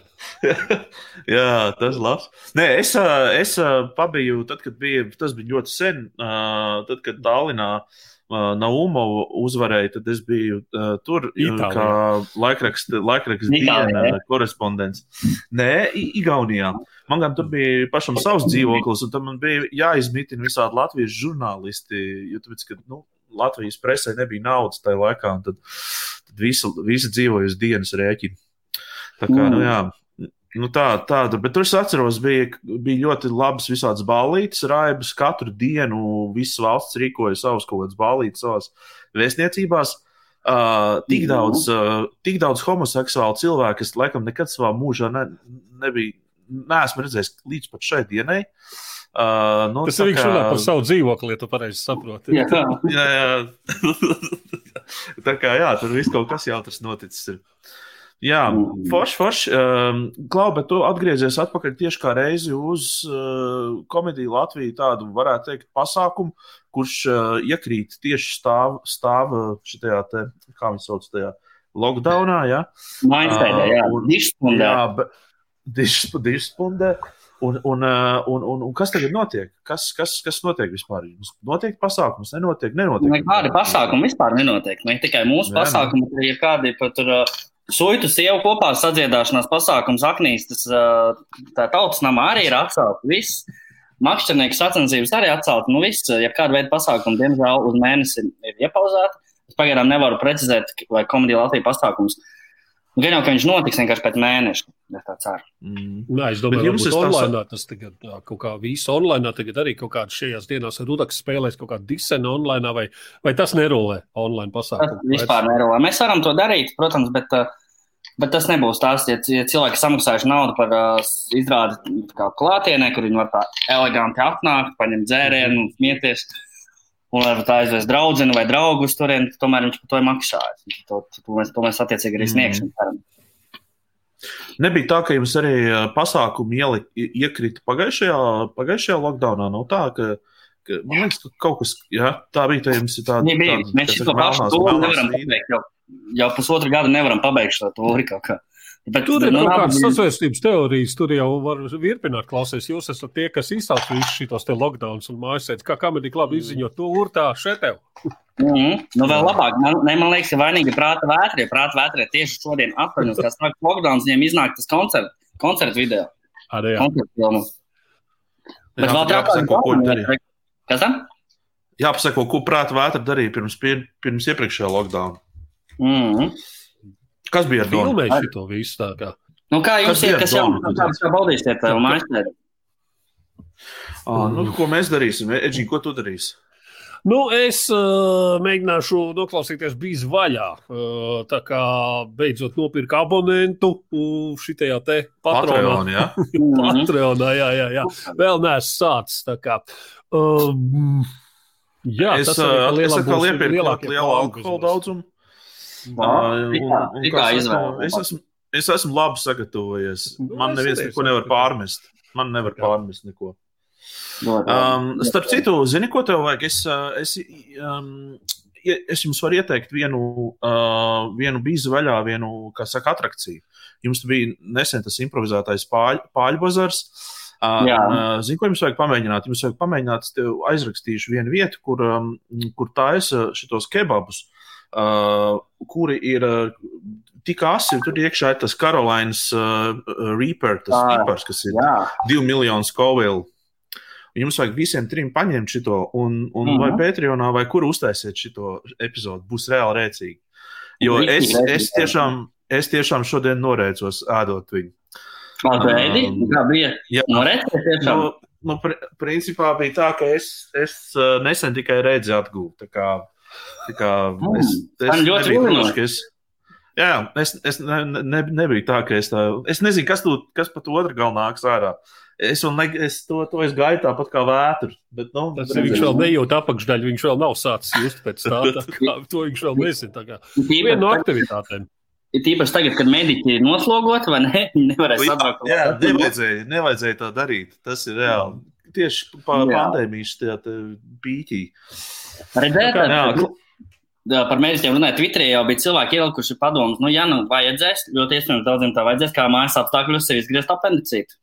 Jā, tas ir labs. Nē, es, es pabiju, tad, kad bija, tas bija ļoti sen, tad, kad Tallinā Naumovu uzvarēja, tad es biju tur Itālijā. kā laikraksta laikrakst Itālijā, diena korespondents. Nē, Igaunijā. Man gan tur bija pašam savs dzīvoklis, un tam man bija jāizmitina visādi latviešu žurnālisti, jo tāpēc, ka, nu, Latvijas presē nebija naudas tajā laikā, un tad, tad visi, visi dzīvoja uz dienas rēķinu. Tā kā, nu Mm. jā, Nu tā, tāda, bet tur es atceros, bija, bija ļoti labas visādas ballītes, raibas. Katru dienu visas valsts rīkoja savus kaut kādas ballītes savās vēstniecībās. Uh, tik, daudz, uh, tik daudz homoseksuālu cilvēku, es laikam nekad savā mūžā ne, nebiju, neesmu redzējis līdz pat šai dienai. Uh, nu, Tas tā ir viņš kā- runā par savu dzīvokli, ja tu pareizi saproti. Jā, Jā, jā. tā kā jā, tur viss kaut kas jautrs noticis. Ir. Jā, Mhm. forši, forši. Um, Klau, bet tu atgriezies atpakaļ tieši kā reizi uz uh, komēdiju Latviju, tādu varētu teikt, pasākumu, kurš uh, iekrīt tieši stāv, stāv šitajā, te, kā viņi sauc, tajā lockdownā. Ja? Mainstēdē, jā. Ah, un-. Jā, bet dišspundē. Un, un, uh, un, un, un kas tagad notiek? Kas, kas, kas notiek vispār? Jums Notiek pasākums, nenotiek, nenotiek. Nekādi pasākumi vispār nenotiek. Ne tikai mūsu Jā, pasākumi, bet arī kādi pat tur. Uh, Suitu sievu kopā sadziedāšanās pasākums Aknīs, tas uh, tā tautas namā arī ir atcelts. Viss makšķernieku sacensības arī atcelts. Nu, viss, ja kāda veida pasākumi, diemžēl, uz mēnesi ir, iepauzēti. Es pagaidām nevaru precizēt, vai komēdija Latvijas pasākums. Gan jau, ka viņš notiks vienkārši pēc mēneša. Es tā ceru. Mm. Nē, es domāju, ka es tā online tas tagad kaut kā viss online, tagad arī kaut kādā šajās dienās Rudaks spēlēs kaut kādu disenu online, vai, vai tas nerolē online Tas pasākumu? vispār nerūpē. Mēs varam to darīt, protams, bet, bet tas nebūs tās, ja, ja cilvēki samaksājuši naudu par uh, izrādi kā klātienē, kur viņi var tā eleganti atnākt, paņemt dzērienu, smieties. Un vai tā aizvest draugu vai draugu uz turieni, tomēr viņš par to ir maksājis. To, to, mēs, to mēs attiecīgi arī sniegsim. ceram. Nebija tā, ka jums arī pasākumi ieli, iekrita pagājušajā, pagājušajā lockdownā. Nav tā, ka, ka man liekas, ka kaut kas jā, tā bija. Tā jums ir tāda bija. tāda, Mēs šo pašu melnās nevaram pabeigt. Jau, jau pusotru gadu nevaram pabeigt šo tūri kaut kā. Bet, Tur ir nu, kaut kādas sazvērstības teorijas, tur jau var virpināt, klausies. Jūs esat tie, kas izsauc visus šos lockdowns un mājasēdes. Kā komēdija labi izziņo, tur tā šeit tev. Mm -hmm. Nu, vēl labāk. Man, ne, man liekas, ka vainīgi prāta vētra. Ja prāta vētra tieši šodien, astoņos, kā sāk lockdowns, viņiem iznāk tas koncerts koncert video. Arī jā. Koncertu filmu. Bet Jā, vēl jāpasaka, ko viņi darīja. Kas tam? Jāpasaka, ko prāta vētra darīja pirms, pirms iepriekšējā lockdown. Mm -hmm. Kas bija ar to? Filmēju šito visu tā kā. Nu, kā jums ir, kas jau kāds kā baudīsiet uh, mājasēdi? Ah, nu, ko mēs darīsim? Edži, ko tu darīsi? Nu, es uh, mēģināšu noklausīties bijis vaļā. Uh, tā kā beidzot nopirku abonentu uh, šitajā te patronā. Patreon, ja? Mhm. Patreonā, jā, jā, jā. Vēl neesmu sācis. tā kā. Um, jā, es, tas arī uh, pa es lielam atkal būs iepriekšu lielākie lielu tikā- un- un tikā kā es izvēle. esmu- Es esmu, es esmu labi sagatavojies. Nu, Man es neviens neko nevar pārmest. Man nevar Jā. pārmest neko. Ļoti labi. Um, starp citu, zini, ko tev vajag? Es, es, um, es jums varu ieteikt vienu, uh, vienu bīzu vaļā, vienu, kā saka, atrakciju. Jums bija nesen tas improvizētais pāļ, pāļu bazars. Uh, un, uh, Zinu, ko jums vajag pamēģināt? Jums vajag pamēģināt, es tev aizrakstīšu vienu vietu, kur, um, kur taisa šitos kebabus, uh, kuri ir uh, tik asi, tur iekšā ir tas Karolainas uh, Reaper, tas Ah, pipars, kas ir Jā, 2 miljonu skovilu. Jums vajag visiem trim paņemt šo, un, un mm Mhm. -hmm. vai Patreonā, vai kur uztaisiet šo epizodu, būs reāli rēcīgi. Jo Rīktīgi es, rēcīgi, es, tiešām, es tiešām šodien norēcos ēdot viņu. Pagaidi, Um, kā bija? jā. No redzes tiešām. Nu, nu, pr principā bija tā, ka es, es uh, nesen tikai redzi atgūstu. Mm, es, es man ļoti drošs, ka es. Jā, es, es ne, ne, nebiju tā, ka es tā. Es nezinu, kas, tu, kas pat otru galu nāks ārā. Es, un, ne, es to, to es gaidu tāpat kā vētru. Bet, nu, Tas redzēsim. viņš vēl nejūt apakšdaļu, viņš vēl nav sācis just pēc tā. tā kā, to viņš vēl nezina. tā kā. Viena no aktivitātēm. tīpaši tagad, kad mediķi ir noslogoti, vai ne? Viņi nevarēs sabraukt. Jā, nevajadzēja, nevajadzēja tā darīt. Tas ir reāli. Tieši pa pandēmijas pīķī. Redzēt, Jā, jā, par mēģinājumu runāt. Twitterī jau bija cilvēki ielikuši padomus. Nu, ja nu vajadzēs, ļoti iespējams daudziem tā vajadzēs, kā mājas apstākļos sev izgriezt apendicītu.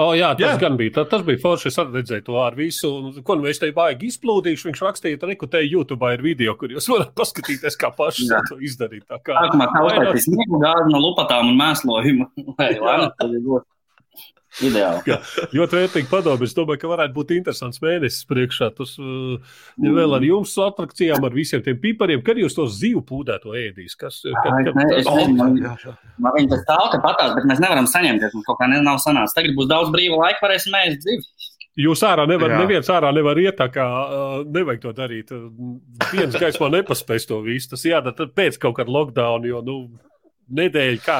Oh, jā, tas Jā. gan bija. Tas, tas bija forši. Es redzēju to ar visu. Un, ko nu es te baigi izplūdīšu? Viņš rakstīja, ka reku te YouTube ir video, kur jūs varat paskatīties, kā paši to izdarīt. Tā kā tā Vai uztaisīs sniegu gāzi no lupatām un mēslojumu. Lai, lai, tas ir ļoti ideāli. ļoti vērtīgi padomu. Es domāju, ka varētu būt interesants mēnesis priekšā. Tas uh, ja vēl ar jums atrakcijām, ar visiem tiem pipariem, kad jūs to zivu pūdēto ēdīs. Kas, kad, Ai, kad, ne, es tas- nezinu, man- jā, jā. Man viņa tas tālu te patās, bet mēs nevaram saņemties. Mums kaut kā ne- nav sanācis. Tagad būs daudz brīva laika, varēsim ēst dzīvi. Jūs ārā nevarat, Jā. neviens ārā nevar iet, tā kā uh, nevajag to darīt. Viens gaismā nepaspēs to visu. Tas jādara tad pēc kaut kāda lockdown, jo, nu, nedēļa kā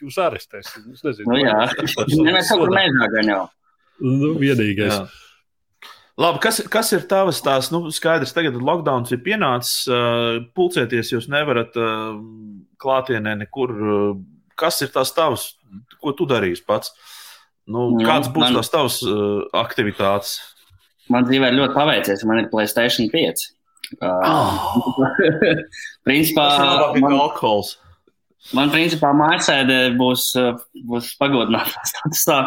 jūs arestēs. Es nezinu. Nu, jā, mēģinām gan jau. Nu, vienīgais. Jā. Labi, kas, kas ir tavs tās? Nu, skaidrs, tagad lockdowns ir pienācis. Pulcēties jūs nevarat klātienē nekur. Kas ir tās tavs? Ko tu darīsi pats? Nu, Nu, kāds būs man- tās tavs aktivitātes? Man dzīvē ir ļoti paveicies, man ir Playstation 5. Uh, principā, man, alkohols. man principā mājasēde būs, uh, būs pagodināta statusā.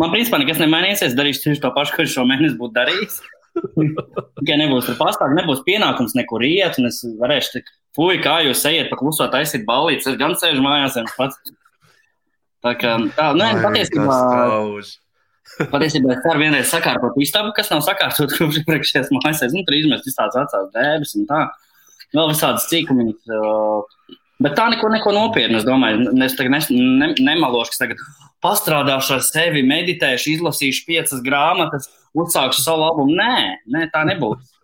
Man principā nekas nemainīsies, darīšu tieši to pašu, ko es šo mēnesi būtu darījis. Tikai nebūs tur pastāv, nebūs pienākums nekur iet, un es varēšu tik, fuj, kā jūs ejiet pa kluso taisīt balītes, es gan sēžu mājās, viens pats. Tā kā, tā, nē, patiesībā, patiesībā es ceru vienreiz sakārtot istabu, kas nav sakārtot kopš iepriekšējās mājās. Nu, tur izmest visādas vecās dēbes un tā. Vēl visādas cīkumiņas. uh, Bet tā neko, neko nopietnu. Es domāju, es tagad nes, ne, nemalošu, ka tagad pastrādāšu ar sevi, meditēšu, izlasīšu piecas grāmatas, uzsākšu savu albumu. Nē, nē tā nebūs.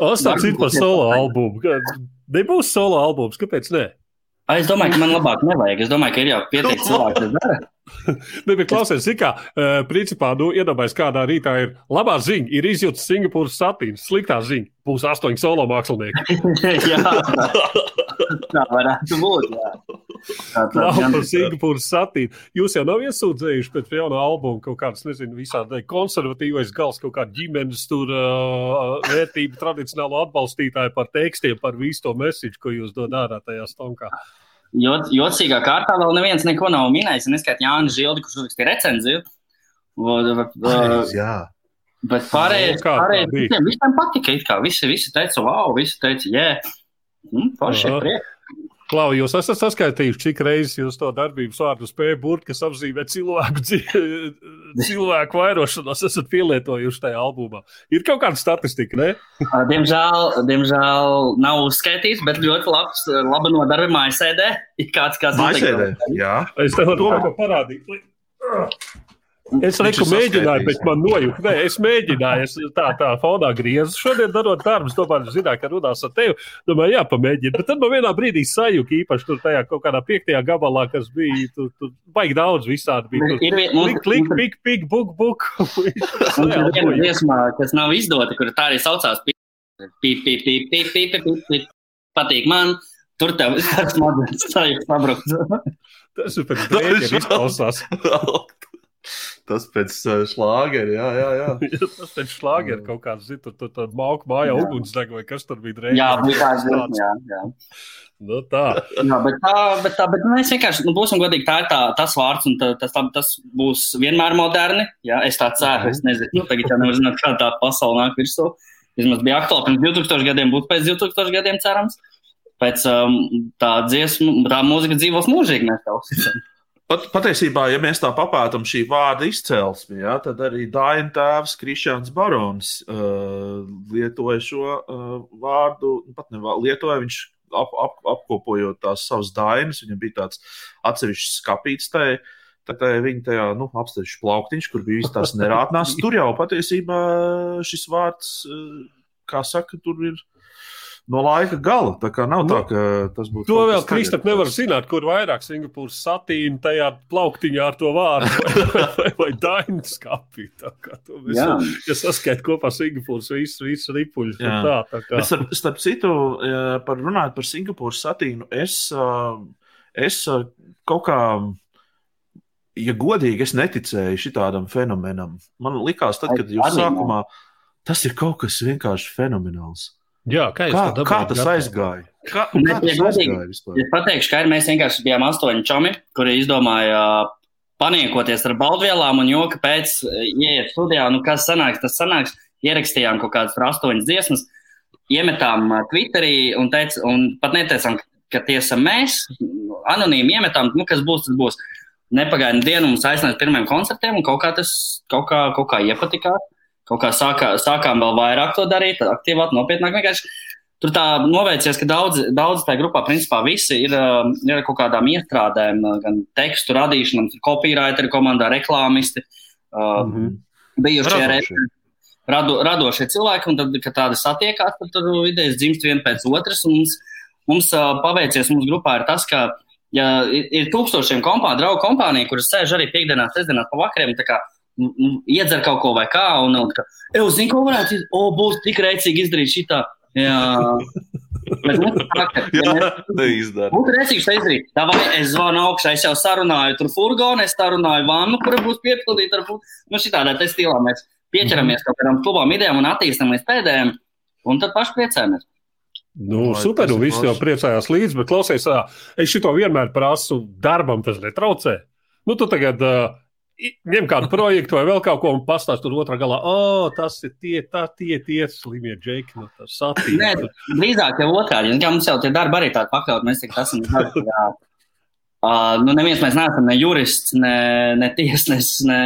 Astāts ir par solo albumu. Nebūs solo albums, kāpēc ne? Ai, Es domāju, ka man labāk nevajag. Es domāju, ka ir jau pietiekami cilvēki, kas dara. Ne, bet klausies, kā, uh, principā, nu, iedomājies, kādā rītā ir labā ziņa, ir izjūta Singapūras satīns, sliktā ziņa, būs astoņi solo mākslinieki. jā, tā varētu būt. Jā. Tā, tā, Nav gan- par Singapūras satīnu. Jūs jau nav iesūdzējuši pēc jaunā albuma kaut kādas, nezinu, visādi konservatīvais gals, kaut kāda ģimenes tur uh, vērtība, tradicionālo atbalstītāju par tekstiem, par visu to mesiģu, ko jūs dod ārā tajā stonkā. Jocīgā kārtā vēl neviens neko nav minējis. Neskait Jānis Žildi, kurš uzrakstīja recenziju. Jā, Bet pārējie, Nu, pārējie visiem, visiem patika. it Kā. Visi, visi teica, wow, visi teica, jē. Mm, Forši Aha. ir prieks. Klau, jūs esat saskaitījuši, cik reizes jūs to darbības vārdu spēju būt, kas apzīmē cilvēku, cilvēku vairošanos, esat pielietojuši tajā albumā. Ir kaut kāda statistika, ne? Diemžēl, diemžēl nav uzskaitīts, bet ļoti labs, laba nodarbe mājasēdē. Ir kāds, kāds Maisēdē. noteikti- Jā. Es tev domāju, ka parādīju. Es reku mēģināju, bet man nojūta. Nē, es mēģināju, es tā, tā fonā griezu. Šodien darot darbus, domāju, zināju, ka runās ar tevi. Domāju, jā, pamēģini. Bet tad man vienā brīdī sajūta īpaši tur tajā kaut kādā piektajā gabalā, kas bija, tur, tur baigi daudz visādi bija. Tur, Ir vien- mums- Klik, klik, pik, pik, buk, buk. Ir viena dziesma, kas nav izdota, kur tā arī saucās. Pip, pip, pip, pip, pip, pip, pip. Patīk man. Tur tev ir smadzenes sajūta sabrukt. Tas ir pēc brīža izklausās. Tas pēc šlāgera, jā, jā. jā. Tas pēc šlāga ir kaut kāds, zini, tur, tur, tur mauka mājā Jā. ugunsdeg vai kas tur bija drēbē. Jā, bija tā dziesma, jā, jā. Nu, tā. Jā, bet tā, bet tā, bet mēs vienkārši, nu, būsim godīgi, tā ir tā, tas vārds, un tā, tas, tā, tas būs vienmēr moderni. Jā, es tā ceru, es nezinu, nu, tagad jau nevar zināt, kā tā pasaule nāk virsū. Vismaz bija aktuāli pirms 2000 gadiem, būs pēc 2000 gadiem cerams. Pēc um, tā dziesma, tā mūzika dzīvos mūžīgi, mēs tā uzticam. Pat, patiesībā, ja mēs tā papētām šī vārda izcelsmi, ja, tad arī Daina tēvs Krišjāns Barons uh, lietoja šo uh, vārdu. Pat ne lietoja viņš ap, ap, apkopojot tās savas dainas. Viņam bija tāds atsevišķs skapīts tajā. Tad viņa tajā nu, apsteigts plauktiņš, kur bija visas tās nerātnās. Tur jau patiesībā šis vārds, uh, kā saka, tur ir no laika gala. Tā kā nav tā, ka tas būtu. To vēl. Kristap nevar zināt, kur vairāk Singapūras satīna tajā plauktiņā ar to vārdu vai, vai, vai dainu skapī. Tā kā to mēs, Jā. ja saskait kopā Singapūras ripuļus, tad Jā. tā, tā kā. Bet starp, starp citu, par runājot par Singapūras satīnu, es, es kaut kā, ja godīgi, es neticēju šitādam fenomenam. Man likās, tad, kad jūs sākumā, tas ir kaut kas vienkārši fenomenāls. Jā, kā, Kā, to kā tas gatavā? aizgāja? Kā, kā tas aizgāja vispār? Es pateikšu, ka ir, mēs vienkārši bijām astoņi čomi, kuri izdomāja uh, paniekoties ar baudvielām un joka pēc uh, ieiet studijā, nu kas sanāks, tas sanāks. Ierakstījām kaut kādas astoņas dziesmas, iemetām uh, Twitterī un, teic, un pat neteicām, ka tie esam mēs. Anonīmi iemetām, nu kas būs, tas būs. Nepagaida dienu mums aiznāca pirmajiem koncertiem, un kaut kā tas kaut kā, kaut kā iepatikās. Kaut kā sākā, sākām vēl vairāk to darīt, aktīvāk, nopietnāk. Vienkārši Tur tā novērsies, ka daudz, daudz tajā grupā, principā, visi ir, uh, ir kaut kādām iestrādēm, uh, gan tekstu ir copywriteri komandā, reklāmisti, mm. -hmm. bijušie reperi, rado, radošie cilvēki, un tad, kad tādi satiekās, tad tur idejas dzimst viena pēc otras. un Mums, mums uh, paveicies, mums grupā ir tas, ka ja ir, tūkstošiem kompāniju, draugu kompāniju, kuras sēž arī piekdienās, sestdienās pa vakariem, tā kā iedzer kaut ko vai kā, un, un ka, ej, zini, ko varētu, o, būs tik rēcīgi izdarīt šitā. Jā, bet ir tā, mēs- neizdara. Būtu rēcīgs izdarīt. Tā vai es zvanu augšā, es jau sarunāju tur furgonu, es sarunāju vannu, kura būs piepildīta ar furgonu. Nu, šitādā te stilā mēs pieķeramies kaut kādām klubām idejām un attīstam līdz pēdējiem, un tad paši priecājamies. Nu, Vai super, ir visi jau priecājās līdzi, bet klausies, es šito vienmēr prasu darbam, tas netraucē. Nu, tu tagad uh, ņem kādu projektu vai vēl kaut ko un pastāst tur otrā galā, o, oh, tas ir tie, tā, tie, tie slimie džeki, no tas Nē, satīna. drīzāk jau otrādi. Kā mums jau tie darbi arī tādi pakļaut, mēs tik esam. Jā. Uh, nu, neviens mēs neesam ne jurists, ne, ne tiesnesis, ne,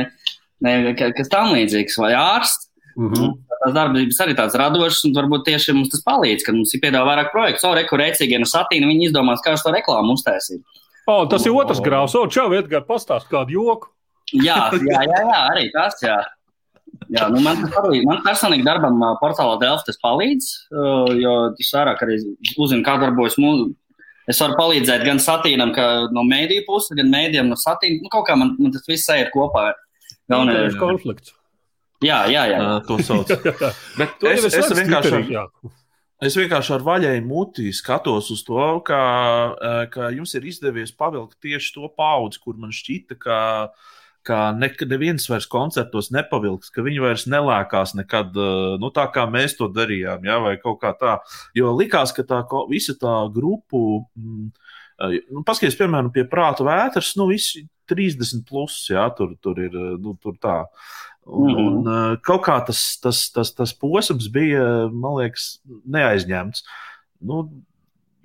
ne ka- kas tam līdzīgs, vai ārsts. Mm -hmm. Tās darbības arī tādas radošas, un varbūt tieši mums tas palīdz, kad mums ir piedāvā vairāk projektu. O, reku rēcīgi no satīna, viņi izdomās, kā šo reklāmu uztaisīt. oh, tas ir otrs grāvs. O, čau, Edgars, pastāst kādu joku. Jā, jā, jā, jā arī tas. Jā. Jā, nu man palīdz. Man personīgi darbam portālā Delft tas palīdz, jo es vairāk arī uzzinu, kā darbojas mūsu. Es varu palīdzēt gan satīnam, ka no mēdīju puses, gan mēdījiem no satīna. Nu, kaut kā man, man tas viss iet kopā. Galvenais ir konflikts. jā, jā, jā. Ā, To sauc. Bet To es, es, redzu vienkārši, Twitterī, jā. Es vienkārši ar vaļēju muti skatos uz to, ka, ka jums ir izdevies pavilkt tieši to paudzi, kur man šķita, ka, ka neviens vairs koncertos nepavilks, ka viņi vairs nelēkās nekad eh, nu, tā, kā mēs to darījām, ja, vai kaut kā tā. Jo likās, ka tā visa tā grupu, mm, eh, nu, paskaties, piemēram, pie prāta vētras, nu, visi 30 plus, jā, tur, tur ir, eh, nu, tur tā. Un, mm. un kaut kā tas, tas, tas, tas posms bija, man liekas, neaizņemts. Nu,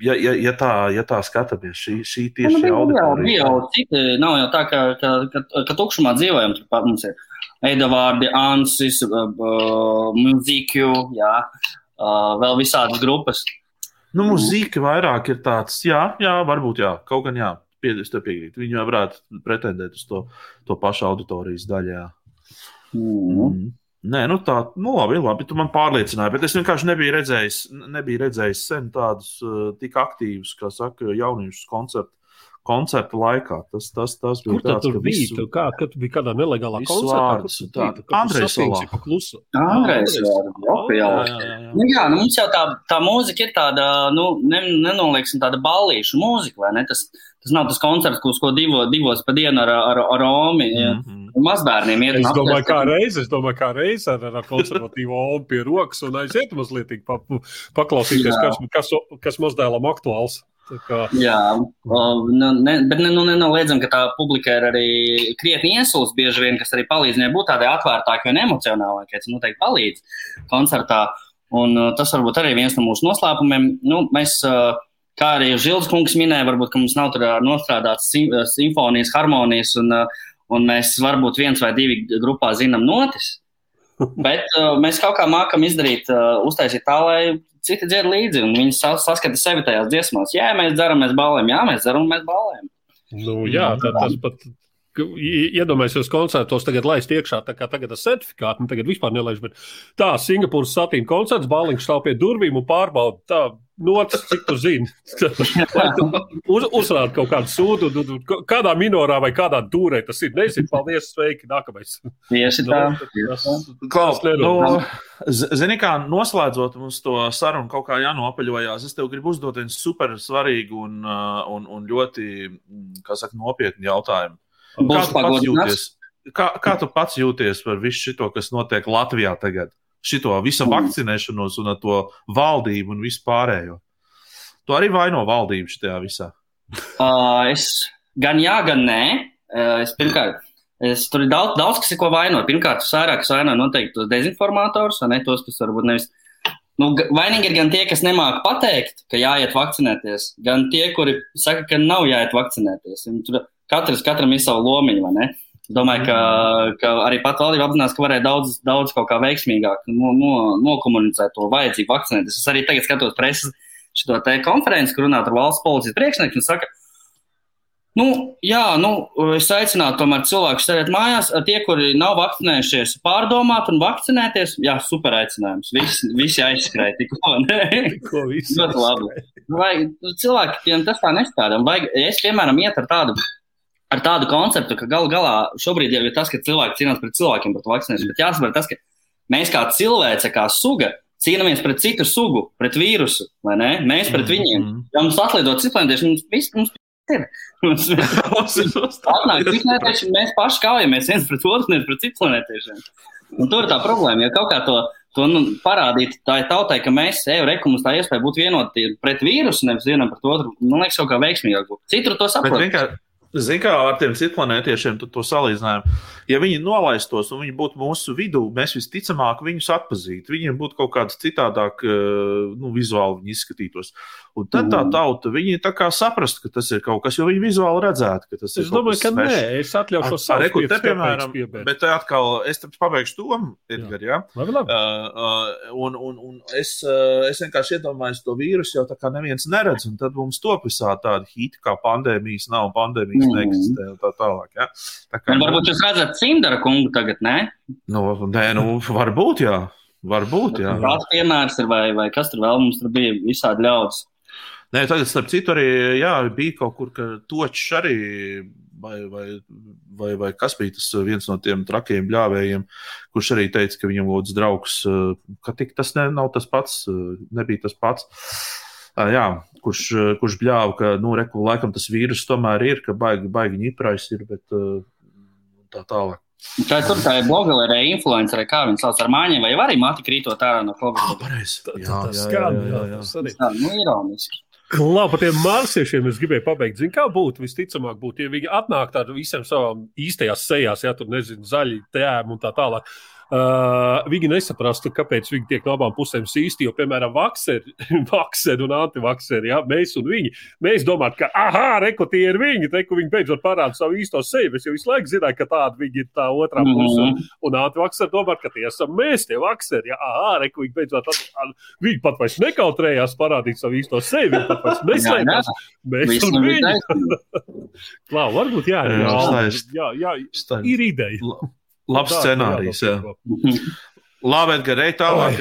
ja, ja, ja, tā, ja tā skatāmies, šī, šī tieši nu, auditorija. Jau, jau citi, nav jau tā, ka, ka, ka, ka tukšumā dzīvojam. Turpat mums ir Eidavārdi, Ansis, uh, uh, Mūzikju, jā, uh, vēl visādas grupas. Nu, mūzika vairāk ir tāds, jā, jā varbūt jā, kaut gan jā, es te piekrītu. Viņi varētu pretendēt uz to, to pašu auditorijas daļā. Mm. Mm. Nē, nu tā, nu labi, labi, tu man pārliecināji, bet es vienkārši nebiju redzējis, nebiju redzējis sen tādus uh, tik aktīvus, kā saka, jauniešus koncertu koncerta laikā. Tas, tas, tas bija Kur tāds, tur bija? Visu, kā, kad tu biji kādā nelegālā koncertā? Tā, Andrejs Solā. Andrejs. Jā, jā, jā. Nu, jā, nu mums jau tā, tā mūzika ir tāda, nu, ne, nenolieksim tāda ballīšu mūzika, vai ne? Tas, Tas nav tas koncerts, kurš ko divo, divos pa dienu ar, ar, ar Romu. Mm -hmm. Mazbērniem ir. Es domāju, kā reiz, es domāju, kā reiz ar, ar konservatīvo Omu pie rokas un aiziet mazliet pa, paklausīties, kas, kas, kas mazdēlam aktuāls. Kā... Jā, nu, ne, bet ne, nu, nenoliedzam, ka tā publika ir arī krietni iesulsta bieži vien, kas arī palīdz viņai būt tādai atvērtākai un emocionālākai. Tas noteikti palīdz koncertā. Un tas varbūt arī viens no mūsu noslēpumiem. Nu, mēs, kā arī Žilds kungs minēja, varbūt mums nav tur nostrādāts sim, simfonijas, harmonijas, un, uh, un mēs varbūt viens vai divi grupā zinām notis. Bet uh, mēs kaut kā mākam izdarīt, uh, uztaisīt tā, lai citi dzird līdzi, un viņi saskata sevi tajās dziesmās. Jā, mēs dzeram, mēs balējam, jā, mēs dzeram, mēs balējam. Nu, jā, tā, tas pat. Iedomājieties, koncertos tagad laist iekšā, tā kā tagad ar certifikātu, nu tagad vispār nelaiž, bet tā Singapūras satīna koncerts, Bāliņš stāv pie durvīm un pārbauda, tā notis, cik tu zini. Uz, uzrāda kaut kādu sūdu, kādā minorā vai kādā dūrē tas ir. Nezinu, paldies, sveiki, nākamais. Tieši tā. Nu, Zini, kā noslēdzot mums to sarunu, kaut kā jānopaļojās. Es tev gribu uzdot vienu super svarīgu un, uh, un, un ļoti, kā saka, nopietnu jautājumu. Kā tu, jūties, kā, kā tu pats jūties par visu šo, kas notiek Latvijā tagad? Šito visu mm. vakcinēšanos un to valdību un visu pārējo. Tu arī vaino valdību šajā visā. Uh, es gan jā, gan nē. Uh, es pirmkārt, es, tur ir daudz, daudz kas ko vainot. Pirmkārt, es vairāk vainoju noteikti tos dezinformatorus, ne tos, kas varbūt nevis. Nu, vainīgi ir gan tie, kas nemāķi pateikt, ka jāiet vakcinēties, gan tie, kuri saka, ka nav jāiet vakcinēties. Tur katrs, katram ir sava lomiņa, vai ne? Domāju, ka, ka arī pat valdība apzinās, ka varēja daudz, daudz kaut kā veiksmīgāk no, no, nokomunicēt to vajadzību vakcinēties. Es arī tagad skatos preses šo te konferenci, kur runā ar valsts policijas priekšnieku un saka, nu, jā, nu, es aicinātu tomēr cilvēkus sēdēt mājās, tie, kuri nav vakcinējušies, pārdomāt un vakcinēties. Jā, super aicinājums. Visi, visi aizskrēja tikko. Tikko visi. Ļoti labi. Vajag, cilvēkiem tas tā nestrādā. Vajag, es, piemēram, iet ar tādu ar tādu konceptu, ka gal galā šobrīd jau ir tas, ka cilvēki cīnās pret cilvēkiem, pret vakcinēšanu. Bet jāsaprot tas, ka mēs kā cilvēce, kā suga, cīnāmies pret citu sugu, pret vīrusu, vai ne? Mēs pret mhm, viņiem. Ja mums atlidot ciklēntieši, mums viss mums ir. Mums atnāk ciklēntieši, mēs paši kaujamies viens pret otru, nevis pret ciklēntiešiem. Un tur ir tā problēma, ja kaut kā to to nu, parādīt tā tautai, ka mēs, eju, reku, mums tā iespēja būt vienoti pret vīrusu, nevis vienam pret otru. Man liekas, kaut kā veiksmīgāk būt. Citur to saprot. Zini, kā ar tiem citplanētiešiem to salīdzinājumu. Ja viņi nolaistos un viņi būtu mūsu vidū, mēs visticamāk viņus atpazītu. Viņiem būtu kaut kāds citādāk, eh, nu, vizuāli viņi izskatītos. Un tad tā mm. tauta, viņi tā kā saprast, ka tas ir kaut kas, jo viņi vizuāli redzētu, ka tas ir. Es domāju, ka sveš. nē, es atļaušu savu reku, te, piemēram, bet te atkal, es te pabeigšu to, Edgar, jā. Ja? Labi, labi. Uh, un, un, un es, uh, es vienkārši iedomājos to vīrusu, jau tā kā neviens neredz, un tad mums top visā tāda hīta, kā pandēmijas nav, pandēmijas mm. neeksistē un tā tālāk, jā. Tā kā, un varbūt jūs redzat Cindara kungu tagad, ne? Nu, nē, nu, varbūt, jā. Varbūt, jā. Kāds piemērs ir, vai, vai kas tur vēl mums tur bija visādi ļaudis? Nē, tagad, starp citu, arī jā, bija kaut kur, ka točs arī, vai, vai, vai, vai kas bija tas viens no tiem trakiem bļāvējiem, kurš arī teica, ka viņam lūdzu draugs, ka tik tas ne, nav tas pats, nebija tas pats. Jā, kurš, kurš bļāva, ka, nu, reku, laikam tas vīrus tomēr ir, ka baigi, baigi ņiprais ir, bet tā tālāk. Tā ir tur tā ir blogerē, influencerē, kā viņi sauc ar māņiem, vai arī mati krītot ārā no pareizi. Tā, arī. Tā, nu, ironiski. Klā, par tiem marsiešiem es gribēju pabeigt. Zinu, kā būtu visticamāk, būtu, ja viņi atnāk ar visiem savām īstajās sejās, ja tur nezinu, zaļi, tēmu un tā tālāk. Uh, viņi nesaprastu, kāpēc viņi tiek no abām pusēm īsti. Jo, piemēram, vakseri, vakseri un antivakseri, ja, mēs un viņi. Mēs domājam, ka, ah, reko tie ir viņi, te, viņi beidzot parāda savu īsto sevi. Es jau visu laiku zināju, ka tāda viņi ir tā otrā mm -hmm. puse. Un, antivakseri domā, ka tie esam mēs, tie vakseri. Ja, ah, reko viņi beidzot, at, viņi pat vairs nekautrējās parādīt savu īsto sevi. Pat vairs neslēpjas. Mēs Visu un viņi. Klā, varbūt jā, jā, jā, jā, jā, jā ir ideja. Labs scenārijs. Jā. Labi, Edgars, ej tālāk,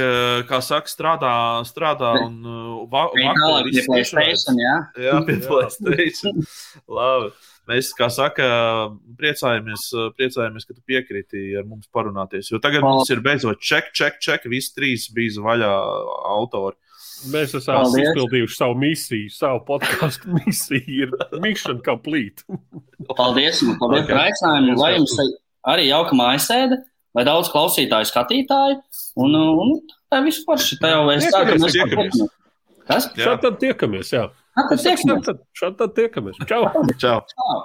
kā saka, strādā, strādā un vakar izskatīšanās. Jā, jā pie PlayStation. Labi. Mēs, kā saka, priecājamies, priecājamies, ka tu piekriti ar mums parunāties. Jo tagad oh. mums ir beidzot ček, ček, ček, visi trīs bija vaļā autori. Mēs esam Paldies. izpildījuši savu misiju, savu podkāstu misiju. Ir mission complete. paldies, paldies okay. par aicinājumu. Lai jums arī jauka mājasēde, lai daudz klausītāju, skatītāju. Un, un tā viss forši. Tā jau es mēs tiekamies. Kas? Šādi tad tiekamies, jā. Šādi tad tiekamies. Šādi tad tiekamies. Čau. Čau. Čau.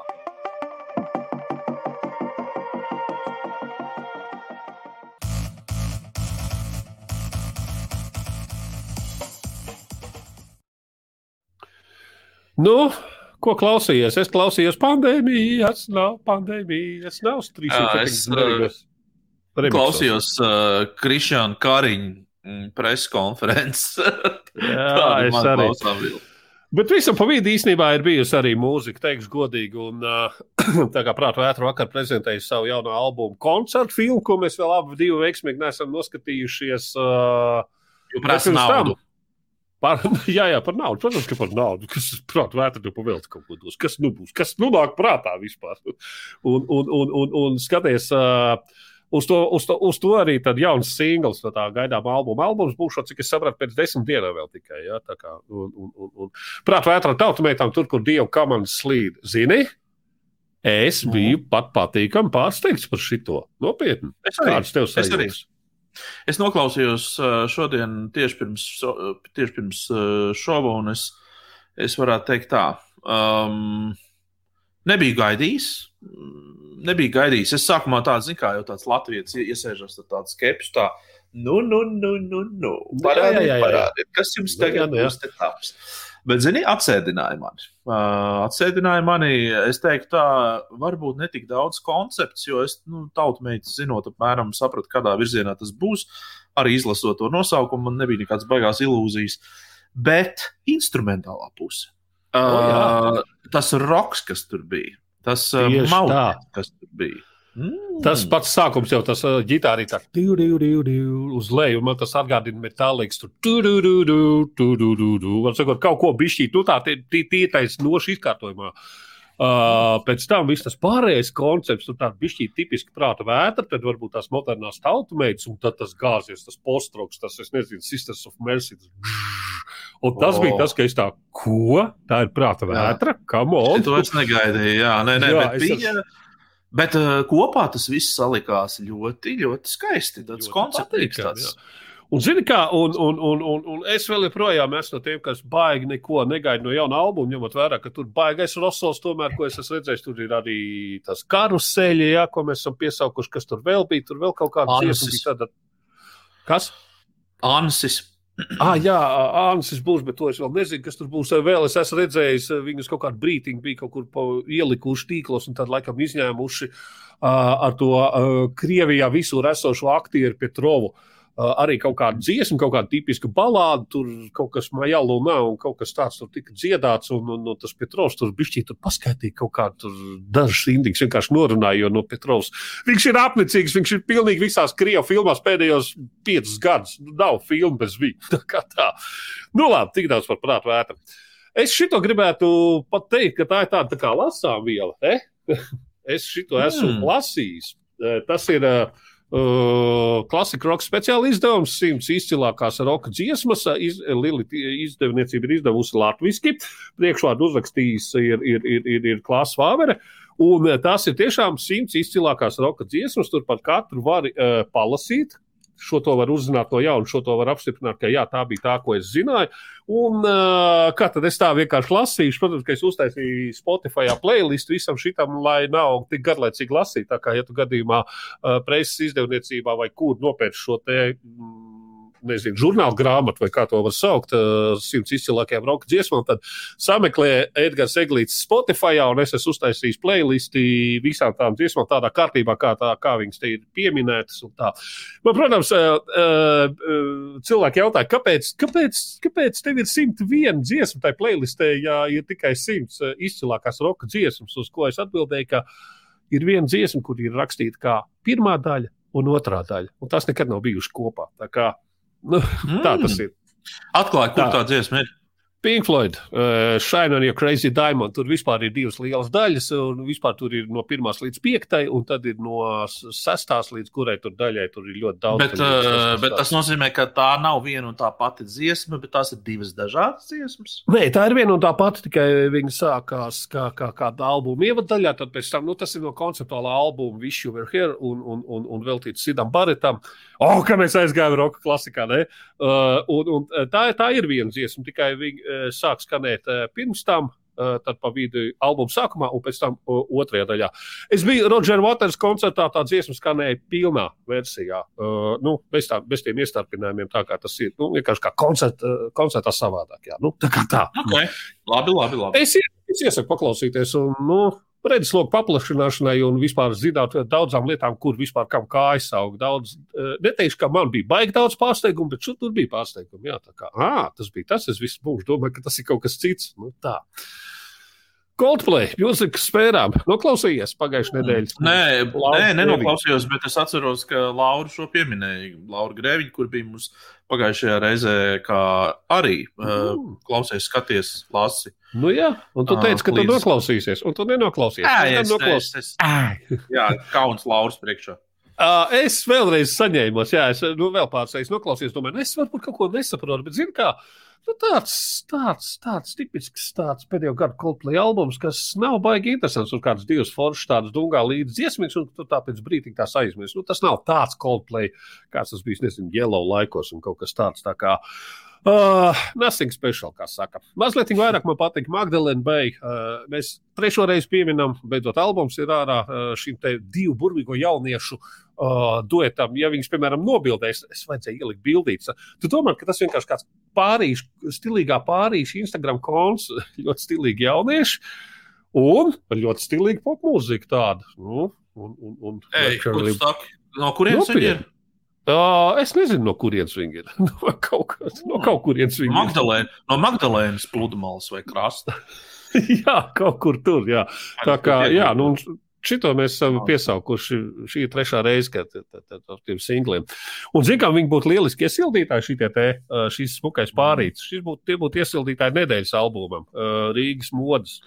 Nu, Ko klausījies? Es klausījos pandēmijas, nav pandēmijas, nav strīdus. Es uh, klausījos uh, Krišāna Kariņa mm, preskonferences. Jā, es arī. Klausām. Bet visam pa vidu īstenībā ir bijusi arī mūzika, teikšu godīgi. Un, uh, tā kā prātā vētra vakar prezentēja savu jauno albumu koncertu filmu, ko mēs vēl abi veiksmīgi neesam noskatījušies. Uh, jo prasa naudu. Tam, Par, jā, jā, par naudu. Protams, ka par naudu. Kas prātā vētra tu pavēlti kaut ko dos. Kas nu būs? Kas nu nāk prātā vispār? Un, un, un, un, un skaties. Uh, Uz to, uz, to, uz to arī tad jauns singls no tā gaidāmā albuma. Albums būs, cik es sapratu, pēc desmit dienām vēl tikai. Ja, kā, un, un, un, un. Prāt, vētrā tautumētām tur, kur dievu komandas slīd. Zini? Es biju pat patīkami pārsteigts par šito. Nopietni. Es arī. Kāds tev sajūtas? Es noklausījos šodien tieši pirms, tieši pirms šova, un es, es varētu teikt tā. Um, nebija gaidījis. Nebija gaidījis. Es sākumā tādu, zinu, kā jau tāds Latvijas iesēžas, tāds skepsis, tā, nu, nu, nu, nu, nu. Parādiet, parādiet, kas jums tagad būs te taps. Bet, zini, atsēdināja mani. Uh, atsēdināja mani, es teiktu, tā varbūt ne tik daudz koncepts, jo es nu, tautmeitas zinot, apmēram sapratu, kādā virzienā tas būs. Arī izlasot to nosaukumu, man nebija nekādas baigās ilūzijas. Bet instrumentālā puse. Uh, oh, tas roks, kas tur bija, tas mauks, kas tur bija. Mm. Tas pats sākums jau tas uh, ģitārī tā uz leju, man tas atgādina metāliks, tur tu, tu, tu, tu, tu, tu, tu, tu. Var sakot, kaut ko bišķīt, nu tā tītais noši izkārtojumā. Uh, pēc tam viss tas pārējais koncepts, tur tāda bišķīt tipiski prāta vētra, tad varbūt tās modernās tautumeitas, un tad tas gāzies, tas postroks, tas, es nezinu, Sisters of Mercy. Un tas oh. bija tas, ka es tā, ko? Tā ir prāta vētra, kam on? To es negaidīju, jā, nē, nē, jā, bet bija. Es... Bet uh, kopā tas viss salikās ļoti, ļoti skaisti. Tas koncepts tāds. Un, zini, kā, un, un, un, un, un es vēl joprojām esmu no tiem, kas baigi neko negaida no jauna albuma, ņemot vērā, ka tur baigais Rosals, tomēr, ko es esmu redzējis, tur ir arī tas karuseļi, jā, ko mēs esam piesaukuši, kas tur vēl bija. Tur vēl kaut kāda dziesma. Kas? Ansis. Ah, jā, Ansis būs, bet to es vēl nezinu, kas tur būs. Vēl es esmu redzējis, viņus kaut kādu brīdiņu bija kaut kur ielikuši tīklos un tad laikam izņēmuši uh, ar to uh, Krievijā visur esošo aktieru Petrovu. Uh, arī kaut kāda dziesma, kaut kāda tipiska balāda, tur kaut kas majalu nav, un kaut kas tāds tur tika dziedāts, un, un, un tas Petrovs tur bišķī tur paskaitīja kaut kādu dažus indīgus, vienkārši norunāja, jo no Petrovs viņš ir apnicīgs, viņš ir pilnīgi visās Krievu filmās pēdējos piecus gadus, nu, nav filmu bez viņa, tā kā tā. Nu labi, tik daudz par prātu vētru. Es šito gribētu pat teikt, ka tā ir tāda tā kā lasām viela, eh? es šito esmu mm. lasījis. Eh, tas ir Uh, klasika roka speciāla izdevums, simts izcilākās roka dziesmas. Iz, Lilita izdevniecība ir izdevusi latviešu. Priekšvārdu uzrakstījis ir, ir, ir, ir, ir Klāsts Vāvere. Un tās ir tiešām simts izcilākās roka dziesmas. Turpat katru var uh, palasīt. Šo to var uzzināt no jauna, šo to var apstiprināt, ka jā, tā bija tā, ko es zināju. Un uh, kā tad es tā vienkārši lasīšu? Protams, ka es uztaisīju Spotify playlistu visam šitam, lai nav tik garlaicīgi lasīt. Tā kā, ja tu gadījumā uh, preses izdevniecībā vai kur nopērci šo te. Mm, nezinu, žurnāla grāmatu, vai kā to var saukt, simts izcilākajām roka dziesmām, tad sameklē Edgars Eglīts Spotify, un es esmu uztaisījis playlisti visām tām dziesmām tādā kārtībā, kā, tā, kā viņas te ir pieminētas. Man, protams, cilvēki jautāja, kāpēc, kāpēc, kāpēc tev ir 101 dziesma tajā playlistē, ja ir tikai 100 izcilākās roka dziesmas, uz ko es atbildēju, ka ir viena dziesma, kur ir rakstīta kā pirmā daļa un otrā daļa, un tās nekad nav bijušas kopā. Tā kā Nu, mm. Tā tas ir. Atklāja, kur tā, tā dziesma ir. Pink Floyd, uh, Shine on Your Crazy Diamond. Tur vispār ir divas lielas daļas, un vispār tur ir no pirmās līdz piektai, un tad ir no sestās līdz kurai tur daļai tur ir ļoti daudz. Bet, uh, bet tas nozīmē, ka tā nav viena un tā pati dziesma, bet tās ir divas dažādas dziesmas. Nē, tā ir viena un tā pati, tikai viņa sākās kā, kā kāda albuma ievadaļā, tad pēc tam, nu, tas ir no konceptuālā albuma Wish You Were Here un, un, un, un veltīts Sidam Baretam. O, oh, kā mēs aizgājām roka klasikā, ne? Uh, un, un tā, tā ir viena dziesma, tikai viņa Eh, sāk skanēt eh, pirms tam. Eh, tad pa vidu albuma sākumā, un pēc tam otrajā daļā. Es biju Rodžera Waters koncertā, tā dziesma skanēja pilnā versijā. Uh, nu, bez, tā, bez tiem iestarpinājumiem, tā kā tas ir. Nu, vienkārši kā koncerta, koncertā savādāk. Jā. Nu, tā kā tā. Okay. Labi, labi, labi. Es, es iesaku paklausīties, un nu, redzesloku paplašināšanai un vispār zināt daudzām lietām, kur vispār kam kājas aug. Daudz, eh, neteikšu, ka man bija baigi daudz pārsteigumu, bet tur bija pārsteigumi. Jā, tā kā à, tas bija tas, es visu mūžu domāju, ka tas ir kaut kas cits. Nu, tā. Coldplay, mūzikas spērām. Noklausījies pagājušajā nedēļā. Nē, Laura nē, nenoklausījos, bet es atceros, ka Laura šo pieminēja. Laura Grēviņa, kur bija mums pagājušajā reizē, kā arī uh, klausies, skaties, lasi. Nu jā, un tu teici, ka uh, tu noklausīsies, un tu nenoklausīsies. Jā, es, noklaus... es, es, jā kauns Lauras priekšā. Uh, es vēlreiz saņēmu, jā, es nu, vēl pāris reizes noklausījos, domāju, nu, es varbūt kaut ko nesaprotu, bet zinu, kā. Nu, tāds, tāds, tāds tipisks tāds pēdējo gadu Coldplay albums, kas nav baigi interesants. Tur kāds divs foršs, tāds dungā līdz dziesmīgs, un tu tāpēc brīdī tās aizmirsti. Nu, tas nav tāds Coldplay, kāds tas bija, nezinu, Yellow laikos un kaut kas tāds. Tā kā, Uh, nothing special, kā saka. Mazliet vairāk man patīk Magdalēna Bay. Uh, mēs trešo reizi pieminam, beidzot, albums ir ārā uh, šim te divu burvīgo jauniešu uh, duetam. Ja viņas, piemēram, nobildēs, es vajadzēju ielikt bildītas. Tu domā, ka tas vienkārši kāds pārīšu, stilīgā pārīšu Instagram konts, ļoti stilīgi jaunieši un ļoti stilīga popmūzika tāda. Nu, un, un, un, Ei, no kurienes viņi ir? Uh, es nezinu, no kurienes viņi ir. no kaut, kas, no kaut kurienes viņi Magdalēna, ir. No Magdalēnas pludmales vai krasta. jā, kaut kur tur. Jā. Tā kā, jā, nu, Šito mēs esam piesaukuši. Šī ir trešā reize, kad ar tiem singliem. Un, zinām, viņi būtu lieliski iesildītāji, šitie te, šīs smukais pārīts. Šis būtu, tie būtu iesildītāji nedēļas albumam, Rīgas modas.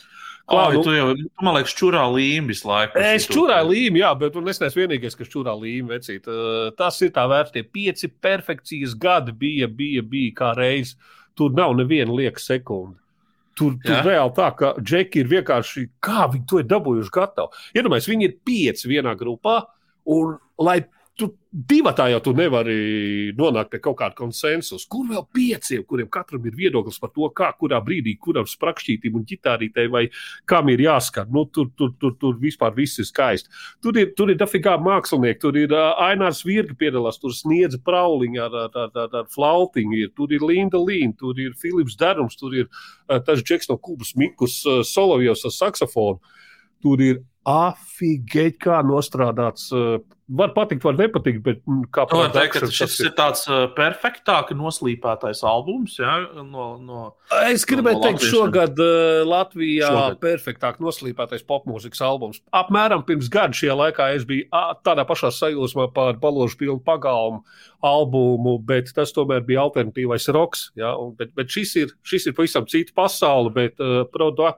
Klā, nu, tu jau, tu, man liekas, čurā līnija visu laiku. Es čurāju līniju, jā, bet es neesmu vienīgais, kas čurā līniju vecīt. Tas ir tā vērts, tie pieci perfekcijas gadi bija, bija, bija kā reiz. Tur nav neviena lieka sekunde. Tur, tur ja? reāli tā, ka džeki ir vienkārši, kā viņi to ir dabūjuši gatavu. Iedomājieties, viņi ir pieci vienā grupā, un lai tu divatā jau tu nevari nonākt pie kaut kāda konsensusa. Kur vēl pieciem, kuriem katram ir viedoklis par to, kā, kurā brīdī, kuram sprakšķītim un ģitārītei vai kam ir jāskan. Nu, tur, tur, tur, tur vispār viss ir skaisti. Tur ir, tur ir dafigā mākslinieki, tur ir uh, Ainārs Virga piedalās, tur sniedz prauliņu ar, ar, ar, ar, ar flautiņu, ir, tur ir Linda Līna, tur ir Filips Derums, tur ir uh, tas Džeks no Kubas Mikus uh, Solovjos ar saksofonu. Tur ir afigēti kā nostrādāts. Uh, var patikt, var nepatikt, bet mm, kā par to teikt, šis tas ir, tāds uh, perfektāk noslīpētais albums. Ja, no, no, es gribēju no teikt, šogad uh, Latvijā šogad. perfektāk noslīpētais popmūzikas albums. Apmēram pirms gada šajā laikā es biju tādā pašā sajūsmā par baložu pilnu pagalmu albumu, bet tas tomēr bija alternatīvais roks. Ja, un, bet, bet šis ir, šis ir pavisam cita pasaule, bet uh,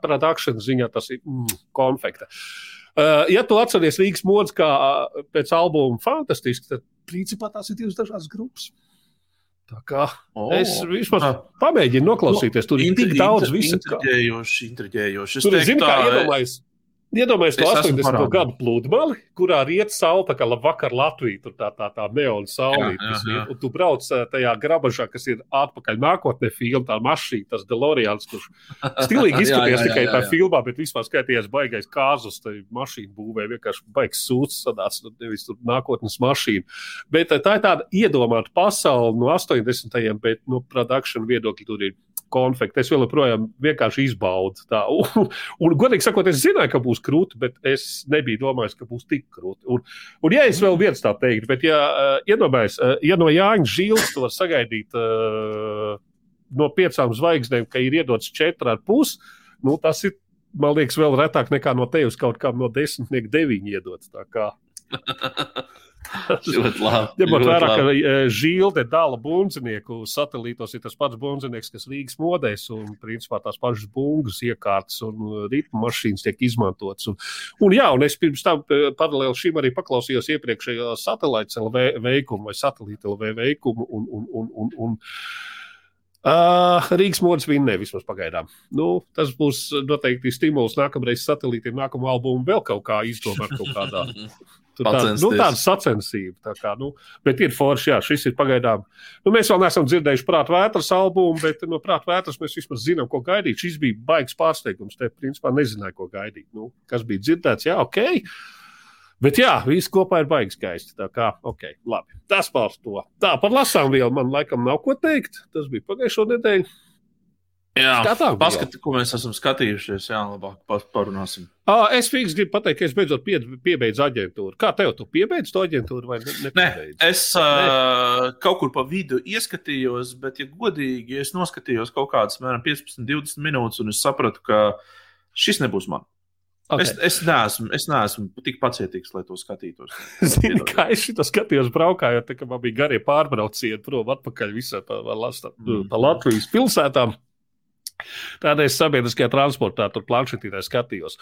production ziņā tas ir mm, konfekta. Uh, ja tu atceries Rīgas modes kā uh, pēc albuma fantastiski, tad principā tās ir divas dažādas grupas. Tā kā oh, es tā. pamēģinu noklausīties. Tur ir tik daudz visu. Intriģējoši, intriģējoši. Es tur teiktu, zinu, tā, kā iedomājies. Iedomājieties to Es esmu 80. parādā. gadu pludmali, kurā riet saule, tā kā labvakar Latvija, tur tā, tā, tā neona iet, un tu brauc ā, tajā grabažā, kas ir atpakaļ nākotnē filma, tā mašīna, tas Delorians, kurš stilīgi izskaties jā, jā, tikai jā, tā jā. filmā, bet vispār skaitījies baigais kāzus, tai mašīna būvē, vienkārši baigs sūds sadāts, nu, nevis tur nākotnes mašīna. Bet ā, tā ir tāda iedomāta pasaule no 80. bet no produkcijas viedokļa tur ir konfekti. Es joprojām vienkārši izbaudu. Tā. Un, un, godīgi sakot, es zināju, ka būs krūti, bet es nebiju domājis, ka būs tik krūti. Un, un ja es vēl viens tā teiktu, bet ja uh, iedomājies, uh, ja no Jāņa Žīles to var sagaidīt uh, no piecām zvaigznēm, ka ir iedots četri ar pusi, nu, tas ir, man liekas, vēl retāk nekā no tevis kaut kā no desmitnieku deviņi iedots. Ļoti labi. Ņemot vērā, ka e, Žilde dala bunzinieku satelītos, ir tas pats bunzinieks, kas Rīgas modēs, un principā tās pašas bungas iekārtas un ritmu mašīnas tiek izmantotas. Un, un, jā, un es pirms tam e, paralēli šim arī paklausījos iepriekšējo satelīta LV veikumu vai satelīta LV veikumu. Un, un, un, un, un, Uh, Rīgas modes vinnē vismaz pagaidām. Nu, tas būs noteikti stimuls nākamreiz satelītiem, nākamo albumu vēl kaut kā izdomāt kaut kādā Tur tā, Pacensties. nu, tāda sacensība. Tā kā, nu, bet ir forši, jā, šis ir pagaidām. Nu, mēs vēl neesam dzirdējuši prāta vētras albumu, bet no prāta vētras mēs vismaz zinām, ko gaidīt. Šis bija baigs pārsteigums. Te, principā, nezināju, ko gaidīt. Nu, kas bija dzirdēts, jā, ok. Bet jā, viss kopā ir baigs skaisti. Tā kā, ok, labi. Tas par to. Tā, par lasām vielu man laikam nav ko teikt. Tas bija pagājušo nedēļu. Jā, Skatām, paskati, ko mēs esam skatījušies. Jā, labāk pa- parunāsim. Ah, es fiks gribu pateikt, ka es beidzot pie, piebeidzu aģentūru. Kā tev, tu piebeidz to aģentūru vai ne? Nē, es uh, kaut kur pa vidu ieskatījos, bet, ja godīgi, es noskatījos kaut kādas apmēram 15, 20 minūtes, un es sapratu, ka šis nebūs man. Okay. Es, es, neesmu, es neesmu tik pacietīgs, lai to skatītos. Zini, kā es šo skatījos, braukājot, kad man bija garie pārbraucieni prom atpakaļ visā pa, pa, Lasta- Mm. pa Latvijas pilsētām. Tādēļ es sabiedriskajā transportā tur planšetītē skatījos.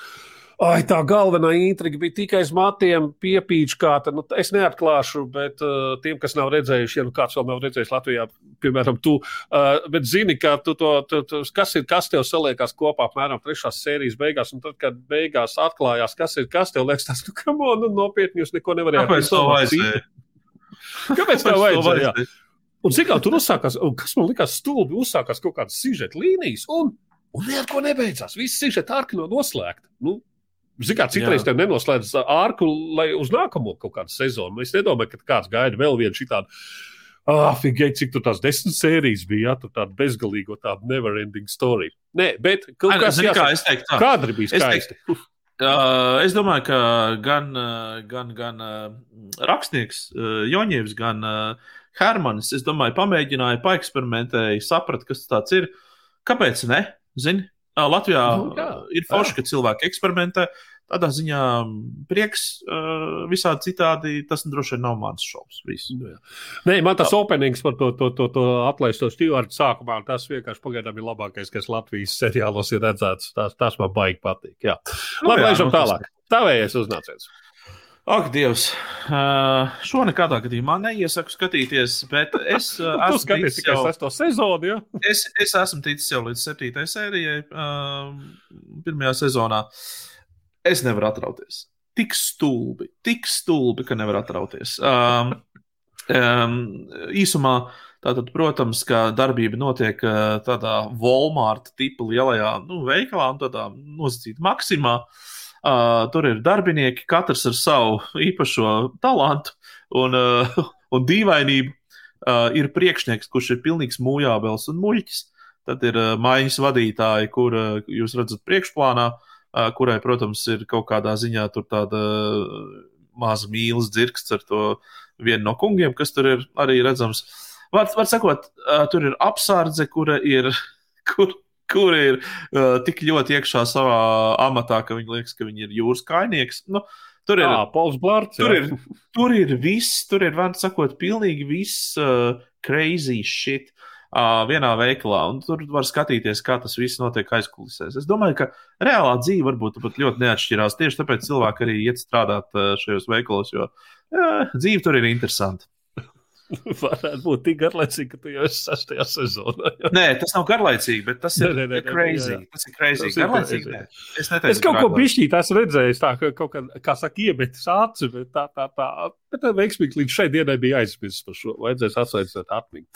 Ai, tā galvenā intriga bija tikai uz matiem, piepīčkāta. Nu, es neatklāšu, bet uh, tiem, kas nav redzējuši, ja nu kāds vēl nav redzējis Latvijā, piemēram, tu, uh, bet zini, ka tu to, tu, tu, kas ir, kas tev saliekās kopā apmēram trešās sērijas beigās, un tad, kad beigās atklājās, kas ir, kas tev liekas, tas, nu, kam on, nu, nopietni jūs neko nevarējāt Kāpēc to vajadzēja? Kāpēc to vajadzēja? Un cik tā tur uzsākās, kas man likās stulbi, uzsākās kaut kādas sižeta līnijas, un, un neko nebeidzās. Viss sižeta arka no noslēgta. Nu, Zinām, citreiz tev nenoslēdz ārku, lai uz nākamo kaut kādu sezonu. Es nedomāju, ka kāds gaida vēl vienu šitādu. Ah, figēji, cik tur tās desmit sērijas bija, jā, tur tāda bezgalīga, tāda never-ending story. Nē, bet kaut Ai, kas zini, kā es teiktu, tā. Kadri bija Es skaisti. Uh, es domāju, ka gan, gan, gan uh, rakstnieks uh, Joņevs, gan uh, Hermanis, es domāju, pamēģināja, paeksperimentēja, saprata, kas tas ir. Kāpēc ne? Zini, Latvijā Nu, jā, ir forši, ka cilvēki eksperimentē. Tādā ziņā mm, prieks, visādi citādi. Tas droši vien nav mans šovs. Nu. Nē, man tas openings par to, to, to, to atlaisto stūri sākumā, tas vienkārši pagaidām ir labākais, kas Latvijas seriālos ir redzēts. Tas, tas man baigi patīk. Jā. Nu, Labi, jā, ejam nu, tas- tālāk. Tavējais uznāciens. Ak, Dievs! Uh, šo nekādā gadījumā neiesaku skatīties, bet es uh, esmu skaties ticis tikai sesto sezonu, jā? es, es esmu ticis jau līdz septītajai sērijai, um, pirmajā sezonā. Es nevaru atrauties. Tik stulbi, tik stulbi, ka nevaru atrauties. Um, um, īsumā, tātad, protams, ka darbība notiek uh, tādā Walmart tipa lielajā nu, veikalā un tādā nosacītā maksimā. Uh, tur ir darbinieki, katrs ar savu īpašo talantu un, uh, un dīvainību. Uh, ir priekšnieks, kurš ir pilnīgs mūjābels un muļķis. Tad ir uh, maiņas vadītāji, kur uh, jūs redzat priekšplānā, uh, kurai, protams, ir kaut kādā ziņā tāda uh, maza mīlas dzirksts ar to vienu no kungiem, kas tur ir arī redzams. Var, var sakot, uh, tur ir apsardze, kura ir, kur, kur ir uh, tik ļoti iekšā savā amatā, ka viņi liekas, ka viņi ir jūras kainieks. Nu, tur ir Jā, Pols Blārts. Tur ir, tur ir viss, tur ir, var sakot, pilnīgi viss uh, crazy shit uh, vienā veikalā. Un tur var skatīties, kā tas viss notiek aizkulisēs. Es domāju, ka reālā dzīve varbūt pat ļoti neatšķirās. Tieši tāpēc cilvēki arī iet strādāt uh, šajos veikalos, jo uh, dzīve tur ir interesanta. varētu būt tik garlaicīgi, ka tu jau esi sastajā sezonā. Nē, tas nav garlaicīgi, bet tas ir crazy. jā, jā. Tas ir crazy. Tas Garlaicīgi, nē. Es neteicu, Es kaut ko bišķīt esmu redzējis, tā, ka kaut kā, kā saka, iemetis acis, bet tā, tā, tā. Bet tā veiksmīgi līdz šai dienai bija aizmirsts par šo. Vajadzēs atsveicināt atmiņu.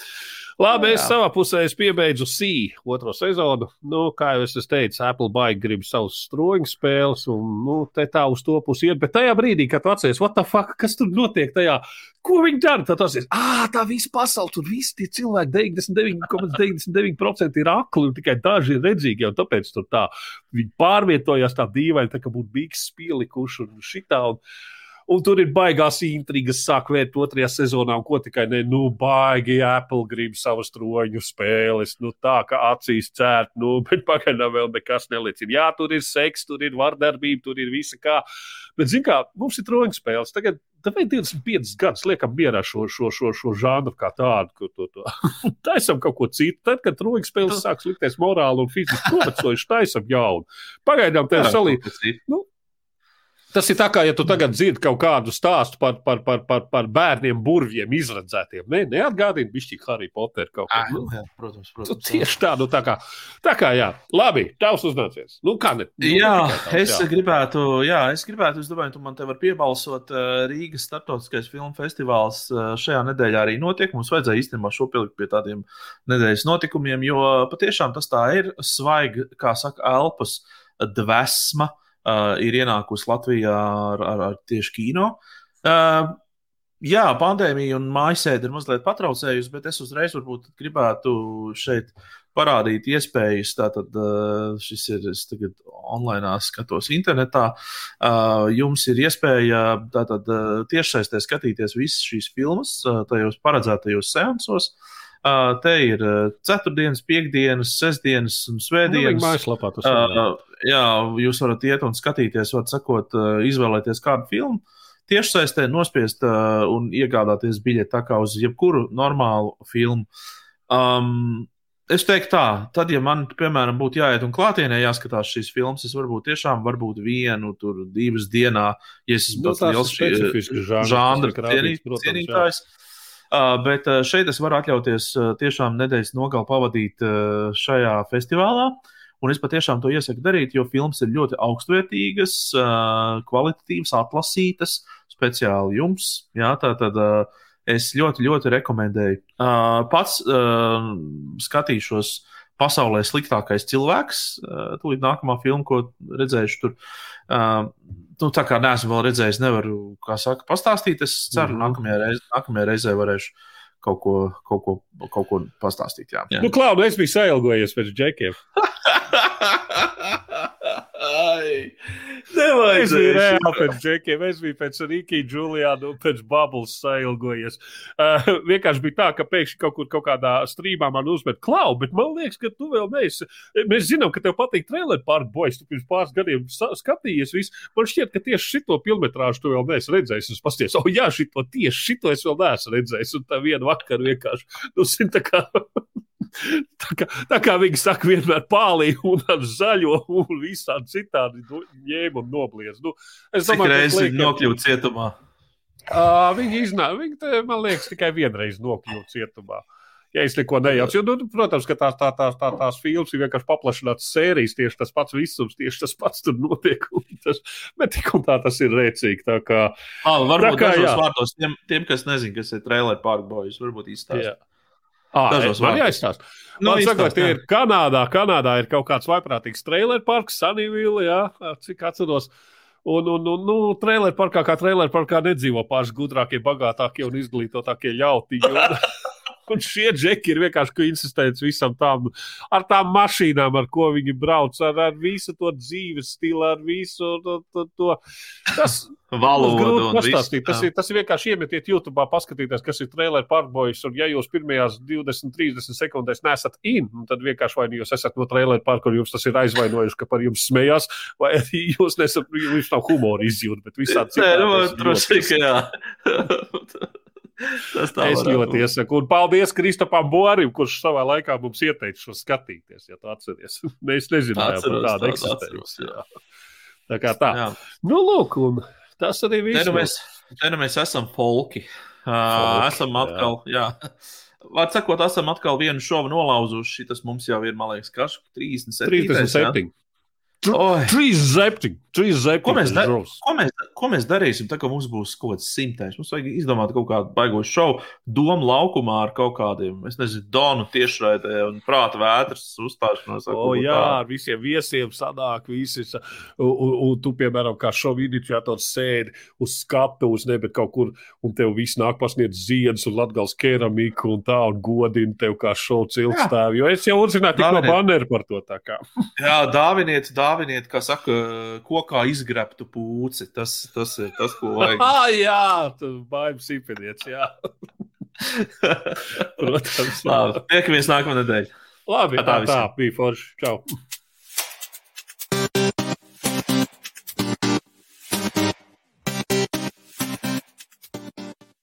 Labi, es Jā. savā pusē es piebeidzu C otro sezonu. Nu, kā jau es teicis, Apple baigi grib savus stroņu spēles, un nu, te tā uz to pusi iet. Bet tajā brīdī, kad tu atceries, what the fuck, kas tur notiek tajā, ko viņi dara, tad tas ir, ah, tā visa pasaule, tur visi tie cilvēki, 99,99% ir akli, un tikai daži ir redzīgi, jau tāpēc tur tā, viņi pārvietojās tā dīvaini, tā kā būtu bijis pielikuši un šitā. Un, Un tur ir baigās intrigas, sāk vērt otrajā sezonā, un ko tikai ne, nu, baigi Apple grib savas troņu spēles, nu, tā kā acīs cērt, nu, bet pagaidām vēl nekas neliecina. Jā, tur ir seks, tur ir vardarbība, tur ir visa kā. Bet, zin kā, mums ir troņu spēles. Tagad, tāpēc 25 gadus liekam mierā šo, šo, šo, šo žanru kā tādu, ko to, to. taisam kaut ko citu. Tad, kad troņu spēles sāks likties morāli un fiziski novecojuši, taisam jaunu. Pagaidām tā ir salīdzinājuma. Tas ir. Tas ir tā kā, ja tu tagad dzirdi kaut kādu stāstu par, par, par, par, par bērniem, burviem, izredzētiem. Ne, neatgādini, bišķi Harry Potter kaut Ah, ko. Nu, jā, Protams, tu protams. tieši tā, nu tā kā, tā kā jā. Labi, tavs uznācies. Nu, kā ne? Nu, Jā, tavs, es jā. gribētu, jā, es gribētu, es domāju, tu man te var piebalsot. uh, Rīgas starptautiskais filmu festivāls uh, šajā nedēļā arī notiek. Mums vajadzēja īstenībā šo pielikt pie tādiem nedēļas notikumiem, jo patiešām tas tā ir svaigi, kā saka, elpas dvēsma uh, ir ienākusi Latvijā ar, ar, ar tieši kino. Uh, jā, pandēmija un mājasēde ir mazliet patraucējusi, bet es uzreiz gribētu šeit parādīt iespējas. Tātad uh, šis ir, tagad online skatos internetā. Uh, jums ir iespēja tātad uh, tiešsaistē skatīties visas šīs filmas uh, tajos paredzētajos seansos. Uh, te ir uh, ceturtdienas, piekdienas, sestdienas un Nu, viņa svētdienas. mājaslapā tas ir. Jā. Uh, jūs varat iet un skatīties, varat sakot, uh, izvēlēties kādu filmu. Tiešsaistē nospiest uh, un iegādāties biļeti tā kā uz jebkuru normālu filmu. Um, es teiktu tā, tad, ja man, piemēram, būtu jāiet un klātienē jāskatās šīs filmas, es varbūt tiešām varbūt vienu, tur divas dienā, ja es esmu Nu, tāds liels specifiskas žanrs, žanra cienītājs. Uh, bet uh, šeit es varu atļauties uh, tiešām nedēļas nogali pavadīt uh, šajā festivālā. Un es patiešām to iesaku darīt, jo filmas ir ļoti augstvērtīgas, uh, kvalitatīvas, atlasītas, speciāli jums. Jā, tā tad uh, es ļoti, ļoti rekomendēju. Uh, pats uh, skatīšos pasaulē sliktākais cilvēks. Uh, tūlīt nākamā filma, ko redzēšu tur. Uh, nu, tā kā neesmu vēl redzējis, nevaru, kā saka, pastāstīt. Es ceru, mm. -hmm. nākamajā, reiz, nākamajā reizē varēšu kaut ko, kaut ko, kaut ko pastāstīt. Jā, jā. Nu, Klau, nu es biju sailgojies pēc džekiem. Ai, Es biju reāli pēc džekiem, es biju pēc Rīgas, Juliana un pēc Bubbles sailgojies. Uh, vienkārši bija tā, ka pēkšņi kaut kur kaut kādā strīmā man uzmet klau, bet man liekas, ka tu vēl neesi. Mēs zinām, ka tev patīk trailer park boys, tu pirms pāris gadiem skatījies visu. Man šķiet, ka tieši šito filmetrāžu tu vēl neesi redzējis. Es pasties, oh jā, šito tieši šito es vēl neesmu redzējis. Un tā vienu vakaru vienkārši, nu, zin, tā kā. Tā kā, tā kā viņi saka, vienmēr pālī un ar zaļo un visādi citādi nu, ņēma un nobliez. Nu, es domāju, ka reizes liek- nokļūt cietumā? Ā, Viņi iznāca, viņi, te, man liekas, tikai vienreiz nokļuva cietumā. Ja es neko nejaucu, jo, nu, protams, ka tās, tā, tās, tā, tās filmas ir vienkārši paplašināts sērijas, tieši tas pats visums, tieši tas pats tur notiek. Tas, bet tik un tā tas ir rēcīgi. Tā kā, Ah, varbūt kā, dažos jā. vārdos tiem, tiem, kas nezina, kas ir trailer boys, varbūt izstāstīt. À, Dažos man jāizstāsta. Nu, Man saka, tie ir Kanādā. Kanādā ir kaut kāds vaiprātīgs trailer parks, Sunnyville, jā, cik atceros. Un, un, un nu, trailer parkā, kā trailer parkā nedzīvo paši gudrākie, bagātākie un izglītotākie ļautiņi. Un, un šie džeki ir vienkārši konsistents visam tam, ar tām mašīnām, ar ko viņi brauc, ar, ar visu to dzīves stilu, ar visu to. to, to. Tas, grūti un pastāstīt. visu. Tas ir, tas ir vienkārši iemetiet YouTube, paskatīties, kas ir trailer parkbojas. Un, ja jūs pirmajās 20, 30 sekundēs nesat in, nu, tad vienkārši vai nu jūs esat no trailer parka, un jums tas ir aizvainojuši, ka par jums smējās, vai arī jūs nesat, jums nav humora izjūta, bet visādi Nē, nu, citādi. droši ka jā. Tas tā Es ļoti būt. iesaku. Un paldies Kristapam Borim, kurš savā laikā mums ieteica šo skatīties, ja tu atceries. Mēs nezinājām atceros, jā. jā. Tā kā tā. Jā. Nu, lūk, un tas arī Te viss. nu mēs, te nu mēs esam folki. Uh, esam atkal, jā. Vārds sakot, esam atkal vienu šovu nolauzuši. Tas mums jau ir, man liekas, kas 37. 37. Oi. 37. 37. Ko mēs, Žovs. ko, mēs, ko mēs darīsim, tad, kad mums būs kaut kāds simtais? Mums vajag izdomāt kaut kādu baigošu šovu, domu laukumā ar kaut kādiem, es nezinu, donu tiešraidē un prāta vētras uzstāšanos. O, ko jā, tādu. ar visiem viesiem sanāk, visi. Un, un, un tu, piemēram, kā šovu iniciators sēdi uz skatuves, ne, bet kaut kur, un tev viss nāk pasniedz ziedus un latgals keramiku un tā, un godina tev kā šovu ciltstāvi. Jo es jau uzzināju tik no baneru par to tā kā. Jā, dāviniet, dāviniet, kā saka, kokā izgrebtu pūci. Tas, tas ir tas, ko vajag. Ah, jā, tas baigs sīpeniets, jā. Protams. Labi, tiekamies nākamā nedēļa. Labi, Tā tā, tā bija forši. Čau.